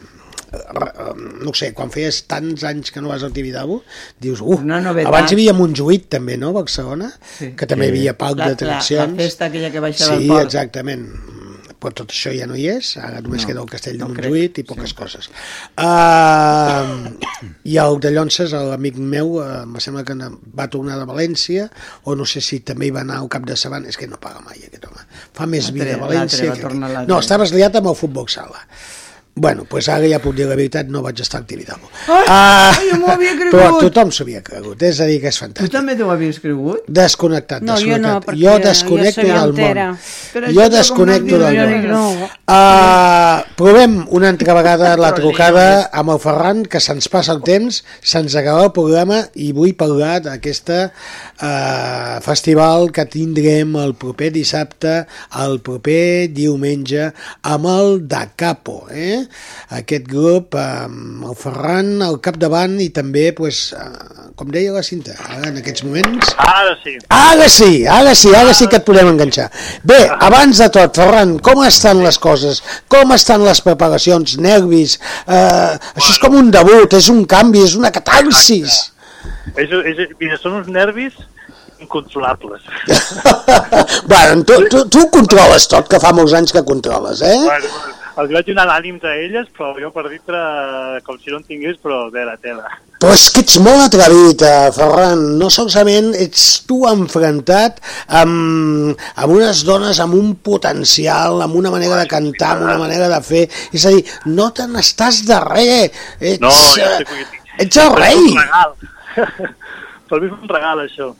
no ho sé, quan feies tants anys que no vas al Tibidabo, dius, uh, Una novetat. abans hi havia Montjuïc també, no, a Barcelona, Sí. que també hi havia parc La- la- d'atraccions. la festa aquella que baixava sí, al port. exactament. Però tot això ja no hi és, ara només No, queda el castell de no Montjuïc i poques coses. Uh, I el de Llonces, l'amic meu, uh, em sembla que va tornar de València, o no sé si també hi va anar al cap de setmana, és que no paga mai aquest home. Fa més vida a València que... No, estaves liat amb el futbol sala. Bueno, pues ara ja puc dir la veritat, no vaig estar al Tibidabo. Ai, Ah, ai, jo m'ho havia [laughs] cregut. Però tothom s'ho havia cregut, és a dir, que és Tu fantàstic. també t'ho havies cregut? Desconnectat, No, jo desconnectat. no, perquè jo jo desconnecto sabia del món. Però Jo desconnecto no del món. no. Uh, provem una altra vegada la trucada amb el Ferran, que se'ns passa el temps, se'ns acaba el programa i vull parlar d'aquesta uh, festival que tindrem el proper dissabte, el proper diumenge, amb el Da Capo. Eh? Aquest grup amb el Ferran al capdavant i també, pues, eh, com deia la Cinta, ara en aquests moments... Ara sí. Ara sí, ara sí, ara sí que et podem enganxar. Bé, abans de tot, Ferran, com estan les coses? Com estan les preparacions, nervis? Eh, això és com un debut, és un canvi, és una catarsis. És, és, mira, són uns nervis incontrolables. [laughs] bueno, tu, tu, tu controles tot, que fa molts anys que controles, eh? Bueno, els vaig donar l'ànims a elles, però jo per dintre, com si no en tingués, però de la tela. Però és que ets molt atrevit, eh, Ferran. No solament ets tu enfrontat amb, amb unes dones amb un potencial, amb una manera de cantar, amb una manera de fer. És a dir, no te n'estàs de res. Ets, No, ja sé que... ets el rei. [laughs] per mi és un regal, això.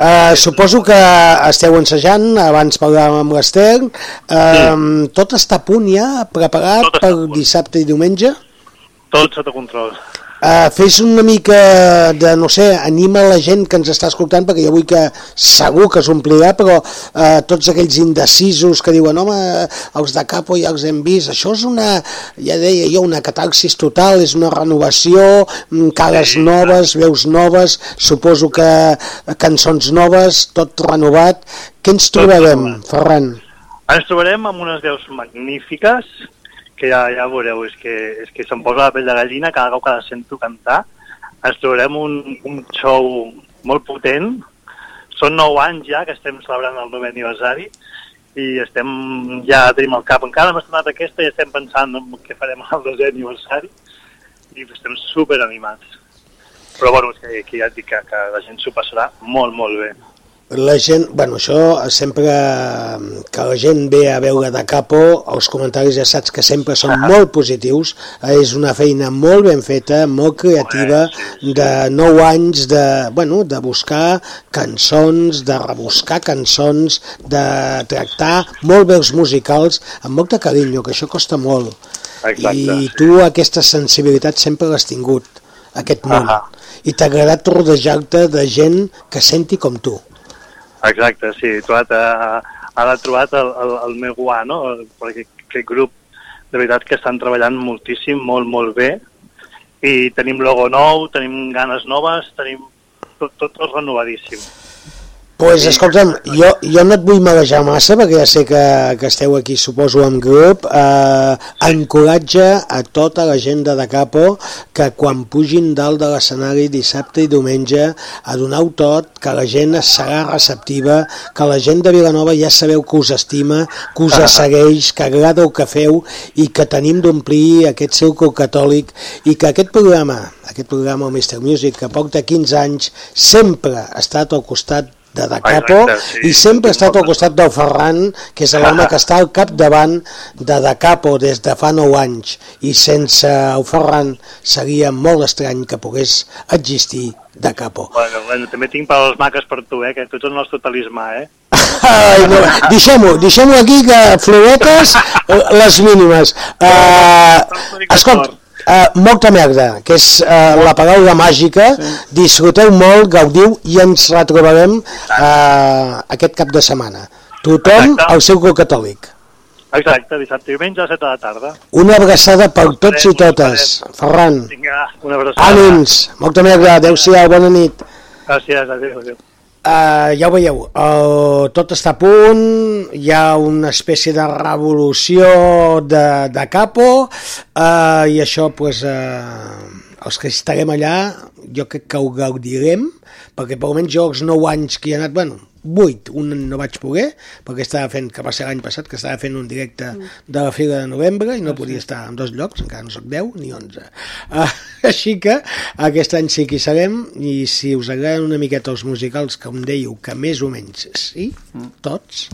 Uh, suposo que esteu ensejant, abans parlàvem amb l'Ester. Uh, Tot està a punt ja, preparat per dissabte i diumenge? Tot sota control. Uh, fes una mica de, no sé, anima la gent que ens està escoltant, perquè jo vull que segur que s'omplirà, però uh, tots aquells indecisos que diuen, home, els de Capo ja els hem vist, això és una, ja deia jo, una catarsis total, és una renovació, mm, cares noves, veus noves, suposo que cançons noves, tot renovat. Què ens trobarem, Ferran? Ens trobarem amb unes veus magnífiques, que ja, ja veureu, és que, és que se'm posa la pell de gallina cada cop que la sento cantar. Ens trobarem un, un show molt potent. Són nou anys ja que estem celebrant el 9 aniversari i estem, ja tenim el cap. Encara hem estrenat aquesta i estem pensant en què farem al 2è aniversari i estem super animats. Però bueno, és que, que ja et dic que, que la gent s'ho passarà molt, molt bé. La gent, bueno, això sempre que la gent ve a veure de capo, els comentaris ja saps que sempre són molt positius, és una feina molt ben feta, molt creativa, de 9 anys de, bueno, de buscar cançons, de rebuscar cançons, de tractar molt bé els musicals amb molt de carinyo, que això costa molt. Exacte, I tu aquesta sensibilitat sempre l'has tingut, aquest món. Ahà. I t'ha agradat rodejar-te de gent que senti com tu. Exacte, sí, he trobat, eh, ara he trobat el, el, el meu guà, no? Perquè aquest grup, de veritat, que estan treballant moltíssim, molt, molt bé, i tenim logo nou, tenim ganes noves, tenim tot, tot, tot renovadíssim. Pues, escolta'm, jo, jo no et vull marejar massa, perquè ja sé que, que esteu aquí, suposo, en grup. Eh, encoratge a tota la gent de Capo que quan pugin dalt de l'escenari dissabte i diumenge a donar-ho tot, que la gent serà receptiva, que la gent de Vilanova ja sabeu que us estima, que us segueix, que agrada el que feu i que tenim d'omplir aquest círcul catòlic i que aquest programa, aquest programa, el Mr. Music, que porta 15 anys, sempre ha estat al costat de Da Capo Exacte, sí. i sempre ha estat al costat del Ferran, que és l'home que està al capdavant de Da Capo des de fa 9 anys i sense el Ferran seria molt estrany que pogués existir Da Capo. Bueno, bueno, també tinc paraules maques per tu, eh, que tu ets el nostre talismà, eh? Ai, no, deixem-ho, deixem-ho aquí que floretes eh, les mínimes. Uh, escolta, uh, molta merda, que és uh, la paraula màgica, disfruteu molt, gaudiu i ens retrobarem uh, aquest cap de setmana. Tothom Exacte. al seu cor catòlic. Exacte, dissabte i diumenge a les 7 de la tarda. Una abraçada per tots i totes. Ferran, Vinga, una abraçada. ànims, molta merda, adeu-siau, bona nit. Gràcies, adéu, adéu. Uh, ja ho veieu, uh, tot està a punt, hi ha una espècie de revolució de, de capo uh, i això, pues, uh, els que estarem allà, jo crec que ho gaudirem, perquè per almenys jo els 9 anys que hi ha anat, bueno, 8, un no vaig poder, perquè estava fent, que va ser l'any passat, que estava fent un directe de la Fira de Novembre i no podia estar en dos llocs, encara no sóc 10 ni 11. Uh, [laughs] així que aquest any sí que hi serem i si us agraden una miqueta els musicals, que em dèieu que més o menys sí, tots,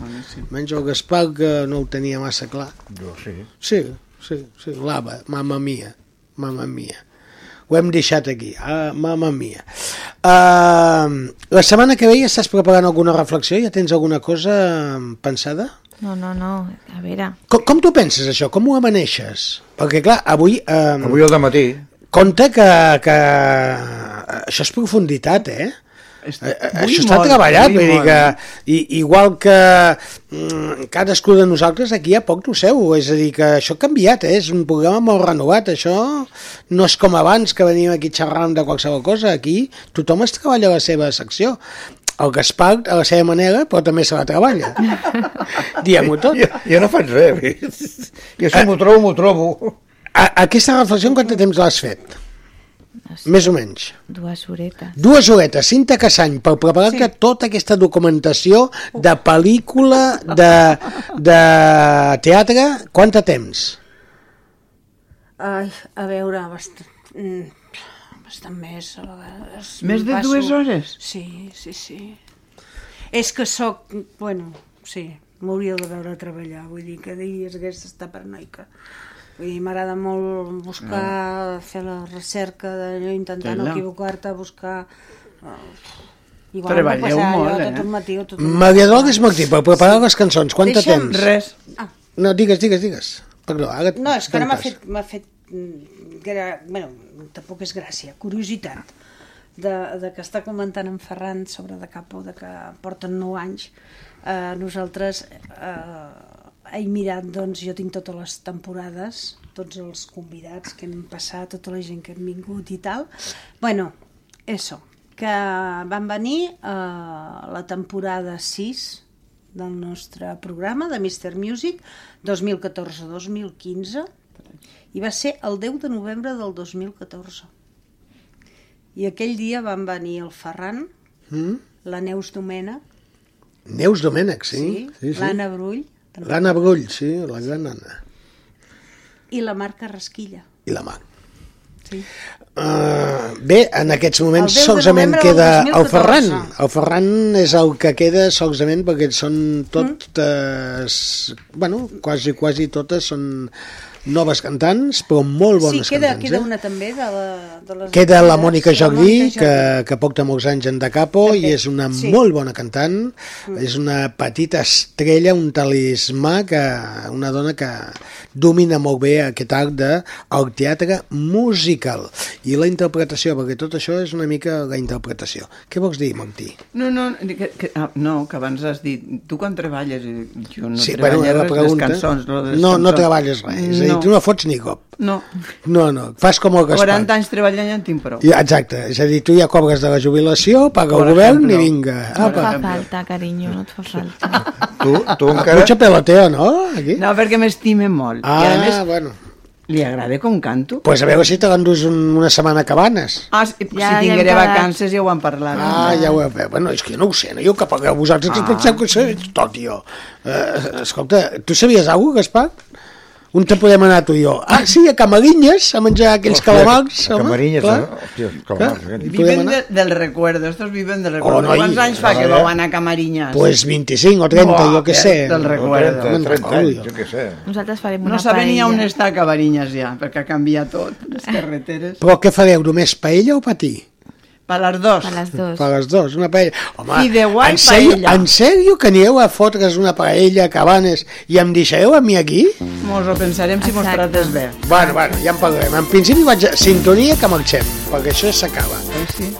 menys el Gaspar que no ho tenia massa clar. Jo sí. Sí, sí, sí, l'Ava, mamma mia, mamma mia. Ho hem deixat aquí, ah, mamma mia. Uh, la setmana que ve ja estàs preparant alguna reflexió? Ja tens alguna cosa pensada? No, no, no, a veure... Com, com tu penses això? Com ho amaneixes? Perquè clar, avui... Uh, Avui al matí. Compte que, que això és profunditat, eh? Eh, eh, Això està molt, treballat, vull dir que i, igual que mm, cadascú de nosaltres aquí a poc ho seu, és a dir, que això ha canviat, eh? és un programa molt renovat, això no és com abans que veníem aquí xerrant de qualsevol cosa, aquí tothom es treballa la seva secció, el Gaspar a la seva manera, però també se la treballa. [laughs] Diguem-ho tot. Jo, jo no faig res. Jo si m'ho trobo, m'ho trobo. A, aquesta reflexió en quant de temps l'has fet? Més o menys. Dues horetes. Dues horetes, Cinta Cassany, per preparar-te sí. tota aquesta documentació de pel·lícula, de, de teatre, quant de temps? Ai, a veure, bastant, mm, bastant més a vegades. Més de Passo- dues hores? Sí, sí, sí. És que sóc, bueno, sí, m'hauríeu de veure treballar, vull dir que diries que aquesta està paranoica. Dir, m'agrada molt buscar, fer la recerca d'allò, intentar no equivocar-te, buscar... Uh, igual Treballeu no passar molt, allò eh? tot un matí o tot un Maria Dolores Martí, per preparar les cançons, quant de Deixa'm- temps? Res. Ah. No, digues, digues, digues. Perdó, ara... No, és que ara m'ha fet, m'ha fet mm, gra... bueno, tampoc és gràcia, curiositat de, de que està comentant en Ferran sobre de Capo, de que porten 9 anys. Eh, nosaltres eh, he mirat, doncs jo tinc totes les temporades, tots els convidats que hem passat, tota la gent que hem vingut i tal. Bueno, eso, que van venir a la temporada 6 del nostre programa de Mr. Music 2014-2015 i va ser el 10 de novembre del 2014 i aquell dia van venir el Ferran Mm? la Neus Domènech Neus Domènech, sí. sí, sí, sí. l'Anna Brull L'Anna Brull, sí, la gran Anna. i la Marca Rasquilla I la Mar. sí. Uh, bé, en aquests moments El 10 de solament queda el 2014. Ferran. El Ferran és el que queda solament perquè són totes, bueno, quasi, quasi totes són noves cantants, però molt sí, bones queda, cantants. queda eh? una també de, la, de les Queda la Mònica Mònica que, que porta molts anys en De Capo També, i és una sí. molt bona cantant, Mm. és una petita estrella, un talismà, que, una dona que domina molt bé aquest art de, teatre musical i la interpretació, perquè tot això és una mica la interpretació. Què vols dir, Martí? No, no, que, que, ah, no, que abans has dit, tu quan treballes? I Jo no sí, treballo bueno, res, pregunta... les cançons. De les no, no cançons. treballes res, és dir, No. tu no fots ni cop. No. No, no, fas com el Gaspar. 40 anys treballant ja en tinc prou. Ja, exacte, és a dir, tu ja cobres de la jubilació, paga Per el govern i vinga. No et fa falta, carinyo, no et fa falta. [laughs] Tu, tu encara... Mucho peloteo, no? Aquí? No, perquè m'estime molt. Ah, I a més, bueno. li agrada com canto. Pues a veure si te l'endús un, una setmana a Cabanes. Ah, si, Ja- si ja tingueré quedat. vacances ja ho hem parlat. Ah, ja ho veu. Bueno, és que jo no ho sé, no? jo que pagueu vosaltres, que Ah. penseu que sé tot jo. Uh, escolta, tu sabies alguna cosa, Gaspar? On te podem anar tu i jo? Ah, sí, a Camarinyes, a menjar aquells Hòstia, calamars. a home, Camarinyes, clar. eh? Hòstia, calamars, eh? Viven de, del recuerdo, estos viven del recuerdo. Oh, noi, Quants anys fa que eh? vau anar a Camarinyes? Pues 25 o 30, Buah, jo què que sé. Del recuerdo. 30, Me'n 30 recordo anys, jo. què sé. Nosaltres farem una No saben ni on està Camarinyes ja, perquè ha canviat tot, les carreteres. Però què fareu, només paella o patí? Per les dos. Per les dos. Per les dues, una paella. Home, i en sèrio, paella. en sèrio que anireu a fotre's una paella a Cabanes i em deixareu a mi aquí? Mos ho pensarem si mos Exacte. trates bé. Bueno, bueno, ja en parlarem. En principi vaig a... Sintonia que marxem, perquè això s'acaba. Sí.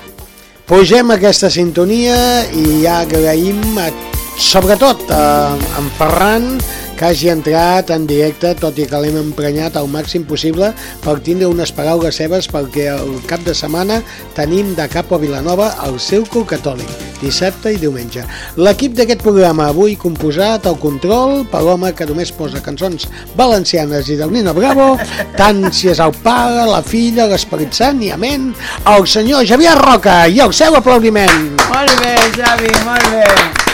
Pugem aquesta sintonia i ja agraïm a, sobretot a en Ferran que hagi entrat en directe, tot i que l'hem emprenyat al màxim possible per tindre unes paraules seves perquè el cap de setmana tenim de cap a Vilanova el seu cul catòlic, dissabte i diumenge. L'equip d'aquest programa avui composat al control per l'home que només posa cançons valencianes i del Nino Bravo, tant si és el pare, la filla, l'Esperit Sant i amén, el senyor Javier Roca i el seu aplaudiment. Molt bé, Xavi, molt bé.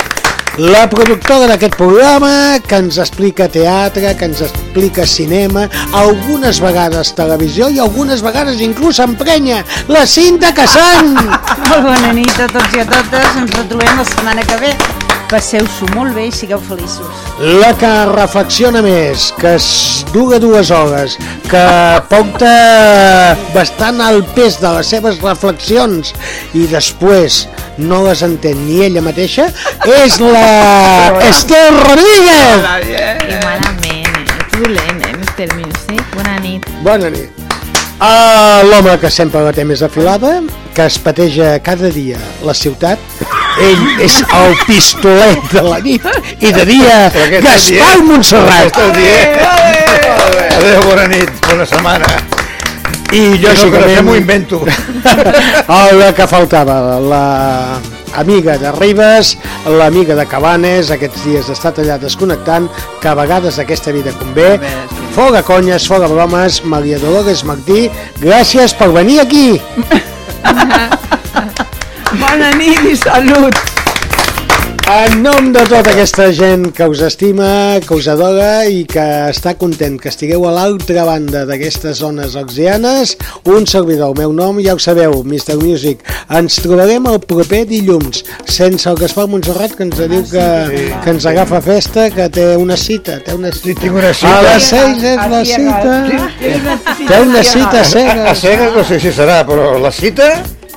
La productora d'aquest programa que ens explica teatre, que ens explica cinema, algunes vegades televisió i algunes vegades inclús emprenya, la Cinta Casant! [laughs] Molt bona nit a tots i a totes, ens retrobem la setmana que ve. Passeu-s'ho molt bé i sigueu feliços. La que reflexiona més, que es dura dues hores, que porta bastant al pes de les seves reflexions i després no les entén ni ella mateixa, és la [laughs] Esther Rodríguez! I malament, eh? Ets dolent, eh, Mr. Music? Bona nit. Bona nit. Uh, L'home que sempre la té més afilada, que es pateja cada dia la ciutat, ell és el pistolet de la nit i de dia Gaspar? Montserrat. Adéu, bona nit, bona setmana. I Jo no, que lògicament... m'ho invento. [laughs] el que faltava, la amiga de Ribes, l'amiga de Cabanes, aquests dies està allà desconnectant, que a vegades aquesta vida convé. Foga conyes, foga bromes, Maria Dolores Martí, gràcies per venir aquí. [laughs] Bona nit i salut. En nom de tota aquesta gent que us estima, que us adora i que està content que estigueu a l'altra banda d'aquestes zones oxianes, un servidor, el meu nom, ja ho sabeu, Mr. Music. Ens trobarem el proper dilluns, sense el Gaspar Montserrat, que ens diu que, que ens agafa festa, que té una cita. Té una cita. Tinc una cita. A les 6 és la cita. Té una cita cega. A cegues no sé si serà, però la cita...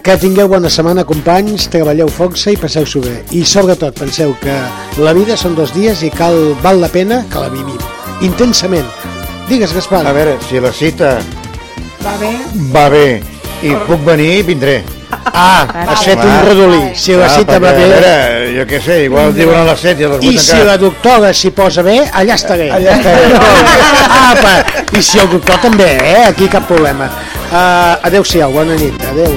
Que tingueu bona setmana, companys, treballeu força i passeu-s'ho bé. I sobretot penseu que la vida són dos dies i cal, val la pena que la vivim. Intensament. Digues, Gaspar. A veure, si la cita Va bé? va bé i puc venir, vindré. Ah, has fet un redolí. Si la Ah, cita va bé... A veure, jo què sé, igual diuen a les 7 i a les 8 I si la doctora s'hi posa bé, allà estaré. Allà estaré. [laughs] [laughs] Apa, I si el doctor també, eh? Aquí cap problema. Uh, Adéu-siau, bona nit. Adéu.